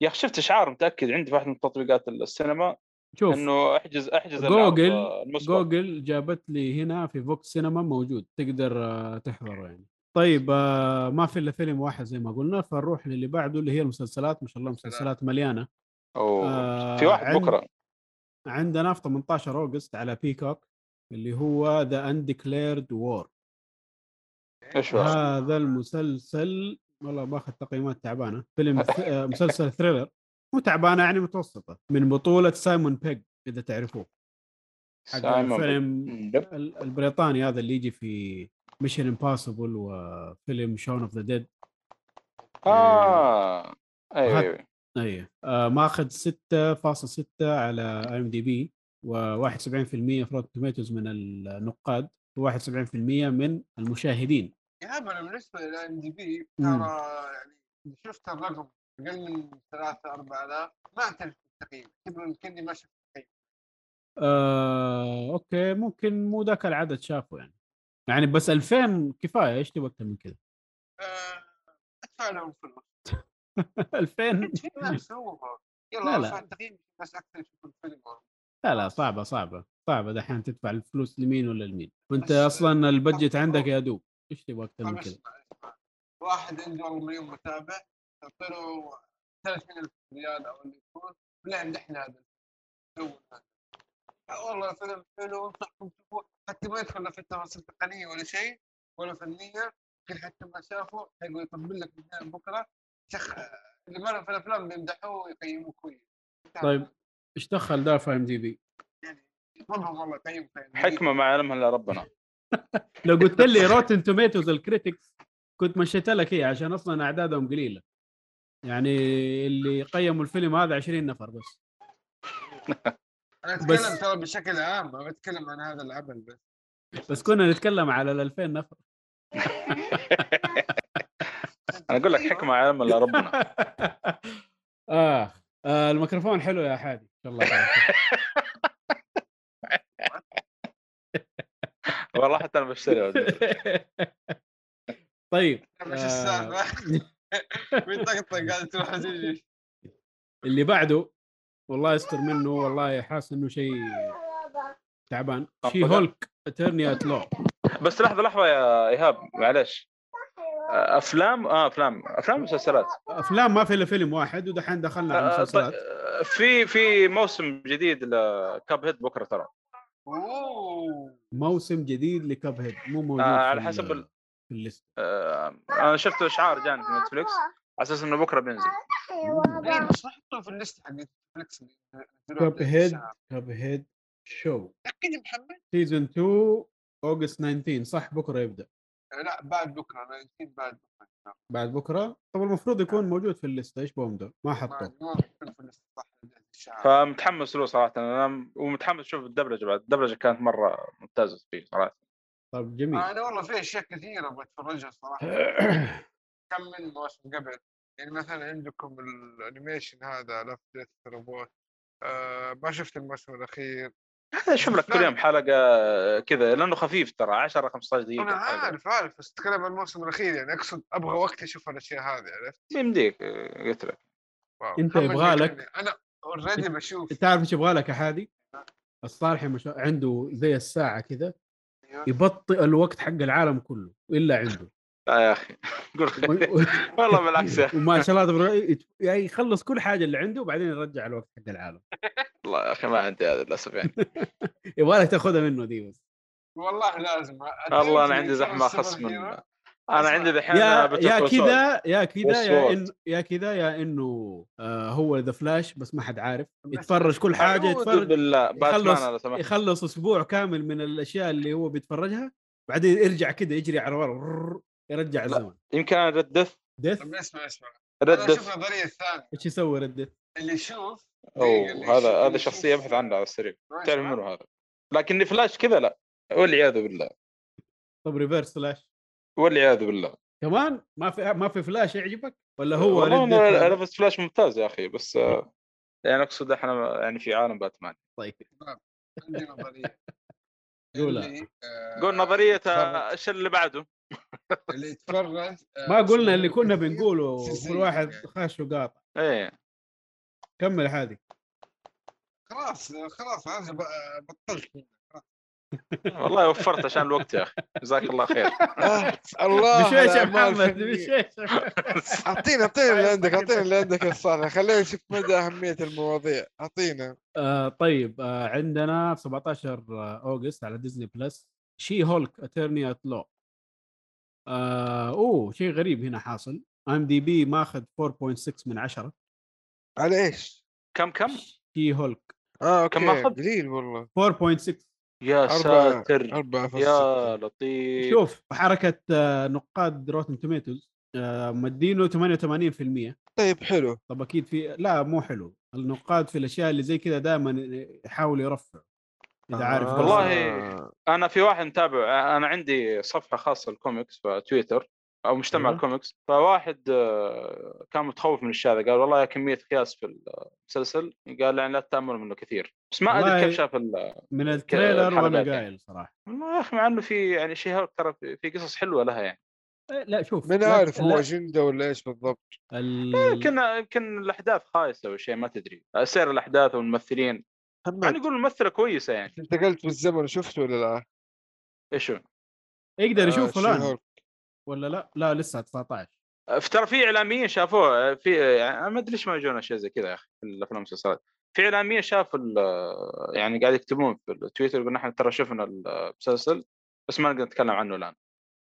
Speaker 4: يا أخي شفت أشعار متأكد عندي في واحد من تطبيقات السينما
Speaker 3: شوف
Speaker 4: إنه أحجز أحجز
Speaker 3: جوجل
Speaker 4: آه، المسبق.
Speaker 3: جوجل جابت لي هنا في VOX Cinema موجود تقدر تحضره يعني. طيب ما في إلا فيلم واحد زي ما قلنا فنروح للي بعده اللي هي المسلسلات. ما شاء الله مسلسلات مليانة.
Speaker 4: أوه.
Speaker 3: آه،
Speaker 4: في واحد
Speaker 3: عند-
Speaker 4: بكرة.
Speaker 3: عندنا في 18 August على Peacock اللي هو The Undeclared
Speaker 4: War إيش؟
Speaker 3: هذا المسلسل والله باخذ تقييمات تعبانة. فيلم آه، مسلسل thriller مو تعبانة يعني متوسطة. من بطولة سايمون بيج إذا تعرفوه. حق الفيلم البريطاني هذا اللي يجي في Mission Impossible وفيلم Shaun of the
Speaker 4: Dead آه
Speaker 3: أيوه.
Speaker 4: أيوه.
Speaker 3: اي آه ماخذ 6.6 على IMDb و71% في Rotten Tomatoes من النقاد و71% من المشاهدين.
Speaker 5: يا أنا بالنسبة لل
Speaker 3: IMDb.
Speaker 5: ترى يعني شفت الرقم أقل من 3 4000 ما أعترف بالتقييم كني ما شفت تقييم
Speaker 3: آه أوكي. ممكن مو ذاك العدد شافه يعني. يعني بس 2000 كفاية إيش تبغى أكثر من كذا؟
Speaker 5: آه، أدفع لهم فلوس.
Speaker 3: 2000
Speaker 5: في ناس هو
Speaker 3: لا،
Speaker 5: يلا
Speaker 3: لا.
Speaker 5: بس أكثر الفيلم
Speaker 3: لا لا صعبة صعبة صعبة. دحين تدفع الفلوس لمين ولا لمين؟
Speaker 5: وأنت
Speaker 3: أصلا البدجت عندك يا دوب. إيش تبغى أكثر من كذا
Speaker 5: واحد عنده مليون متابع تعطي له 300 ريال أو اللي يكون لا عندنا هذا الفيلم. آه، والله فيلم حلو أنصحكم تشوفوه. حتى ما يدخل لا في تفاصيل تقنيه ولا شيء ولا فنية. حتى ما شافه حيقول يطبل لك من بكره شخ اللي مره في الأفلام بيمدحوه ويقيموه كويس.
Speaker 3: طيب إيش دخل ده في IMDb؟
Speaker 5: يعني والله يقيم
Speaker 4: حكمة ما يعلمها إلا ربنا.
Speaker 3: لو قلت لي Rotten Tomatoes ال critics كنت مشيت لك هي عشان أصلا أعدادهم قليلة. يعني اللي قيموا الفيلم هذا 20 نفر بس.
Speaker 5: أنا
Speaker 3: أتكلم
Speaker 5: ترى بشكل عام ما بتكلم عن هذا العمل بس.
Speaker 3: بس كنا نتكلم على ال 2000 نفر.
Speaker 4: أنا أقول لك حكمة ما يعلمها إلا ربنا.
Speaker 3: آه. آه الميكروفون حلو يا حادي. الله.
Speaker 4: والله حتى أنا بشتري
Speaker 3: طيب
Speaker 5: مش
Speaker 3: آه.
Speaker 5: السالفه بيطقطق قاعد تروح وتجي
Speaker 3: اللي بعده والله يستر منه والله حاسس إنه شيء تعبان. شي. هولك اترني ات لو
Speaker 4: بس لحظة لحظة يا إيهاب معلش. أفلام؟ آه أفلام. أفلام مسلسلات
Speaker 3: أفلام ما في إلا فيلم واحد ودحين دخلنا على
Speaker 4: آه،
Speaker 3: المسلسلات
Speaker 4: طيب، في في موسم جديد لكاب هيد بكرة ترى.
Speaker 5: أوه.
Speaker 3: موسم جديد ل Cuphead مو موجود
Speaker 4: آه،
Speaker 3: في
Speaker 4: على حسب ال-
Speaker 3: في ال list.
Speaker 4: آه، أنا شفت إشعار جاني في Netflix على أساس إنه بكرة بينزل.
Speaker 5: اي بس ما حطوه في
Speaker 3: ال
Speaker 5: list
Speaker 3: حق
Speaker 5: Netflix
Speaker 3: Cuphead. Cuphead Show
Speaker 5: تاكد محمد.
Speaker 3: season 2 August 19 صح بكرة يبدأ.
Speaker 5: آه، لا بعد بكرة أنا نسيت بعد بكرة
Speaker 3: بعد بكرة؟ طب المفروض يكون موجود في ال list إيش بهم ده؟ ما
Speaker 5: ما
Speaker 3: حطوه
Speaker 5: ما في ال list صح
Speaker 4: فمتحمس له صراحة أنا ومتحمس أشوف الدبلجة بعد الدبلجة كانت مرة ممتازة فيه صراحة.
Speaker 3: طب جميل.
Speaker 5: أنا والله في أشياء كثيرة بتفرجها صراحة. كم من موسم قبل يعني مثلا عندكم ال animation هذا Love Death Robots آه ما شفت الموسم الأخير؟
Speaker 4: أشوف لك كل يوم حلقة كذا لأنه خفيف ترى 10 15
Speaker 5: دقيقة
Speaker 4: أنا.
Speaker 5: عارف عارف بس اتكلم عن الموسم الاخير يعني أقصد أبغى وقت أشوف الأشياء هذه عرفت؟
Speaker 4: يمديك قلت لك
Speaker 5: محمد
Speaker 3: يبغى لك-.
Speaker 5: أنا اوريدي بشوف
Speaker 3: تعرف إيش يبغى لك يا حادي الصالحي مش... عنده زي الساعة كذا
Speaker 5: أيوه.
Speaker 3: يبطئ الوقت حق العالم كله إلا عنده
Speaker 4: لا يا
Speaker 3: أخي.
Speaker 4: والله بالعكس يا أخي.
Speaker 3: وما شاء الله يت- يعني يخلص كل حاجة اللي عنده وبعدين يرجع الوقت حق العالم.
Speaker 4: والله يا أخي ما عندي هذا للأسف يعني.
Speaker 3: يبغى لك تاخذها منه دي بس.
Speaker 5: والله لازم.
Speaker 4: والله أنا عندي زحمة خص من أنا عندي دحين
Speaker 3: يا. كذا يا كذا يا. إن يا كذا يا إنه آه هو ذا فلاش بس ما حد عارف. يتفرج كل
Speaker 4: حاجة
Speaker 3: يتفرج
Speaker 4: بالله.
Speaker 3: يخلص يخلص أسبوع كامل من الأشياء اللي هو بيتفرجها بعدين يرجع كذا يجري على ورا. يرجع الزمن.
Speaker 4: يمكن أنا ردث
Speaker 3: ديث.
Speaker 5: طب اسمع اسمع. أشوف
Speaker 4: ردث
Speaker 5: النظريه الثانية
Speaker 3: إيش يسوي ردث
Speaker 5: اللي يشوف أوه
Speaker 4: هذا هذا
Speaker 5: شخصية
Speaker 4: ابحث عنه على السريع. تعرف. منه هذا؟ لكن slash كذا لا. والعياذ بالله.
Speaker 3: طب reverse slash
Speaker 4: والعياذ بالله.
Speaker 3: كمان؟ ما في ما في slash يعجبك؟ ولا هو
Speaker 4: أنا بس slash ممتاز يا أخي بس آه، يعني أقصد إحنا يعني في عالم باتمان.
Speaker 3: طيب.
Speaker 5: عندي نظرية. آه،
Speaker 4: قول نظرية
Speaker 5: يتفرج-
Speaker 4: إيش اللي بعده؟
Speaker 5: اللي يتفرج آه،
Speaker 3: ما قلنا اللي كنا بنقوله كل واحد. خاش وقاطع.
Speaker 4: إيه.
Speaker 3: كمل هذه
Speaker 5: خلاص خلاص أنا بطلت.
Speaker 4: والله وفرت عشان الوقت يا أخي. جزاك الله خير.
Speaker 5: الله
Speaker 3: بشويش يا محمد. بشويش.
Speaker 5: اعطينا اعطينا اللي عندك اعطينا اللي عندك يا صالح. خلينا نشوف مدى أهمية المواضيع. أعطينا.
Speaker 3: آه طيب آه عندنا في 17 August على Disney Plus She-Hulk Attorney at Law آه أوه شيء غريب هنا حاصل. IMDb ماخذ 4.6 من 10
Speaker 5: على إيش؟
Speaker 4: كم كم؟
Speaker 3: She-Hulk
Speaker 5: آه أوكي
Speaker 4: كم ماخذ؟
Speaker 5: قليل والله.
Speaker 3: 4.6
Speaker 4: يا
Speaker 5: أربعة-
Speaker 4: ساتر.
Speaker 5: أربعة
Speaker 4: يا. لطيف.
Speaker 3: شوف حركة آه، نقاد Rotten Tomatoes مدينه 88%
Speaker 5: طيب حلو.
Speaker 3: طب أكيد في لا مو حلو. النقاد في الأشياء اللي زي كذا دائما يحاول يرفع. إذا عارف
Speaker 5: آه.
Speaker 4: والله أنا في واحد متابع أنا عندي صفحة خاصة للكوميكس في تويتر أو مجتمع
Speaker 3: أيوة.
Speaker 4: الكوميكس فواحد آه، كان متخوف من الشيء هذا قال والله كمية خياس في المسلسل قال يعني لا تتاملوا منه كثير بس ما
Speaker 3: أدري
Speaker 4: كيف شاف ال-
Speaker 3: من ال trailer
Speaker 4: وأنا يعني.
Speaker 3: قايل صراحة.
Speaker 4: والله يا أخي مع إنه في يعني شيء ترى في قصص حلوة لها يعني.
Speaker 3: إيه، لا شوف
Speaker 5: من عارف هو اجنده ولا إيش بالضبط.
Speaker 3: ال...
Speaker 4: يمكن يمكن الأحداث خايسة أو شيء ما تدري. سير الأحداث والممثلين. يعني
Speaker 5: محمد
Speaker 4: يقول الممثلة كويسة يعني
Speaker 5: انتقلت بالزمن وشفته ولا لأ؟
Speaker 4: إيش هو؟
Speaker 3: يقدر
Speaker 5: آه،
Speaker 3: يشوف
Speaker 5: شي
Speaker 3: الان. ولا لأ لا لسه 19
Speaker 4: في- ترى في اعلاميين شافوه في يعني ما أدري ليش ما يجون أشياء زي كذا يا أخي في الأفلام والمسلسلات في اعلاميين شافوا ال- يعني قاعد يكتبون في التويتر يقولون إحنا ترى شفنا المسلسل بس ما نقدر نتكلم عنه الآن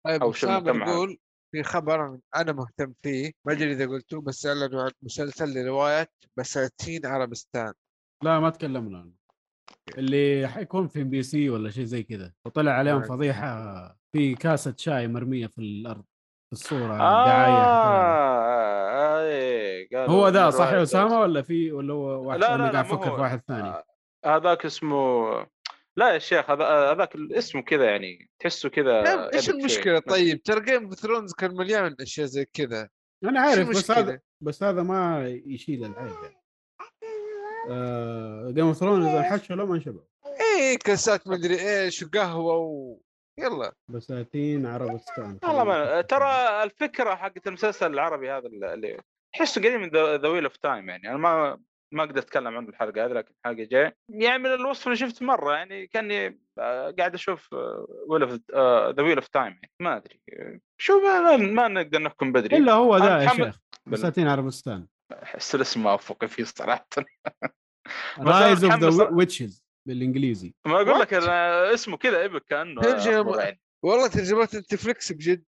Speaker 5: طيب
Speaker 4: كم حلقة.
Speaker 5: يقول في خبر أنا مهتم فيه ما أدري إذا قلتوه بس أعلنوا عن مسلسل لرواية بساتين عربستان
Speaker 3: لا ما تكلمنا عنه اللي حيكون في MBC ولا شيء زي كذا وطلع عليهم
Speaker 5: آه.
Speaker 3: فضيحة في كاسة شاي مرمية في الأرض في الصورة الدعايه
Speaker 4: آه اي قالوا
Speaker 3: هو ذا صح يا أسامة ولا في ولا هو واحد
Speaker 4: لا لا لا
Speaker 3: قاعد
Speaker 4: أفكر.
Speaker 3: في واحد ثاني
Speaker 4: آه، هذاك اسمه لا يا شيخ هذا هذاك اسمه كذا يعني تحسه كذا
Speaker 5: طيب
Speaker 4: إيش.
Speaker 5: المشكلة طيب ترى Game of Thrones كان مليان أشياء زي كذا أنا
Speaker 3: عارف بس؟ هذا بس هذا ما يشيل العيب يعني Game of Thrones انحشوا لو ما انشبع
Speaker 5: إيه كاسات مدري إيش وقهوة و يلا.
Speaker 3: بساتين عربستان
Speaker 4: والله ما ترى الفكرة حقت المسلسل العربي هذا اللي تحسه قريب من ذا Wheel of Time يعني. أنا ما ما أقدر أتكلم عنه الحلقة هذه لكن الحلقة الجايه يعني من الوصف اللي شفته مرة يعني كأني آه، قاعد أشوف Wheel of The Wheel of Time يعني. ما أدري. شو ما, ما نقدر نحكم بدري.
Speaker 3: إلا هو ذا يا شيخ. بساتين عربستان
Speaker 4: احس الاسم ما اوفق فيه
Speaker 3: صراحة Rise of
Speaker 4: the.
Speaker 3: Witches بالإنجليزي
Speaker 4: ما أقول لك؟ أنا اسمه كذا epic كأنه
Speaker 5: ترجمة.
Speaker 4: يعني.
Speaker 5: والله ترجمات Netflix بجد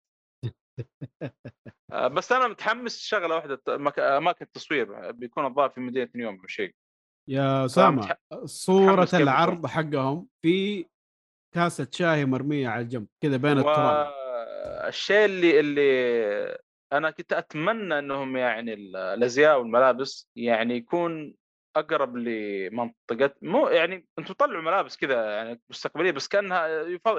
Speaker 4: آه، بس أنا متحمس شغله واحدة اماكن التصوير بيكون الظاهر في مدينة نيوم أو شيء
Speaker 3: يا اسامه
Speaker 4: صورة
Speaker 3: العرض حقهم في كاسة شاي مرمية على الجنب كذا بين التراب
Speaker 4: والشيء اللي اللي أنا كنت أتمنى إنهم يعني ال- الأزياء والملابس يعني يكون أقرب لمنطقة مو يعني أنتم طلعوا ملابس كذا يعني مستقبلية بس كأنها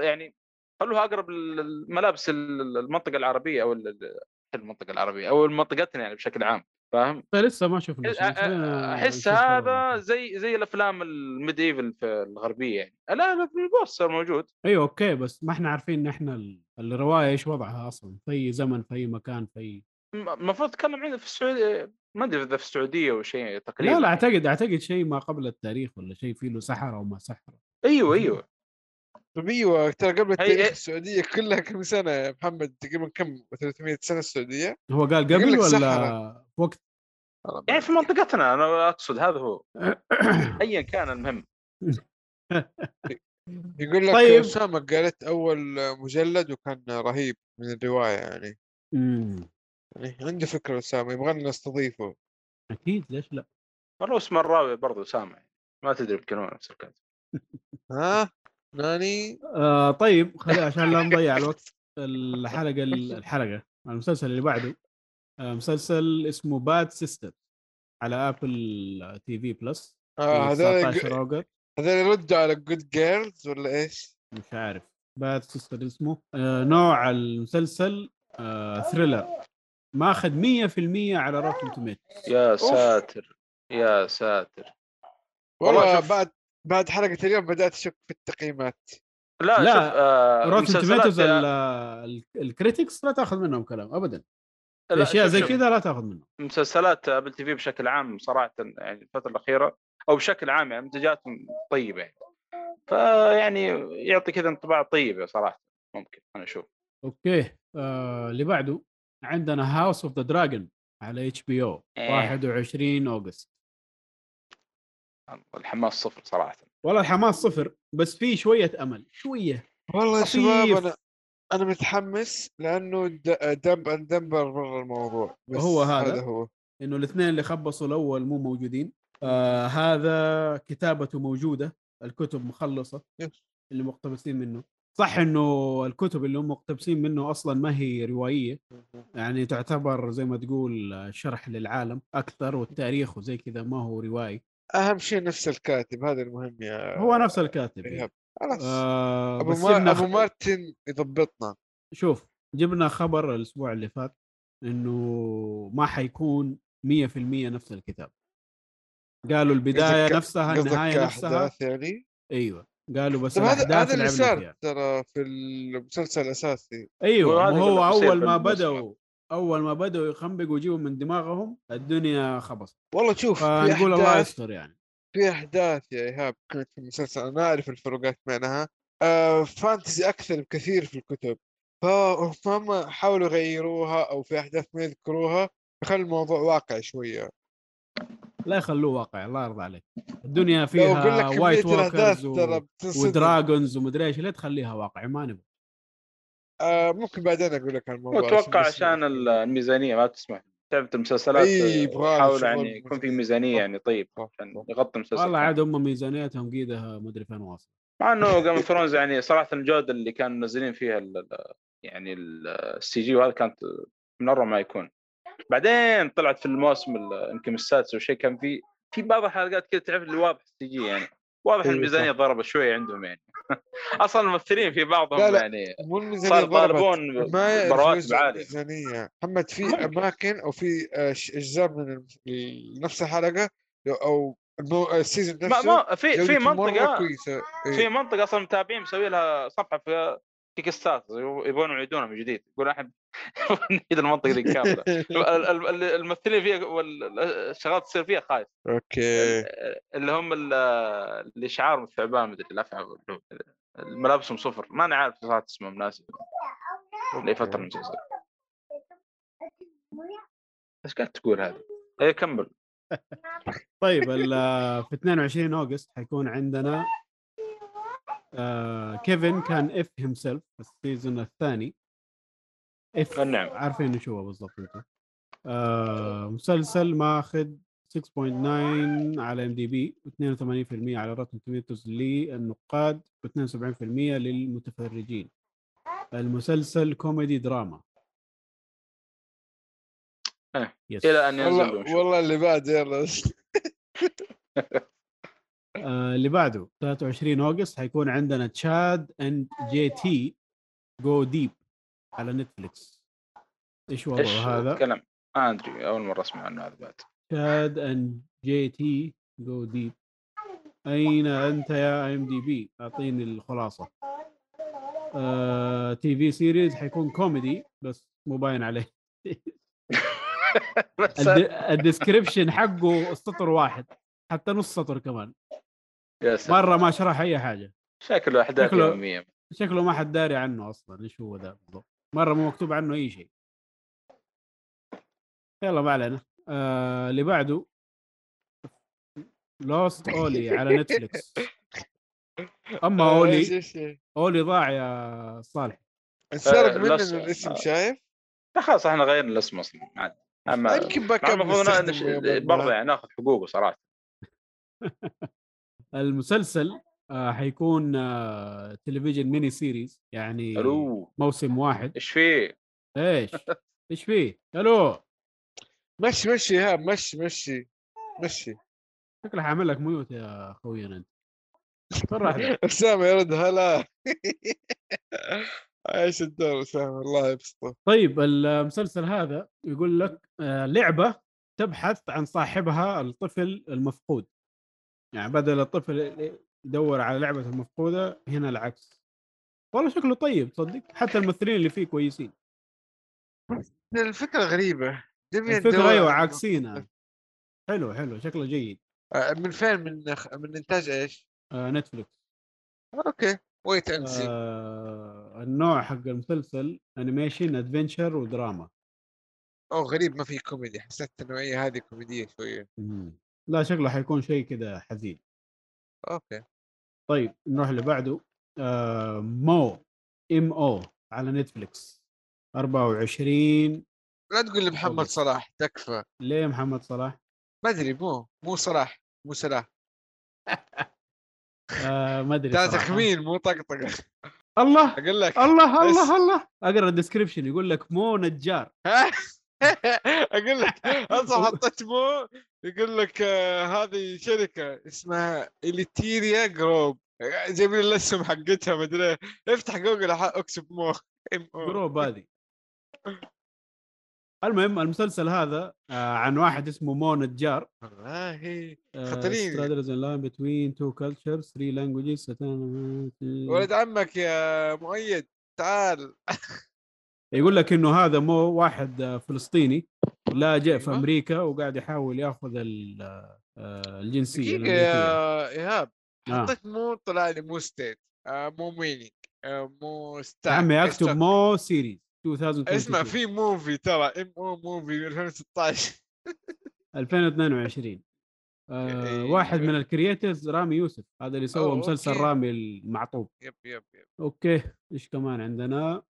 Speaker 4: يعني خلوها أقرب للملابس ال- المنطقة العربية أو ال- ال- المنطقة العربية أو منطقتنا يعني بشكل عام. فاهم؟
Speaker 3: لسه ما شفنا أحس
Speaker 4: هذا. زي زي الأفلام ال medieval في الغربية يعني. لا في ال poster موجود.
Speaker 3: أيوه أوكي بس ما إحنا عارفين ان إحنا ال- الرواية إيش وضعها أصلا؟ في أي زمن في أي مكان في.
Speaker 4: م- المفروض اتكلم عنه في السعودية ما أدري إذا في السعودية أو شيء تقريبا.
Speaker 3: لا لا أعتقد أعتقد شيء ما قبل التاريخ ولا شيء فيه له سحرة وما سحرة.
Speaker 4: أيوه أيوه.
Speaker 5: طب أيوه ترى قبل التاريخ السعودية كلها كم سنة يا محمد؟ تقريبا كم 300 سنة السعودية؟
Speaker 3: هو قال قبل ولا وقت.
Speaker 4: يعني في منطقتنا أنا أقصد هذا هو. ايا كان المهم.
Speaker 5: يقول لك
Speaker 3: طيب.
Speaker 5: أسامة قالت أول مجلد وكان رهيب من الرواية يعني.
Speaker 3: أمم،
Speaker 5: يعني عنده فكرة أسامة يبغانا نستضيفه.
Speaker 3: أكيد ليش لا؟
Speaker 4: والله اسم الراوي برضه سامع ما تدري هو نفس الكاتب.
Speaker 5: ها؟ ناني؟
Speaker 3: آه طيب خلي عشان لا نضيع الوقت الحلقة الحلقة المسلسل اللي بعده. مسلسل اسمه Bad Sisters على Apple TV Plus
Speaker 5: آه هذول
Speaker 3: 19 August
Speaker 5: هذول يردوا على Good Girls ولا إيش؟
Speaker 3: مش عارف. Bad Sisters اسمه. آه نوع المسلسل آه thriller ماخذ 100% على Rotten Tomatoes
Speaker 4: يا ساتر يا ساتر.
Speaker 5: والله, بعد بعد حلقة اليوم بدأت أشك في التقييمات.
Speaker 4: لا,
Speaker 3: لا،
Speaker 4: شوف آه Rotten
Speaker 3: Tomatoes
Speaker 4: يا-
Speaker 3: ال critics لا تأخذ منهم كلام ابدا.
Speaker 4: أشياء
Speaker 3: زي. كذا لا تأخذ منهم
Speaker 4: مسلسلات Apple TV بشكل عام صراحة يعني الفترة الأخيرة أو بشكل عام يعني منتجاتهم طيبة يعني فيعني يعطي كذا انطباع طيب صراحة ممكن أنا أشوف
Speaker 3: أوكي آه اللي بعده عندنا House of the Dragon على HBO
Speaker 4: إيه.
Speaker 3: 21 August
Speaker 4: الحماس صفر صراحة
Speaker 3: والله الحماس صفر بس في شوية أمل شوية
Speaker 5: والله يا. شباب أنا أنا متحمس لأنه د- دب دمبر برا الموضوع بس
Speaker 3: وهو هذا؟
Speaker 5: هذا هو.
Speaker 3: إنه الاثنين اللي خبصوا الأول مو موجودين. آه هذا كتابته موجودة الكتب مخلصة.
Speaker 5: يس.
Speaker 3: اللي مقتبسين منه. صح إنه الكتب اللي هم مقتبسين منه أصلا ما هي روائيه يعني تعتبر زي ما تقول شرح للعالم أكثر والتاريخ وزي كذا ما هو روائي
Speaker 5: أهم شيء نفس الكاتب هذا المهم يا
Speaker 3: هو نفس الكاتب
Speaker 5: إيهاب. خلاص.
Speaker 3: آه
Speaker 5: أبو
Speaker 3: بس
Speaker 5: ما...
Speaker 3: جبنا
Speaker 5: أبو
Speaker 3: خ-
Speaker 5: مارتن يضبطنا.
Speaker 3: شوف جبنا خبر الأسبوع اللي فات إنه ما حيكون 100% نفس الكتاب. قالوا البداية
Speaker 5: قصدك-
Speaker 3: نفسها النهاية نفسها
Speaker 5: يعني؟
Speaker 3: أيوه. قالوا بس
Speaker 5: طب هذا هذا اللي صار ترى في المسلسل
Speaker 4: الأساسي.
Speaker 3: أيوه هو
Speaker 4: أول
Speaker 3: ما. بدأوا أول ما بدأوا يخنبقوا ويجيبوا من دماغهم الدنيا خبصت.
Speaker 5: والله شوف في
Speaker 3: فنقول الله يستر يعني.
Speaker 5: في أحداث يا إيهاب كانت في المسلسل أنا أعرف الفروقات بينها آه fantasy أكثر بكثير في الكتب. فهم حاولوا يغيروها أو في أحداث ما يذكروها يخلي الموضوع واقعي شوية.
Speaker 3: لا يخلوه واقع الله يرضى عليك. الدنيا
Speaker 5: لو أقول لك
Speaker 3: فيها
Speaker 5: White
Speaker 3: Walkers
Speaker 5: ترى
Speaker 3: و...
Speaker 5: و
Speaker 3: dragons ومدري إيش ليه تخليها واقع ما نبغى
Speaker 5: آه ممكن بعدين أقول لك عن الموضوع أتوقع
Speaker 4: عشان ال- الميزانية ما تسمح. تعرف المسلسلات
Speaker 5: أي،
Speaker 4: آه، يحاول يعني يكون في.
Speaker 5: ميزانية.
Speaker 4: يعني طيب عشان. يغطي المسلسل
Speaker 3: والله. عاد هم ميزانيتهم قيدها مدري فين واصل
Speaker 4: مع إنه Game of Thrones يعني صراحة الجودة اللي كانوا منزلين فيها ال- ال- يعني ال CG وهذا كانت من أروع ما يكون بعدين طلعت في الموسم ال- يمكن السادس أو شيء كان في في بعض الحلقات كذا تعرف اللي واضح ال CG يعني واضح
Speaker 5: أيوة الميزانية.
Speaker 4: ضربت شوية عندهم يعني أصلا الممثلين في بعضهم
Speaker 5: لا لا.
Speaker 4: يعني
Speaker 5: مو الميزانيه
Speaker 4: صار
Speaker 5: ضربت ما
Speaker 4: برواتب
Speaker 5: يجوز
Speaker 4: عالية
Speaker 5: الميزانية محمد في. أماكن أو في آه، إجزاء من نفس الحلقة أو المو- ال
Speaker 4: season
Speaker 5: نفسه
Speaker 4: ما في في منطقة
Speaker 5: كويسة
Speaker 4: في
Speaker 5: إيه.
Speaker 4: منطقة أصلا متابعين مسوي لها صفحة في Kickstarter يبغون يعيدونها من جديد يقول إحنا نعيد المنطقة ذي كاملة. ال- ال- ال- الممثلين فيها والشغلات تصير فيها خايس.
Speaker 5: okay.
Speaker 4: اللي هم ال- اللي شعارهم الثعبان مدري الافعى ملابسهم صفر. ماني عارف صراحة اسمهم ناسي. لأي فترة من المسلسل إيش قاعد تقول هذا؟ إيه كمل.
Speaker 3: طيب في 22 August حيكون عندنا آه Kevin Can F Himself ال season الثاني. F
Speaker 4: النعم.
Speaker 3: عارفين شو هو بالضبط أنتم آه مسلسل ماخذ 6.9 على IMDb و82% على Rotten Tomatoes للنقاد و72% للمتفرجين المسلسل كوميدي دراما
Speaker 4: إيه.
Speaker 3: yes.
Speaker 4: إلى أن ينزل
Speaker 5: والله. والله اللي بعد يلا
Speaker 3: آه اللي بعده 23 August حيكون عندنا Chad and JT Go Deep على Netflix. إيش وضعه هذا؟
Speaker 4: تكلم ما أدري أول مرة أسمع عنه هذا بعد.
Speaker 3: Chad and JT Go Deep. أين أنت يا IMDb؟ أعطيني الخلاصة. آه TV series حيكون كوميدي بس مو باين عليه.
Speaker 4: بس
Speaker 3: الد- ال description حقه سطر واحد حتى نص سطر كمان.
Speaker 4: يا سلام.
Speaker 3: مره ما شرح أي حاجة.
Speaker 4: شكله أحداث
Speaker 3: شكله-
Speaker 4: يومية.
Speaker 3: شكله ما حد داري عنه أصلا إيش هو ذا بالضبط. مرة مو مكتوب عنه أي شيء. يلا ما علينا. آه اللي بعده. Lost Ollie على Netflix أما
Speaker 5: آه،
Speaker 3: Ollie
Speaker 5: إيش.
Speaker 3: Ollie ضاع يا صالح.
Speaker 5: انسرق
Speaker 4: آه،
Speaker 5: مننا الاسم
Speaker 4: آه.
Speaker 5: شايف؟
Speaker 4: لا خلاص إحنا غيرنا الاسم أصلا عاد. أما
Speaker 5: يمكن backup
Speaker 4: برضه يعني ناخذ حقوقه صراحة.
Speaker 3: المسلسل آه حيكون آه تلفزيون mini series يعني
Speaker 4: ألو.
Speaker 3: موسم واحد.
Speaker 4: إيش فيه؟
Speaker 3: إيش؟ إيش فيه؟ ألو.
Speaker 5: مشي مشي ايهاب مشي مشي مشي.
Speaker 3: شكله حاعمل لك mute يا أخوي انت.
Speaker 5: أسامة يرد هلا. عايش الدور أسامة الله يبسطه.
Speaker 3: طيب المسلسل هذا يقول لك آه، لعبة تبحث عن صاحبها الطفل المفقود. يعني بدل الطفل يدور على لعبة المفقودة هنا العكس. والله شكله طيب تصدق حتى الممثلين اللي فيه كويسين. الفكرة
Speaker 5: غريبة.
Speaker 3: دور
Speaker 5: أيوه
Speaker 3: عاكسينها حلو حلو شكله جيد.
Speaker 5: آه، من فين من من إنتاج إيش؟
Speaker 3: آه Netflix
Speaker 5: okay. wait and see
Speaker 3: آه النوع حق المسلسل animation adventure ودراما.
Speaker 5: أو غريب ما في كوميدي. حسيت النوعيه هذه كوميدية
Speaker 3: شوية. لا شكله حيكون شيء كذا حزين.
Speaker 5: okay.
Speaker 3: طيب نروح اللي بعده. آه Mo M O على Netflix 24
Speaker 5: لا تقول لي محمد. صلاح تكفى.
Speaker 3: ليه محمد صلاح؟
Speaker 5: ما أدري مو مو صلاح مو صلاح
Speaker 3: آه ما
Speaker 5: أدري
Speaker 3: صراحة.
Speaker 5: تخمين مو طقطقة.
Speaker 3: الله
Speaker 5: أقول لك
Speaker 3: الله. الله الله. أقرأ ال description يقول لك Mo نجار.
Speaker 5: أقول لك أصلا حطيت Mo يقول لك آه هذه شركة اسمها إليتيريا group جايبين الاسم حقتها مدري إيه. افتح جوجل أكتب Mo.
Speaker 3: group هذه المهم المسلسل هذا آه عن واحد اسمه Mo نجار
Speaker 5: والله خطرين.
Speaker 3: straddles the line between two cultures three languages
Speaker 5: ولد عمك يا مؤيد تعال
Speaker 3: يقول لك إنه هذا Mo واحد آه، فلسطيني لاجئ في
Speaker 5: أيوة.
Speaker 3: أمريكا وقاعد يحاول يأخذ ال- آه،
Speaker 5: الجنسية
Speaker 3: الامريكيه
Speaker 5: يا إيهاب
Speaker 3: آه.
Speaker 5: حطيت Mo طلع لي Mo state آه Mo meaning آه Mo
Speaker 3: يا
Speaker 5: ستار
Speaker 3: عمي
Speaker 5: أكتب؟
Speaker 3: Mo series 2022
Speaker 5: اسمع في movie ترى M O movie 2016
Speaker 3: 2022 آه
Speaker 5: أيوة.
Speaker 3: واحد من ال creators رامي يوسف هذا اللي سوى مسلسل
Speaker 5: okay.
Speaker 3: رامي المعطوب.
Speaker 5: yep yep yep.
Speaker 3: okay إيش كمان عندنا؟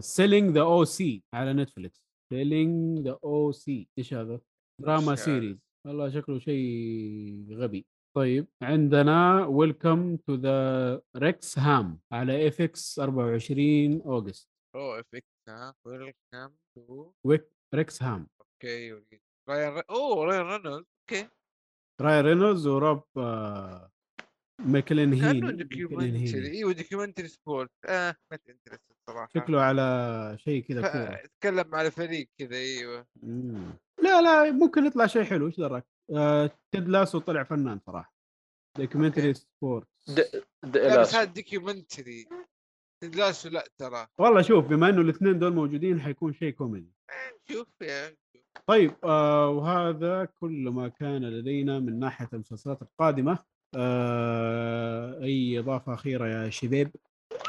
Speaker 3: Selling the OC على Netflix Selling the OC إيش هذا؟ دراما؟ series والله شكله شيء غبي. طيب عندنا Welcome to the Wrexham على FX 24 August
Speaker 5: أوه FX ها
Speaker 3: Welcome to Wrexham
Speaker 5: okay أوه رايان رينولد okay.
Speaker 3: راي رينولدز وروب آه ماكلين هين
Speaker 5: كانه
Speaker 3: ماكلين
Speaker 5: دوكيومنتري
Speaker 3: هين.
Speaker 5: إيوه دوكيومنتري سبورت. آه ما انترست الصراحه
Speaker 3: شكله على شيء كذا كورة.
Speaker 5: تكلم على فريق كذا إيوه.
Speaker 3: مم. لا لا ممكن يطلع شيء حلو إيش دراك آه تيد لاسو طلع فنان صراحة. دوكيومنتري سبورت
Speaker 4: د- د-
Speaker 5: لا بس هذا دوكيومنتري. لاسو لا ترى.
Speaker 3: والله شوف بما إنه الاثنين دول موجودين حيكون شيء كوميدي.
Speaker 5: شوف يا
Speaker 3: طيب آه وهذا كل ما كان لدينا من ناحية المسلسلات القادمة. آه أي إضافة أخيرة يا شباب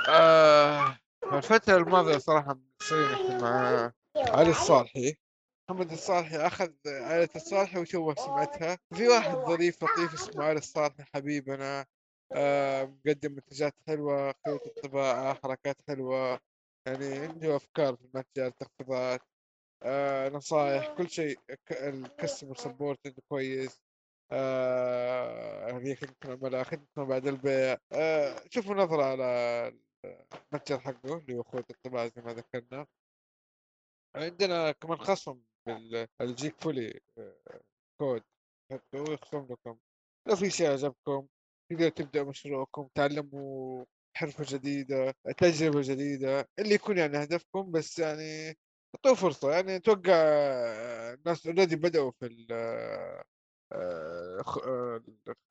Speaker 5: آه الفترة الماضية صراحة مصرين مع علي الصالحي. محمد الصالحي أخذ عائلة الصالحي وشوه سمعتها. في واحد ظريف لطيف اسمه علي الصالحي حبيبنا. آه مقدم منتجات حلوة خيوط الطباعة حركات حلوة. يعني عنده أفكار في المتجر تخفيضات آه نصائح كل شيء ال customer support عنده كويس آه هذه خدمة العملاء خدمة بعد البيع آه شوفوا نظرة على المتجر حقه اللي هو خيوط الطباعة زي ما ذكرنا. عندنا كمان خصم ب Geekfully آه، كود حطوه يخصم لكم. لو في شيء عجبكم تقدروا تبدأوا مشروعكم تعلموا حرفة جديدة تجربة جديدة اللي يكون يعني هدفكم بس يعني أعطوه فرصة يعني أتوقع آه، الناس already بدأوا في آه، آه،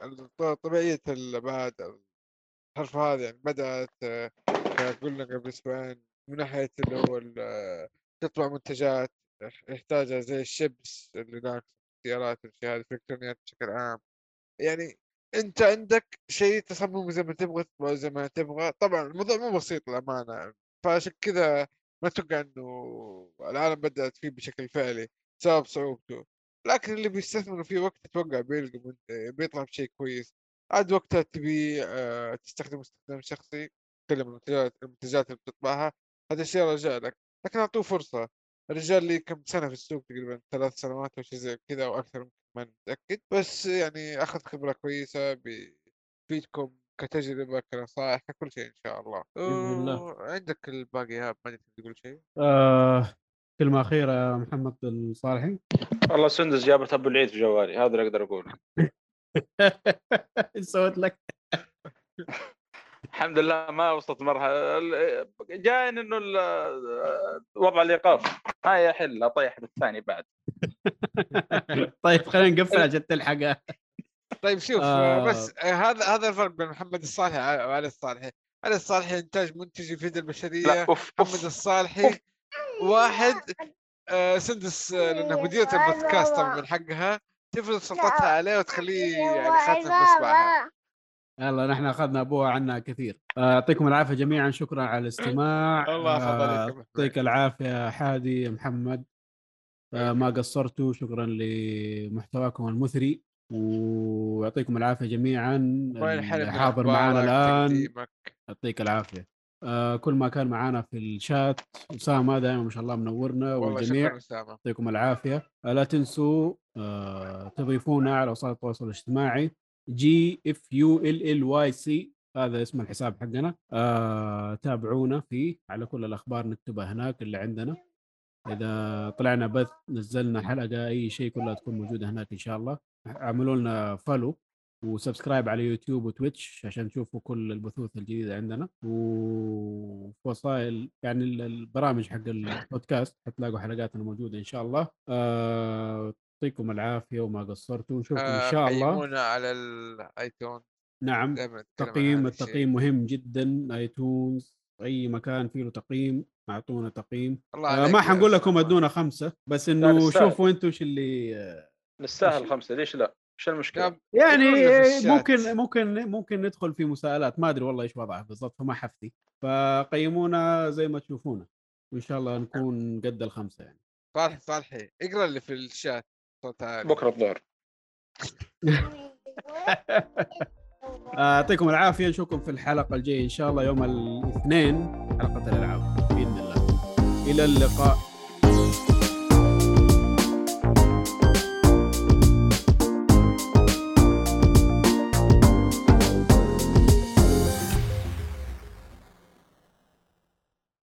Speaker 5: ال- طبيعية الأبعاد الحرفة هذه يعني كما قلنا قبل أسبوعين من ناحية اللي هو تطبع منتجات يحتاجها زي الشيبس اللي ناقص السيارات والأشياء هذه في الإلكترونيات بشكل عام. يعني أنت عندك شيء تصممه زي ما تبغى زي ما تبغى. طبعا الموضوع مو بسيط للأمانة فعشان كذا ما أتوقع إنه العالم بدأت فيه بشكل فعلي بسبب صعوبته. لكن اللي بيستثمروا فيه وقت أتوقع بيلقوا من- بيطلع بشيء كويس. عاد وقتها تبي آه، تستخدم استخدام شخصي تكلم المنتجات المنتجات اللي بتطبعها هذا الشيء راجع لك. لكن أعطوه فرصة. الرجال لي كم سنة في السوق؟ تقريبا ثلاث سنوات أو شيء زي كذا أو أكثر ما متأكد. بس يعني أخذ خبرة كويسة بيفيدكم كتجربة كنصائح ككل شيء إن شاء الله.
Speaker 3: بإذن الله.
Speaker 5: عندك الباقي يا ما ادري تقول شيء؟
Speaker 3: آه كلمة أخيرة يا محمد الصالحي.
Speaker 4: والله سندس جابت ابو العيد في جوالي هذا اللي أقدر أقوله.
Speaker 3: إيش سويت لك؟
Speaker 4: الحمد لله ما وصلت مرحلة ال- جاين إنه ال- وضع الإيقاف. هاي احل أطيح بالثاني بعد.
Speaker 3: طيب خلينا نقفل عشان تلحق
Speaker 5: طيب شوف
Speaker 3: آه.
Speaker 5: بس آه هذا هذا الفرق بين محمد الصالحي وعلي الصالحي. علي الصالحي إنتاج منتج يفيد البشريه
Speaker 4: لا أوف
Speaker 5: محمد الصالحي واحد آه سندس آه لانها مديرة البودكاست طبعا من حقها. تفرض سلطتها عليه وتخليه يعني خاتم بإصبعها
Speaker 3: يلا نحن أخذنا ابوها عنها كثير. آه، يعطيكم العافية جميعا. شكرا على الاستماع.
Speaker 5: الله
Speaker 3: آه، يعطيك العافية حادي يا محمد. آه، ما قصرتوا شكرا لمحتواكم المثري. ويعطيكم العافية جميعا. حاضر معنا
Speaker 5: الآن.
Speaker 3: يعطيك العافية. آه كل ما كان معانا في الشات أسامة دائما ما شاء الله منورنا والجميع. يعطيكم العافية. آه، لا تنسوا آه تضيفونا على وسائل التواصل الاجتماعي G F U L L Y C هذا اسم الحساب حقنا. آه تابعونا فيه. على كل الأخبار نكتبها هناك اللي عندنا. إذا طلعنا بث نزلنا حلقة أي شيء كلها تكون موجوده هناك إن شاء الله. اعملوا لنا follow و subscribe على YouTube و Twitch عشان تشوفوا كل البثوث الجديدة عندنا. وفي وسائل يعني ال- البرامج حق البودكاست حتلاقوا حلقاتنا موجودة إن شاء الله. آه، يعطيكم العافية وما قصرتوا. نشوفكم إن
Speaker 5: آه،
Speaker 3: شاء الله.
Speaker 5: قيمونا على ال iTunes نعم
Speaker 3: تقييم. التقييم مهم جدا. iTunes أي مكان فيه له تقييم أعطونا تقييم.
Speaker 5: الله
Speaker 3: آه ما حنقول لكم. ادونا خمسة بس
Speaker 4: إنه.
Speaker 3: شوفوا أنتم إيش اللي
Speaker 4: نستاهل خمسة ليش لا؟ إيش
Speaker 5: المشكلة؟
Speaker 3: يعني
Speaker 5: الشات.
Speaker 3: ممكن ممكن ممكن ندخل في مساءلات. ما أدري والله إيش وضعها بالضبط فما حفتي. فقيمونا زي ما تشوفونا. وإن شاء الله نكون قد الخمسة يعني.
Speaker 5: صالح صالحي اقرأ اللي في الشات صوت عالي.
Speaker 4: بكرة الظهر
Speaker 3: يعطيكم العافية. نشوفكم في الحلقة الجاية إن شاء الله يوم الاثنين حلقة الألعاب بإذن الله. إلى اللقاء.